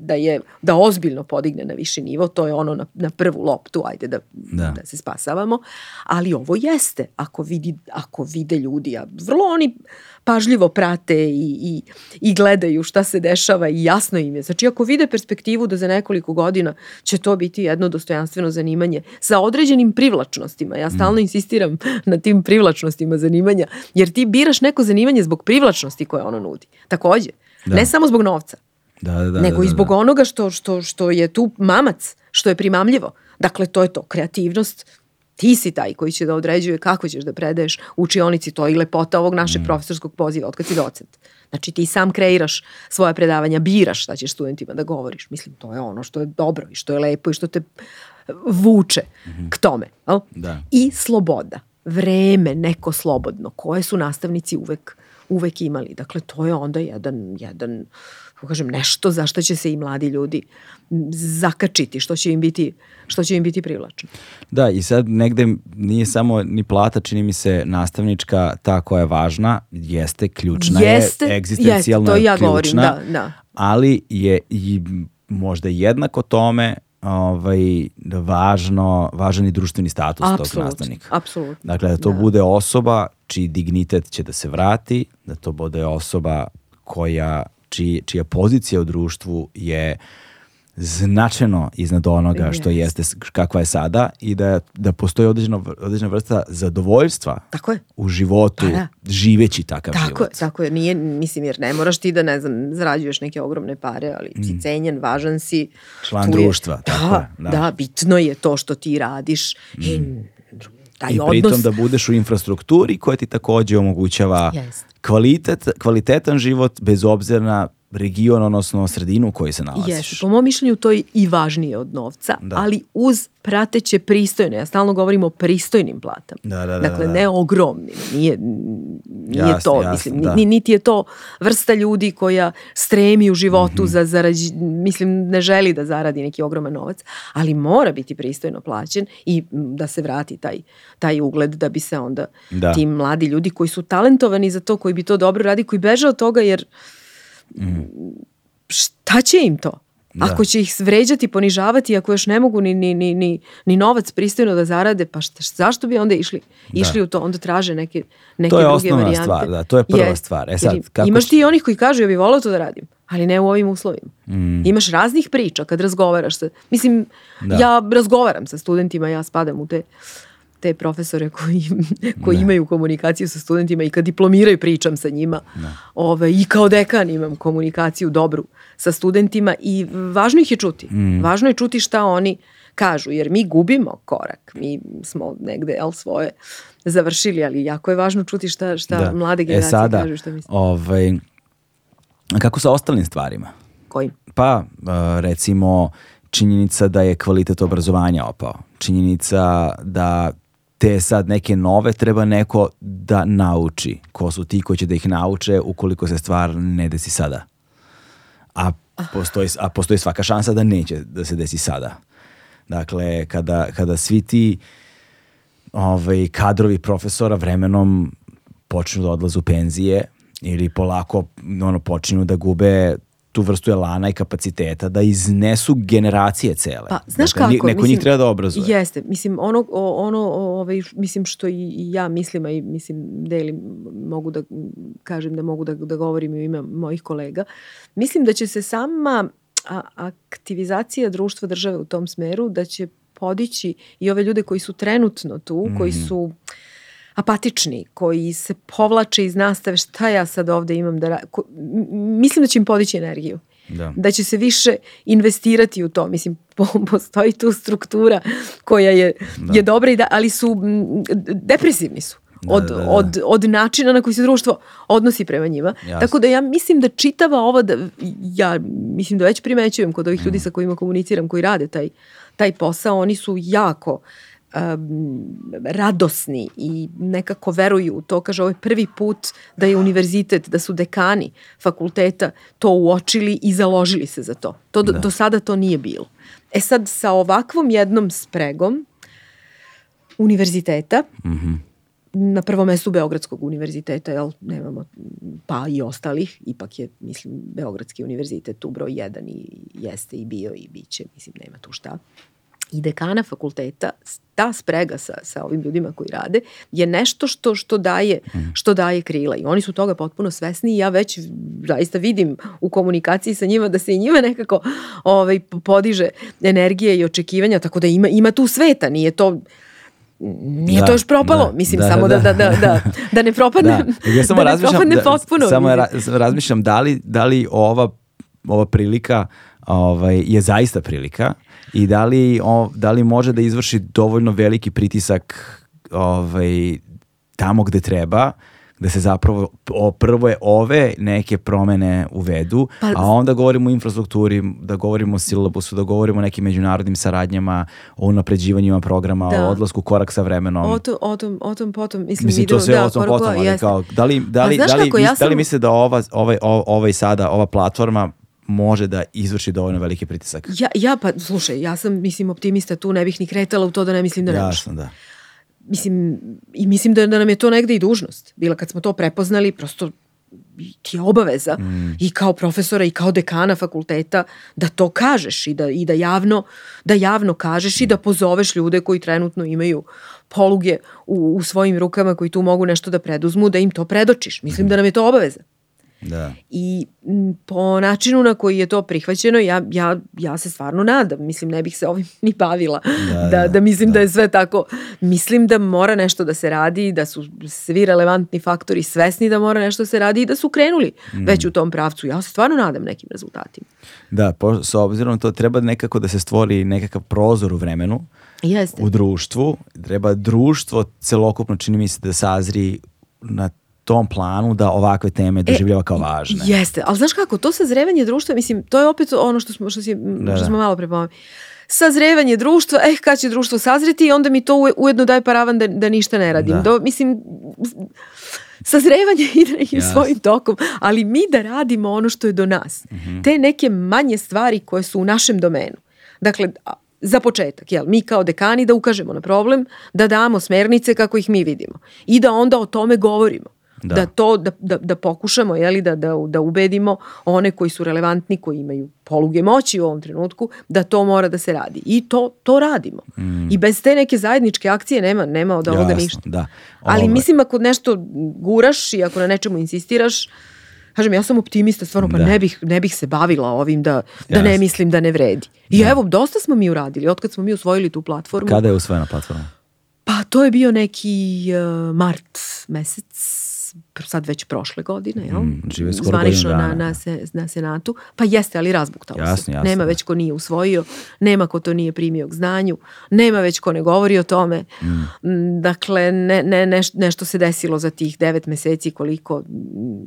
B: da je da ozbiljno podigne na viši nivo, to je ono na, na prvu loptu, ajde da, da. da se spasavamo, ali ovo jeste, ako, vidi, ako vide ljudi, a vrlo oni pažljivo prate i, i, i gledaju šta se dešava i jasno im je. Znači, ako vide perspektivu da za nekoliko godina će to biti jedno dostojanstveno zanimanje sa određenim privlačnostima, ja stalno mm. insistiram na tim privlačnostima zanimanja, jer ti biraš neko zanimanje zbog privlačnosti koje ono nudi. Takođe, da. ne samo zbog novca,
A: da, da, da,
B: nego
A: da, da,
B: i zbog onoga što, što, što je tu mamac, što je primamljivo. Dakle, to je to, kreativnost, ti si taj koji će da određuje kako ćeš da predaješ učionici, to je i lepota ovog našeg mm. profesorskog poziva, otkad si docent. Znači ti sam kreiraš svoje predavanja, biraš šta ćeš studentima da govoriš. Mislim, to je ono što je dobro i što je lepo i što te vuče mm -hmm. k tome. Al? Da. I sloboda, vreme, neko slobodno, koje su nastavnici uvek, uvek imali. Dakle, to je onda jedan, jedan kažem, nešto za što će se i mladi ljudi zakačiti, što će im biti, što će im biti privlačno.
A: Da, i sad negde nije samo ni plata, čini mi se, nastavnička ta koja je važna, jeste, ključna jeste, je, egzistencijalna
B: jeste, to ja
A: ključna,
B: govorim, da, da.
A: ali je i možda jednako tome ovaj, važno, važan i društveni status
B: absolut,
A: tog nastavnika.
B: Apsolutno.
A: Dakle, da to da. bude osoba čiji dignitet će da se vrati, da to bude osoba koja čiji, čija pozicija u društvu je značajno iznad onoga što jeste kakva je sada i da, da postoji određena, određena vrsta zadovoljstva
B: tako je.
A: u životu pa da. živeći takav
B: tako
A: život.
B: Je, tako je, nije, mislim jer ne moraš ti da ne znam, zarađuješ neke ogromne pare, ali mm. si cenjen, važan si.
A: Član društva, je, tako
B: da,
A: je.
B: Da. da, bitno je to što ti radiš mm. i taj
A: I pritom odnos... da budeš u infrastrukturi koja ti takođe omogućava yes. kvalitet, kvalitetan život bez obzira na region, odnosno sredinu u kojoj se nalaziš.
B: Jesu, po mom mišljenju to je i važnije od novca, da. ali uz prateće pristojne, ja stalno govorim o pristojnim platama.
A: Da, da, da,
B: dakle,
A: da.
B: ne ogromnim, nije, nije jasne, to,
A: jasne,
B: mislim,
A: da.
B: niti je to vrsta ljudi koja stremi u životu mm -hmm. za zarađi, mislim, ne želi da zaradi neki ogroman novac, ali mora biti pristojno plaćen i da se vrati taj, taj ugled da bi se onda da. ti mladi ljudi koji su talentovani za to, koji bi to dobro radi, koji beže od toga jer Mm. Šta će im to? Da. Ako će ih vređati, ponižavati, ako još ne mogu ni, ni, ni, ni, ni novac pristojno da zarade, pa šta, zašto bi onda išli, da. išli u to? Onda traže neke, neke druge varijante.
A: To je osnovna stvar, da, to je prva je, stvar. E sad,
B: kako imaš ti i onih koji kažu, ja bih volao to da radim, ali ne u ovim uslovima. Mm. Imaš raznih priča kad razgovaraš sa, mislim, da. ja razgovaram sa studentima, ja spadam u te te profesore koji, koji da. imaju komunikaciju sa studentima i kad diplomiraju pričam sa njima. Da. Ove, I kao dekan imam komunikaciju dobru sa studentima i važno ih je čuti. Mm. Važno je čuti šta oni kažu, jer mi gubimo korak. Mi smo negde el, svoje završili, ali jako je važno čuti šta, šta da. mlade e, generacije e sada, kažu. Šta
A: ovaj, kako sa ostalim stvarima?
B: Kojim?
A: Pa, recimo, činjenica da je kvalitet obrazovanja opao. Činjenica da te sad neke nove treba neko da nauči. Ko su ti koji će da ih nauče ukoliko se stvar ne desi sada. A postoji, a postoji svaka šansa da neće da se desi sada. Dakle, kada, kada svi ti ovaj, kadrovi profesora vremenom počnu da odlaze u penzije ili polako ono, počinju da gube tu vrstu elana i kapaciteta da iznesu generacije cele.
B: Pa, znaš
A: dakle,
B: kako?
A: Neko
B: mislim,
A: njih treba da obrazuje.
B: Jeste, mislim, ono, ono ovaj, mislim što i, i ja mislim, a i mislim, delim, mogu da kažem da mogu da, da govorim u ime mojih kolega, mislim da će se sama a, aktivizacija društva države u tom smeru, da će podići i ove ljude koji su trenutno tu, koji
A: Mhm.
B: su apatični, koji se povlače iz nastave, šta ja sad ovde imam da ko, mislim da će im podići energiju
A: Da.
B: da će se više investirati u to. Mislim, po- postoji tu struktura koja je,
A: Da.
B: je dobra, i da, ali su m, depresivni su.
A: Da,
B: Od,
A: da, da.
B: od, od načina na koji se društvo odnosi prema njima.
A: Jasno.
B: Tako da ja mislim da čitava ova, da, ja mislim da već primećujem kod ovih
A: Mm.
B: ljudi sa kojima komuniciram, koji rade taj, taj posao, oni su jako um, radosni i nekako veruju u to. Kaže, ovo je prvi put da je univerzitet, da su dekani fakulteta to uočili i založili se za to. to do,
A: Da.
B: do sada to nije bilo. E sad, sa ovakvom jednom spregom univerziteta,
A: Mhm.
B: na prvom mestu Beogradskog univerziteta, jel, nemamo, pa i ostalih, ipak je, mislim, Beogradski univerzitet tu broj jedan i jeste i bio i biće, mislim, nema tu šta. I dekana fakulteta, ta sprega sa, sa ovim ljudima koji rade, je nešto što, što, daje, što daje krila. I oni su toga potpuno svesni i ja već zaista vidim u komunikaciji sa njima da se i njima nekako ovaj, podiže energije i očekivanja, tako da ima, ima tu sveta, nije to nije
A: Da,
B: to još propalo,
A: da,
B: mislim
A: da,
B: samo
A: da,
B: da, da, da, da, da ne propadne,
A: Da, ja samo
B: da ne
A: razmišljam,
B: propadne
A: da,
B: potpuno.
A: Samo ra, razmišljam da li, da li ova, ova prilika ovaj, je zaista prilika i da li, o, da li može da izvrši dovoljno veliki pritisak ovaj, tamo gde treba, da se zapravo o, prvo je ove neke promene uvedu,
B: Pa-
A: a onda govorimo o infrastrukturi, da govorimo o silabusu, da govorimo o nekim međunarodnim saradnjama, o unapređivanjima programa,
B: Da.
A: o odlasku korak sa vremenom.
B: O, to, o, tom, o tom potom, mislim,
A: Mislim, to sve
B: da,
A: o tom potom, ali
B: jeste.
A: kao, da li, da li,
B: znaš
A: da li,
B: kako,
A: mis-
B: ja
A: da li
B: sam-
A: mislite da ova, ovaj, o- ovaj sada, ova platforma može da izvrši dovoljno veliki pritisak?
B: Ja, ja pa, slušaj, ja sam, mislim, optimista tu, ne bih ni kretala u to da ne mislim da ne može.
A: Jasno, da.
B: Mislim, i mislim da, da nam je to negde i dužnost. Bila kad smo to prepoznali, prosto ti je obaveza
A: Mm.
B: i kao profesora i kao dekana fakulteta da to kažeš i da, i da javno da javno kažeš i da pozoveš ljude koji trenutno imaju poluge u, u svojim rukama koji tu mogu nešto da preduzmu, da im to predočiš. Mislim da nam je to obaveza.
A: Da.
B: I po načinu na koji je to prihvaćeno, ja, ja, ja se stvarno nadam. Mislim, ne bih se ovim ni bavila.
A: Da,
B: Da,
A: da,
B: da, mislim
A: da.
B: da. je sve tako. Mislim da mora nešto da se radi, da su svi relevantni faktori svesni da mora nešto da se radi i da su krenuli
A: Mm.
B: već u tom pravcu. Ja se stvarno nadam nekim rezultatima.
A: Da, po, s obzirom to treba nekako da se stvori nekakav prozor u vremenu,
B: Jeste.
A: u društvu, treba društvo celokupno čini mi se da sazri na tom planu da ovakve teme doživljava kao važne.
B: Jeste, ali znaš kako, to sazrevanje društva, mislim, to je opet ono što smo, što si,
A: Da,
B: što
A: da.
B: smo malo pre pomenuli. Sazrevanje društva, eh, kad će društvo sazreti i onda mi to uje- ujedno daje paravan da, da ništa ne radim.
A: Da.
B: Do, mislim, sazrevanje ide nekim
A: Jasno.
B: svojim tokom, ali mi da radimo ono što je do nas.
A: Mhm.
B: Te neke manje stvari koje su u našem domenu. Dakle, za početak, jel, mi kao dekani da ukažemo na problem, da damo smernice kako ih mi vidimo i da onda o tome govorimo.
A: Da.
B: Da, to, da, da, da pokušamo, jeli, da, da, da ubedimo one koji su relevantni, koji imaju poluge moći u ovom trenutku, da to mora da se radi. I to, to radimo. I bez te neke zajedničke akcije nema, nema od ovoga
A: Jasno,
B: ništa.
A: da.
B: Ali
A: Ovaj,
B: mislim ako nešto guraš i ako na nečemu insistiraš, kažem ja sam optimista stvarno pa
A: Da.
B: ne bih ne bih se bavila ovim da da ne mislim da ne vredi. I evo dosta smo mi uradili otkad smo mi usvojili tu platformu.
A: Kada je usvojena platforma?
B: Pa to je bio neki uh, mart mesec sad već prošle godine, jel?
A: Mm, žive skoro
B: Zvanično na,
A: dana.
B: na, se, na senatu. Pa jeste, ali razbuktalo
A: Jasno,
B: se.
A: jasno,
B: nema
A: da.
B: već ko nije usvojio, nema ko to nije primio k znanju, nema već ko ne govori o tome. Mm, Dakle, ne, ne, neš- nešto se desilo za tih devet meseci koliko... mm,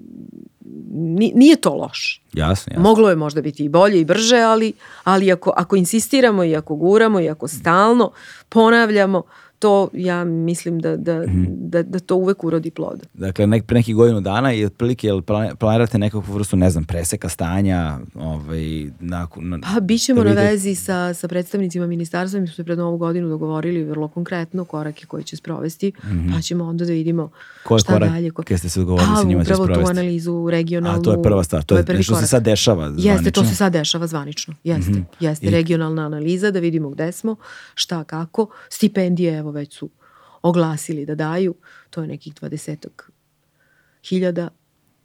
B: ni- Nije to loš.
A: Jasno, jasno.
B: Moglo je možda biti i bolje i brže, ali, ali ako, ako insistiramo i ako guramo i ako stalno ponavljamo, to ja mislim da, da, da, da to uvek urodi plod.
A: Dakle, nek, pre nekih godinu dana i otprilike jel plani- planirate nekakvu vrstu, ne znam, preseka stanja, ovaj, nakon... Na,
B: Pa bit ćemo
A: da
B: na vezi sa, sa predstavnicima ministarstva, mi smo se pred novu godinu dogovorili vrlo konkretno korake koje će sprovesti, pa ćemo onda da vidimo.
A: Koje
B: šta
A: korake
B: dalje. Ko...
A: ste se dogovorili sa njima će
B: upravo tu
A: sprovesti?
B: analizu regionalnu.
A: A to je prva stvar, to je
B: prvi
A: nešto se
B: korak.
A: sad dešava
B: Jeste, to
A: zvanično?
B: Se sad dešava zvanično. Jeste, jeste
A: I-
B: regionalna analiza da vidimo gde smo, šta, kako. Stipendije, evo već su oglasili da daju, to je nekih dvadesetak hiljada,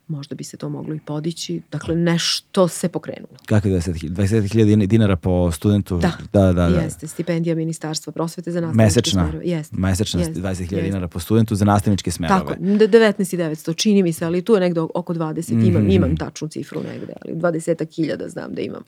B: možda bi se to moglo i podići. Dakle, nešto se pokrenulo.
A: Kako je 20.000 20.000 dinara po studentu?
B: Da,
A: da, da. da.
B: jeste. Stipendija Ministarstva prosvete za nastavničke
A: Mesečna,
B: smerove. Jeste.
A: mesečna
B: jeste,
A: 20.000
B: jeste.
A: dinara po studentu za nastavničke smerove.
B: Tako, de- 19.900 čini mi se, ali tu je negde oko 20, imam,
A: Mhm.
B: imam tačnu cifru negde, ali 20.000 znam da imam.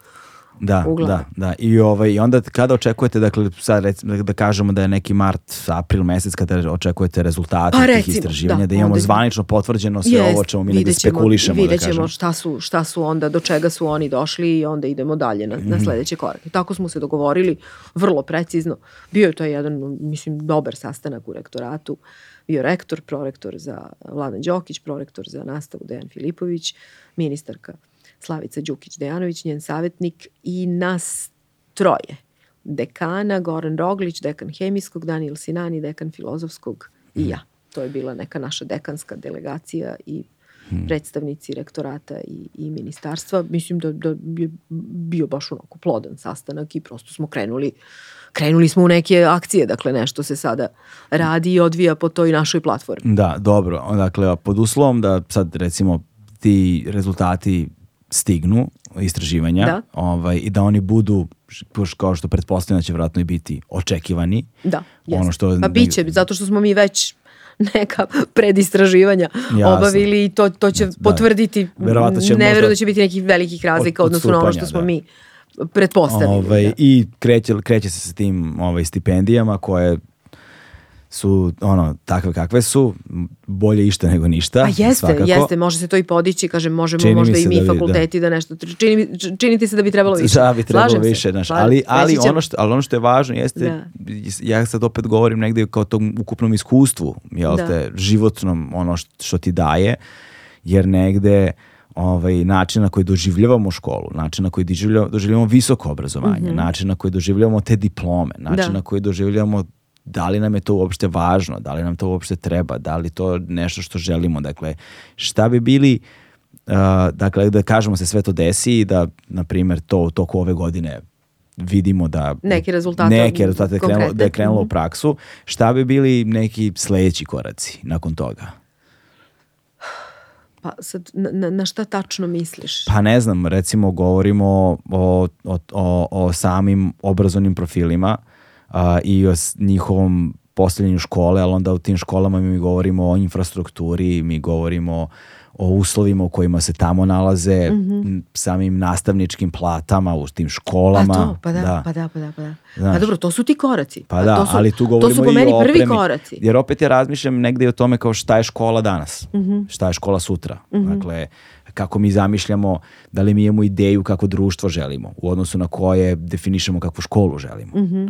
A: Da, da, da. I, ovaj, I onda kada očekujete, dakle, sad recimo, da kažemo da je neki mart, april mesec, kada očekujete rezultate
B: Pa
A: tih
B: recimo,
A: istraživanja, da,
B: da,
A: imamo
B: onda-
A: zvanično potvrđeno sve
B: Jest,
A: ovo čemu mi negde
B: vidjet ćemo-
A: spekulišemo, da
B: vidjet ćemo šta su, šta su onda, do čega su oni došli i onda idemo dalje na,
A: Mhm.
B: na sledeće korake. Tako smo se dogovorili, vrlo precizno. Bio je to jedan, mislim, dobar sastanak u rektoratu. Bio rektor, prorektor za Vladan Đokić, prorektor za nastavu Dejan Filipović, ministarka Slavica Đukić-Dejanović, njen savjetnik i nas troje. Dekana, Goran Roglić, dekan hemijskog, Daniel Sinani, dekan filozofskog i ja. To je bila neka naša dekanska delegacija i predstavnici rektorata i, i ministarstva. Mislim da, da je bio baš onako plodan sastanak i prosto smo krenuli krenuli smo u neke akcije, dakle nešto se sada radi i odvija po toj našoj platformi.
A: Da, dobro. Dakle, pod uslovom da sad recimo ti rezultati stignu istraživanja
B: Da.
A: ovaj, i da oni budu kao što pretpostavljam da će vjerojatno i biti očekivani.
B: Da,
A: Ono što-
B: pa biće, zato što smo mi već neka predistraživanja
A: Jasno.
B: obavili i to, to će
A: Da.
B: potvrditi.
A: Verovatno će
B: ne verujem da će biti nekih velikih razlika
A: od-
B: odnosu na ono što
A: odstupanja,
B: smo
A: da.
B: mi pretpostavili.
A: Ovaj,
B: da.
A: I kreće, kreće se sa tim ovaj, stipendijama koje su ono takve kakve su bolje išta nego ništa
B: A jeste,
A: svakako.
B: jeste, može se to i podići, kažem, možemo
A: Čini
B: možda i mi
A: da da.
B: fakulteti da, nešto, čini, čini ti se da bi trebalo više.
A: Da bi trebalo
B: Slažem
A: više, znaš,
B: Slažem
A: ali, ali,
B: Reći
A: ono što, ali ono što je važno jeste, ja sad opet govorim negde kao tom ukupnom iskustvu, jel
B: Da.
A: te, životnom ono što, što ti daje, jer negde ovaj, način na koji doživljavamo školu, način na koji doživljavamo, doživljavamo visoko obrazovanje, način na koji doživljavamo te diplome, način.
B: Da.
A: na koji doživljavamo da li nam je to uopšte važno, da li nam to uopšte treba, da li to nešto što želimo, dakle, šta bi bili Uh, dakle, da kažemo se sve to desi i da, na primjer, to u toku ove godine vidimo da
B: Neki rezultate
A: neke rezultate je krenulo, da je krenulo u
B: Mhm.
A: praksu. Šta bi bili neki sledeći koraci nakon toga?
B: Pa sad, na, na, šta tačno misliš?
A: Pa ne znam, recimo govorimo o, o, o, o samim obrazovnim profilima a, i o njihovom postavljanju škole, ali onda u tim školama mi govorimo o infrastrukturi, mi govorimo o uslovima u kojima se tamo nalaze, m, samim nastavničkim platama u tim
B: Pa
A: školama.
B: to, pa da, pa da, pa da, pa da.
A: Znaš.
B: Pa dobro, to su ti koraci.
A: Pa da,
B: to su,
A: ali tu govorimo
B: To su po
A: i
B: meni
A: o
B: prvi
A: opremi.
B: koraci.
A: Jer opet ja razmišljam negde i o tome kao šta je škola danas,
B: Mhm.
A: šta je škola sutra. Dakle, kako mi zamišljamo, da li mi imamo ideju kako društvo želimo, u odnosu na koje definišemo kakvu školu želimo.
B: Mhm.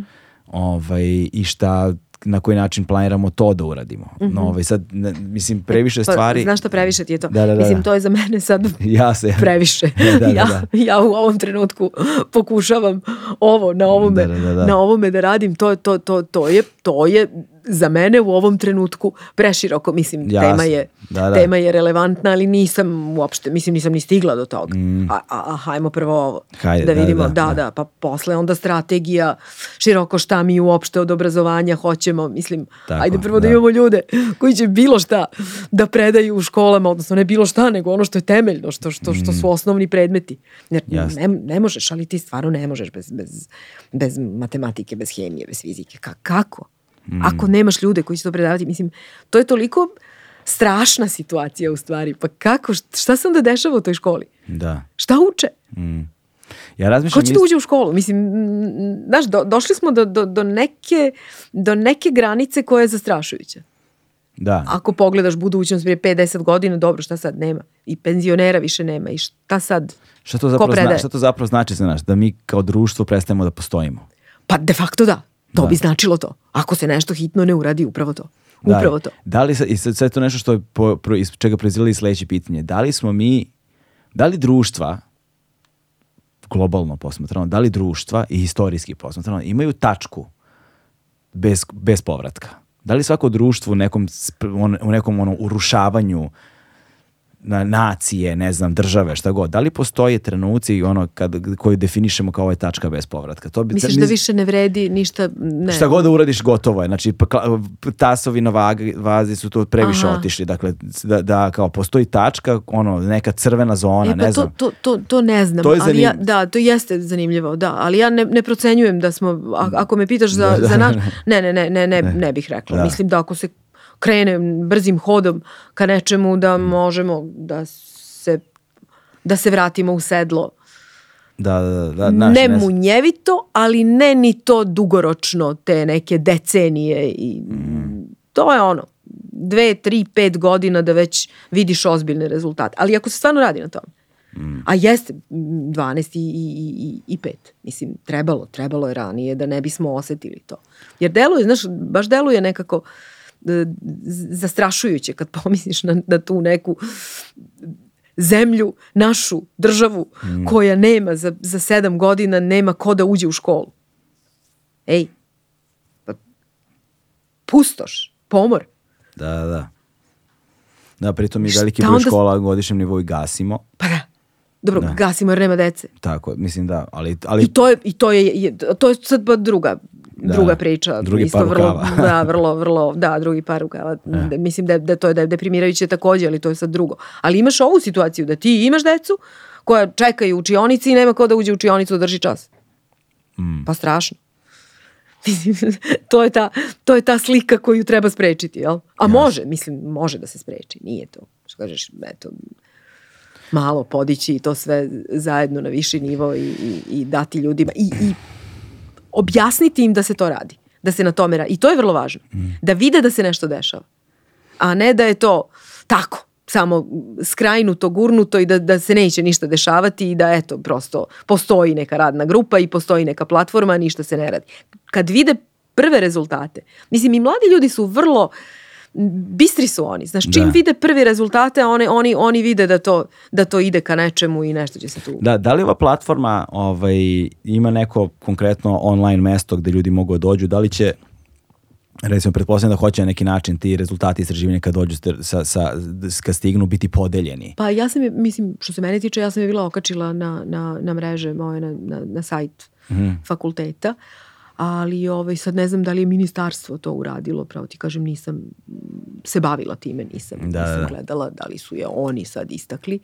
A: Ovaj, I šta na koji način planiramo to da uradimo. No, ovaj, sad, ne- mislim, previše
B: Pa,
A: stvari...
B: Znaš šta previše ti je to?
A: Da, da, da,
B: Mislim,
A: da.
B: to je za mene sad
A: Ja se...
B: previše.
A: Da, da,
B: ja,
A: da.
B: ja u ovom trenutku pokušavam ovo na ovome,
A: Da, da, da, da.
B: na ovome da radim. To, to, to, to, je, to je za mene u ovom trenutku preširoko. Mislim,
A: Jasno.
B: tema je,
A: Da, da.
B: tema je relevantna, ali nisam uopšte, mislim, nisam ni stigla do toga. A, a, a hajmo prvo ovo.
A: Mm. Hajde,
B: da
A: da,
B: vidimo,
A: da,
B: da,
A: da.
B: da, pa posle onda strategija, široko šta mi uopšte od obrazovanja hoćemo. Mislim,
A: Tako,
B: ajde prvo da.
A: da.
B: imamo ljude koji će bilo šta da predaju u školama, odnosno ne bilo šta, nego ono što je temeljno, što, što, što su osnovni predmeti. Jer ne, ne možeš, ali ti stvarno ne možeš bez, bez, bez matematike, bez hemije, bez fizike. Ka, kako? Ako nemaš ljude koji će to predavati, mislim, to je toliko strašna situacija u stvari. Pa kako, šta se onda dešava u toj školi?
A: Da.
B: Šta uče?
A: Ja
B: Ko
A: razmišljam...
B: će da uđe u školu? Mislim, mm, znaš, do, došli smo do, do, do, neke, do neke granice koja je zastrašujuća.
A: Da.
B: Ako pogledaš budućnost prije 50 godina, dobro, šta sad nema? I penzionera više nema. I šta sad?
A: Šta to,
B: Ko
A: zapravo zna, šta to zapravo znači za nas? Da mi kao društvo prestajemo da postojimo.
B: Pa de facto da. To
A: Da.
B: bi značilo to. Ako se nešto hitno ne uradi, upravo to. Upravo to.
A: Da li, i sad, sad to nešto što je po, pro, iz čega proizvili sledeće pitanje. Da li smo mi, da li društva, globalno posmatrano, da li društva i historijski posmatrano imaju tačku bez, bez povratka? Da li svako društvo u nekom, u nekom ono, urušavanju na nacije, ne znam, države, šta god. Da li postoje trenuci ono kad koji definišemo kao je tačka bez povratka? To bi
B: Misliš da više ne vredi ništa, ne.
A: Šta god da uradiš, gotovo je. Znači, pa tasovi na vagi, vazi su to previše
B: Aha.
A: otišli. Dakle, da, da kao postoji tačka, ono, neka crvena zona,
B: E, pa
A: ne
B: to,
A: znam.
B: to, to, to ne znam,
A: To je
B: ali ja,
A: zanim-
B: da, to jeste zanimljivo, da, ali ja ne, ne procenjujem da smo, a- ako me pitaš za,
A: Da, da.
B: za naš, ne, ne, ne, ne, ne, ne bih rekla.
A: Da.
B: Mislim da ako se krene brzim hodom ka nečemu da
A: Mm.
B: možemo da se da se vratimo u sedlo.
A: Da, da, da, da, znaš,
B: ne munjevito, ali ne ni to dugoročno, te neke decenije i to je ono, dve, tri, pet godina da već vidiš ozbiljne rezultate. Ali ako se stvarno radi na tome, a jeste mm, 12 i, i, i, i 5, mislim, trebalo, trebalo je ranije da ne bismo osetili to. Jer deluje, znaš, baš deluje nekako z- zastrašujuće kad pomisliš na, na tu neku zemlju, našu državu koja nema za, za sedam godina nema ko da uđe u školu. Ej, pa, pustoš, pomor.
A: Da, da, da. Da, pritom i veliki broj škola na godišnjem nivou i gasimo.
B: Pa da. Dobro,
A: Da.
B: gasimo jer nema dece.
A: Tako, mislim da, ali, ali
B: I to je, i to je, je- to je sad pa druga,
A: Da.
B: druga priča.
A: Drugi
B: Isto
A: par
B: vrlo, da, vrlo, vrlo, da, drugi par rukava. Da, Mislim da, da to je da je deprimirajuće takođe, ali to je sad drugo. Ali imaš ovu situaciju da ti imaš decu koja čekaju u učionici i nema ko da uđe u učionicu da drži čas.
A: Mm.
B: Pa strašno. To je, ta, to je ta slika koju treba sprečiti, jel? A može, mislim, može da se spreči, nije to. Što kažeš, eto, malo podići i to sve zajedno na viši nivo i, i, i dati ljudima i, i objasniti im da se to radi, da se na tome radi. I to je vrlo važno. Da vide da se nešto dešava. A ne da je to tako, samo skrajnuto, gurnuto i da, da se neće ništa dešavati i da eto, prosto postoji neka radna grupa i postoji neka platforma, ništa se ne radi. Kad vide prve rezultate, mislim i mladi ljudi su vrlo bistri su oni. Znaš, čim
A: Da.
B: vide prvi rezultate, oni, oni, oni vide da to, da to ide ka nečemu i nešto će se tu...
A: Da, da li ova platforma ovaj, ima neko konkretno online mesto gde ljudi mogu da dođu, da li će recimo pretpostavljam da hoće na neki način ti rezultati istraživanja kad dođu sa, sa, kad stignu biti podeljeni.
B: Pa ja sam je, mislim, što se mene tiče, ja sam je bila okačila na, na, na mreže moje, na, na, na sajt
A: Mhm.
B: fakulteta, ali ovaj, sad ne znam da li je ministarstvo to uradilo, pravo ti kažem, nisam mm, se bavila time, nisam,
A: Da,
B: nisam
A: da.
B: gledala da li su je oni sad istakli,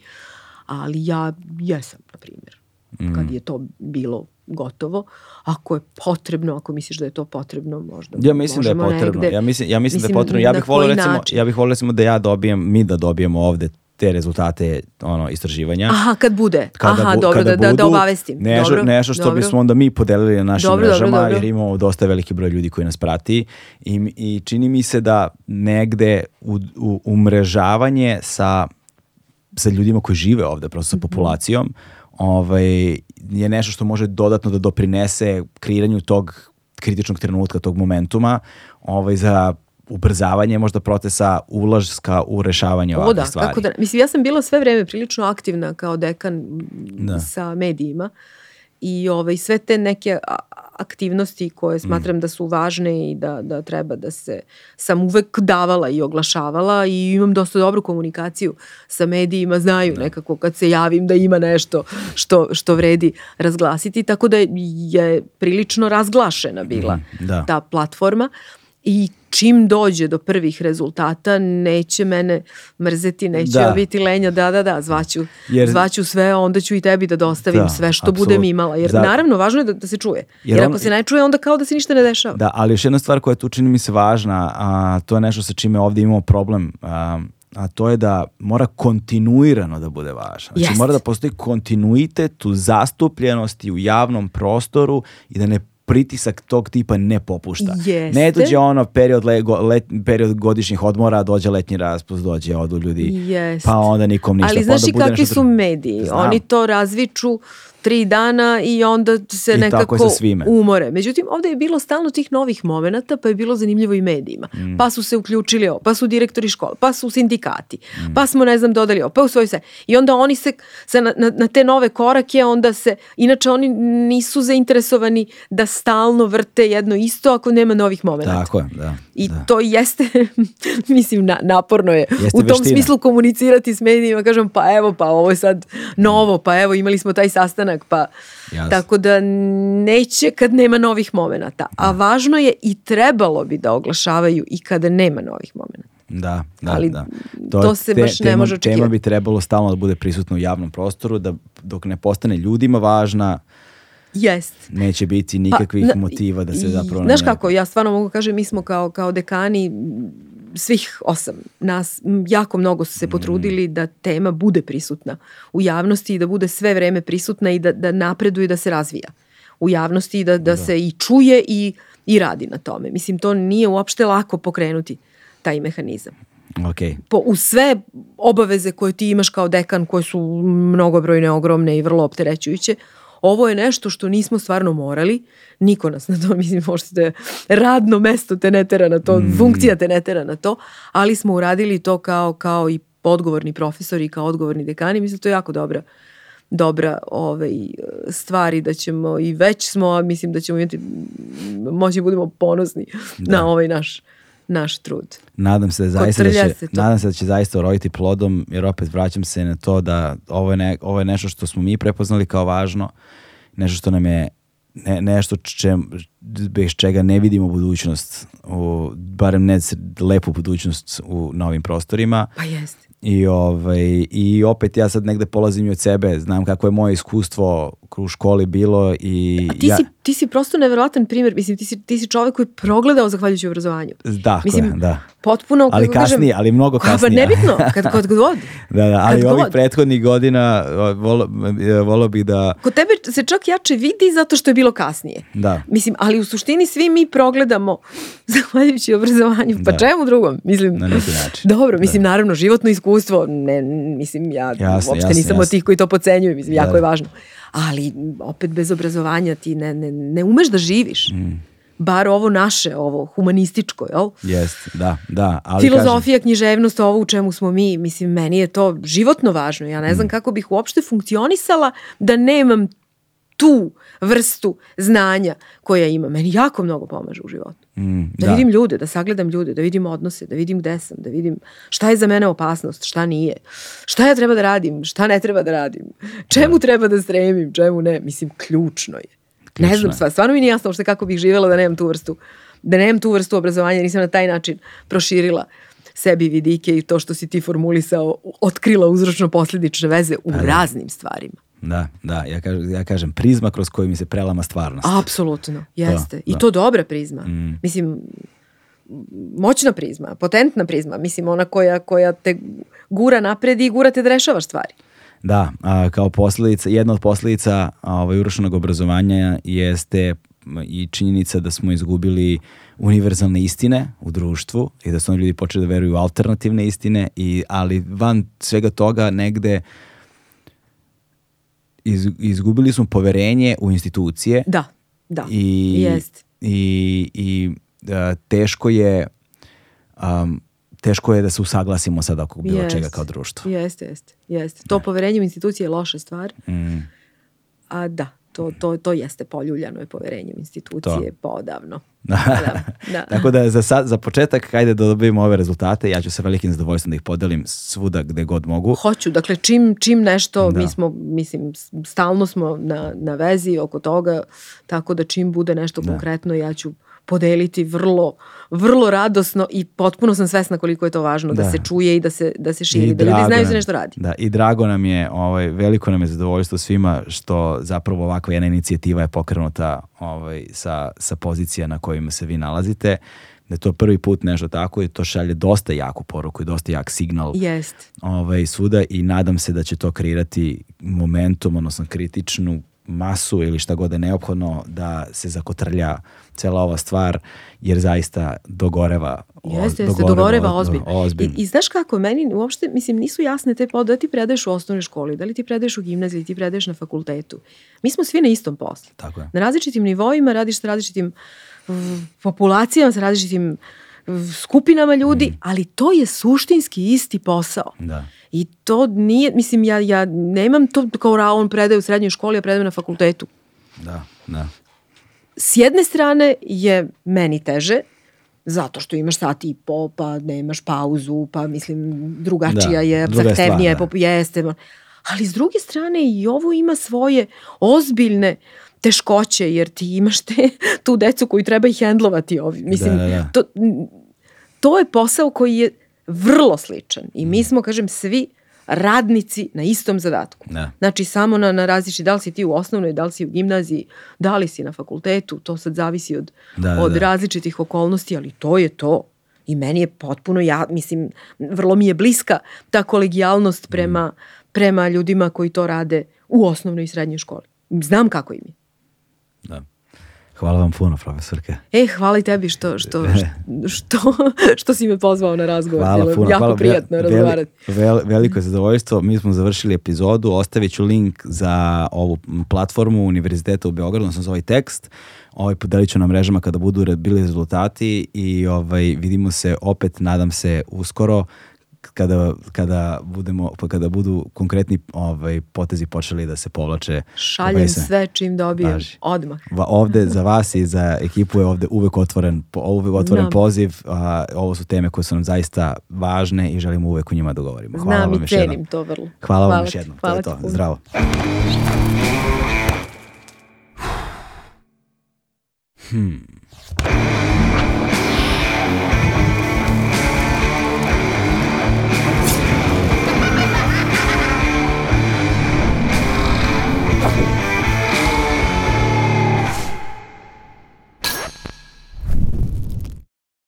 B: ali ja jesam, na primjer,
A: Mhm.
B: kad je to bilo gotovo. Ako je potrebno, ako misliš da je to potrebno, možda
A: Ja mislim da je potrebno.
B: negde.
A: Ja mislim, ja mislim, da je
B: Mislim,
A: potrebno. Ja bih volio
B: koji
A: recimo,
B: način?
A: ja bih volio recimo da ja dobijem, mi da dobijemo ovde te rezultate ono istraživanja.
B: Aha, kad bude.
A: Kada
B: Aha,
A: bu-
B: dobro,
A: kada
B: da, da, da
A: budu
B: obavestim.
A: Nešto,
B: dobro,
A: nešto što
B: dobro.
A: bismo onda mi podelili na našim
B: Dobro,
A: mrežama,
B: dobro.
A: jer imamo dosta veliki broj ljudi koji nas prati i, i čini mi se da negde u, u, umrežavanje sa, sa ljudima koji žive ovde, prosto sa
B: Mhm.
A: populacijom, ovaj, je nešto što može dodatno da doprinese kreiranju tog kritičnog trenutka, tog momentuma ovaj, za ubrzavanje možda procesa ulaska u rešavanje
B: O
A: ovakvih
B: da,
A: stvari.
B: kako da, mislim ja sam bila sve vreme prilično aktivna kao dekan
A: Da.
B: sa medijima i ovaj, sve te neke aktivnosti koje smatram da su važne i da, da treba da se sam uvek davala i oglašavala i imam dosta dobru komunikaciju sa medijima, znaju nekako kad se javim da ima nešto što, što vredi razglasiti, tako da je prilično razglašena bila
A: da.
B: ta platforma i čim dođe do prvih rezultata neće mene mrzeti, neće
A: Da.
B: biti lenja, da, da, da, zvaću,
A: Jer-
B: zvaću sve, onda ću i tebi da dostavim
A: Da,
B: sve što
A: apsolutno.
B: budem imala. Jer
A: Za-
B: naravno, važno je da, da se čuje. Jer,
A: Jer on-
B: ako se ne čuje, onda kao da se ništa ne dešava.
A: Da, ali još jedna stvar koja tu čini mi se važna, a to je nešto sa čime ovdje imamo problem, a, a to je da mora kontinuirano da bude važno. Znači
B: Jest.
A: mora da postoji kontinuitet u zastupljenosti u javnom prostoru i da ne pritisak tog tipa ne popušta.
B: Jeste.
A: Ne dođe ono period, le, go, let, period godišnjih odmora, dođe letnji raspust, dođe odu ljudi,
B: Jest.
A: pa onda nikom ništa.
B: Ali
A: pa
B: znaš i kakvi su mediji?
A: Znam.
B: Oni to razviču tri dana i onda se
A: I
B: nekako umore. Međutim, ovde je bilo stalno tih novih momenata, pa je bilo zanimljivo i medijima.
A: Mm.
B: Pa su se uključili pa su direktori škola, pa su sindikati,
A: Mm.
B: pa smo, ne znam, dodali pa u svoj sve. I onda oni se, se na, na, na te nove korake, onda se, inače oni nisu zainteresovani da stalno vrte jedno isto ako nema novih momenata.
A: Tako je, da.
B: I
A: da.
B: to jeste, mislim, na, naporno je
A: Jeste
B: u tom
A: veština.
B: smislu komunicirati s medijima, kažem pa evo, pa ovo je sad novo, pa evo imali smo taj sastanak, pa
A: Jasno.
B: tako da neće kad nema novih momenata. A važno je i trebalo bi da oglašavaju i kada nema novih momenata.
A: Da, da,
B: Ali
A: da.
B: to
A: je
B: se baš ne
A: tema,
B: može
A: Tema
B: očekivati.
A: bi trebalo stalno da bude prisutna u javnom prostoru, da dok ne postane ljudima važna,
B: Jest.
A: neće biti nikakvih
B: Pa, na-
A: motiva da se zapravo...
B: Znaš
A: ne-
B: kako, ja stvarno mogu kažem, mi smo kao, kao dekani svih osam nas jako mnogo su se potrudili da tema bude prisutna u javnosti i da bude sve vreme prisutna i da, da napreduje i da se razvija u javnosti i da, da, se i čuje i, i radi na tome. Mislim, to nije uopšte lako pokrenuti taj mehanizam.
A: Ok,
B: Po, u sve obaveze koje ti imaš kao dekan, koje su mnogobrojne, ogromne i vrlo opterećujuće, ovo je nešto što nismo stvarno morali, niko nas na to, mislim, možda da je radno mesto te ne tera na to, funkcija te ne tera na to, ali smo uradili to kao, kao i odgovorni profesori, kao odgovorni dekani, mislim, to je jako dobra dobra ovaj, stvari da ćemo i već smo, a mislim da ćemo imati moći da budemo ponosni na ovaj naš naš trud.
A: nadam se da zaista da će,
B: se
A: nadam se da će zaista uroditi plodom, jer opet vraćam se na to da ovo je, ne, ovo je nešto što smo mi prepoznali kao važno, nešto što nam je ne, nešto če, bez čega ne vidimo budućnost, u, barem ne lepu budućnost u novim prostorima.
B: Pa jeste.
A: I, ovaj, I opet ja sad negde polazim i od sebe, znam kako je moje iskustvo u školi bilo i
B: A ti,
A: ja,
B: si, ti si prosto neverovatan primjer, mislim, ti si, ti si čovek koji je progledao zahvaljujući obrazovanju.
A: da,
B: Mislim,
A: da.
B: potpuno,
A: Ali
B: kako kažem,
A: kasnije, ali mnogo
B: Pa
A: kasnije.
B: nebitno, kad, kad god.
A: Da, da, ali
B: Kad
A: ovih
B: god.
A: prethodnih godina volo, volio bih da...
B: Kod tebe se čak jače vidi zato što je bilo kasnije.
A: Da.
B: Mislim, ali u suštini svi mi progledamo zahvaljujući obrazovanju, pa
A: Da.
B: čemu drugom? Mislim,
A: Na neki način.
B: Dobro, mislim, naravno, životno iskustvo, ne, mislim, ja
A: Jasno,
B: uopšte
A: jasno,
B: nisam od
A: jasno.
B: tih koji to pocenjuju, mislim, jako
A: Da.
B: je važno. Ali, opet, bez obrazovanja ti ne, ne, ne umeš da živiš.
A: Mm.
B: Bar ovo naše, ovo humanističko, jel?
A: Jest, da, da. Ali
B: Filozofija, književnost, ovo u čemu smo mi, mislim, meni je to životno važno. Ja ne
A: Mm.
B: znam kako bih uopšte funkcionisala da nemam tu vrstu znanja koja ima. Meni jako mnogo pomaže u životu.
A: Mm,
B: Da, vidim ljude, da sagledam ljude, da vidim odnose, da vidim gde sam, da vidim šta je za mene opasnost, šta nije, šta ja treba da radim, šta ne treba da radim, čemu treba da stremim, čemu ne. Mislim, ključno je. ne
A: Ključno
B: znam,
A: je.
B: stvar, stvarno mi nije jasno uopšte kako bih živjela da nemam tu vrstu, da nemam tu vrstu obrazovanja, nisam na taj način proširila sebi vidike i to što si ti formulisao, otkrila uzročno posledične veze u raznim stvarima.
A: Da, da, ja kažem, ja kažem prizma kroz koju mi se prelama stvarnost.
B: Apsolutno, jeste. I
A: da.
B: to dobra prizma. Mislim, moćna prizma, potentna prizma, mislim ona koja, koja te gura napred i gura te da rešavaš stvari.
A: Da, a, kao posledica, jedna od posledica ovaj, urušenog obrazovanja jeste i činjenica da smo izgubili univerzalne istine u društvu i da su ljudi počeli da veruju u alternativne istine, i, ali van svega toga negde iz, izgubili smo poverenje u institucije
B: Da, da,
A: i,
B: jeste.
A: i, i a, teško je um, teško je da se usaglasimo sad oko bilo
B: Jeste.
A: čega kao društvo.
B: Jeste, jeste, jeste. To poverenje u institucije je loša stvar,
A: Mm,
B: a da, to, to, to jeste poljuljano je poverenje u institucije podavno. Da, da.
A: Tako da za, sad, za početak hajde da dobijemo ove rezultate, ja ću sa velikim zadovoljstvom da ih podelim svuda gde god mogu.
B: Hoću, dakle čim, čim nešto,
A: Da.
B: mi smo, mislim, stalno smo na, na vezi oko toga, tako da čim bude nešto konkretno ja ću podeliti vrlo, vrlo radosno i potpuno sam svesna koliko je to važno da,
A: Da.
B: se čuje i da se, da se širi,
A: I
B: da ljudi znaju da se nešto radi.
A: Da, i drago nam je, ovaj, veliko nam je zadovoljstvo svima što zapravo ovakva jedna inicijativa je pokrenuta ovaj, sa, sa pozicija na kojima se vi nalazite. Da je to prvi put nešto tako i to šalje dosta jaku poruku i dosta jak signal
B: Jest.
A: ovaj, svuda i nadam se da će to kreirati momentum, odnosno kritičnu masu ili šta god je neophodno da se zakotrlja cela ova stvar, jer zaista dogoreva.
B: Jeste, jeste, dogoreva ozbiljno. ozbiljno. I, I znaš kako, meni uopšte, mislim, nisu jasne te pod, da ti predaješ u osnovnoj školi, da li ti predaješ u gimnaziji, ti predaješ na fakultetu. Mi smo svi na istom poslu.
A: Tako je.
B: Na različitim nivoima radiš sa različitim populacijama, sa različitim skupinama ljudi, mm. ali to je suštinski isti posao.
A: Da.
B: I to nije, mislim, ja, ja nemam to kao Raon predaje u srednjoj školi, a predaje na fakultetu.
A: Da, da.
B: S jedne strane je meni teže, zato što imaš sat i po, pa nemaš pauzu, pa mislim drugačija da, je, zahtevnija je, da. jeste. Ali s druge strane i ovo ima svoje ozbiljne teškoće, jer ti imaš te, tu decu koju treba i hendlovati. Ovi. Mislim, da, da, da. To, to je posao koji je vrlo sličan. I mi mm. smo, kažem, svi radnici na istom zadatku.
A: Da.
B: Znači samo na, na različiti, da li si ti u osnovnoj, da li si u gimnaziji, da li si na fakultetu, to sad zavisi od, da, da, od da. različitih okolnosti, ali to je to. I meni je potpuno, ja mislim, vrlo mi je bliska ta kolegijalnost prema, mm. prema ljudima koji to rade u osnovnoj i srednjoj školi. Znam kako im je.
A: Da. Hvala vam puno, profesorke.
B: E, hvala i tebi što, što, što, što si me pozvao na razgovor.
A: Hvala puno.
B: jako
A: hvala,
B: prijatno veli, razgovarati.
A: Vel, veliko je zadovoljstvo. Mi smo završili epizodu. Ostavit ću link za ovu platformu Univerziteta u Beogradu, odnosno za ovaj tekst. Ovaj podelit ću na mrežama kada budu bili rezultati i ovaj, vidimo se opet, nadam se, uskoro kada, kada, budemo, pa kada budu konkretni ovaj, potezi počeli da se povlače.
B: Šaljem ovaj, sve čim dobijem, Važi. odmah.
A: Va, ovde za vas i za ekipu je ovde uvek otvoren, uvek otvoren Znam. poziv. A, ovo su teme koje su nam zaista važne i želimo uvek u njima da govorimo.
B: Hvala Znam vam i cenim jednom. to vrlo.
A: Hvala, Hvala vam još jednom. Hvala to je to. Zdravo. Hmm.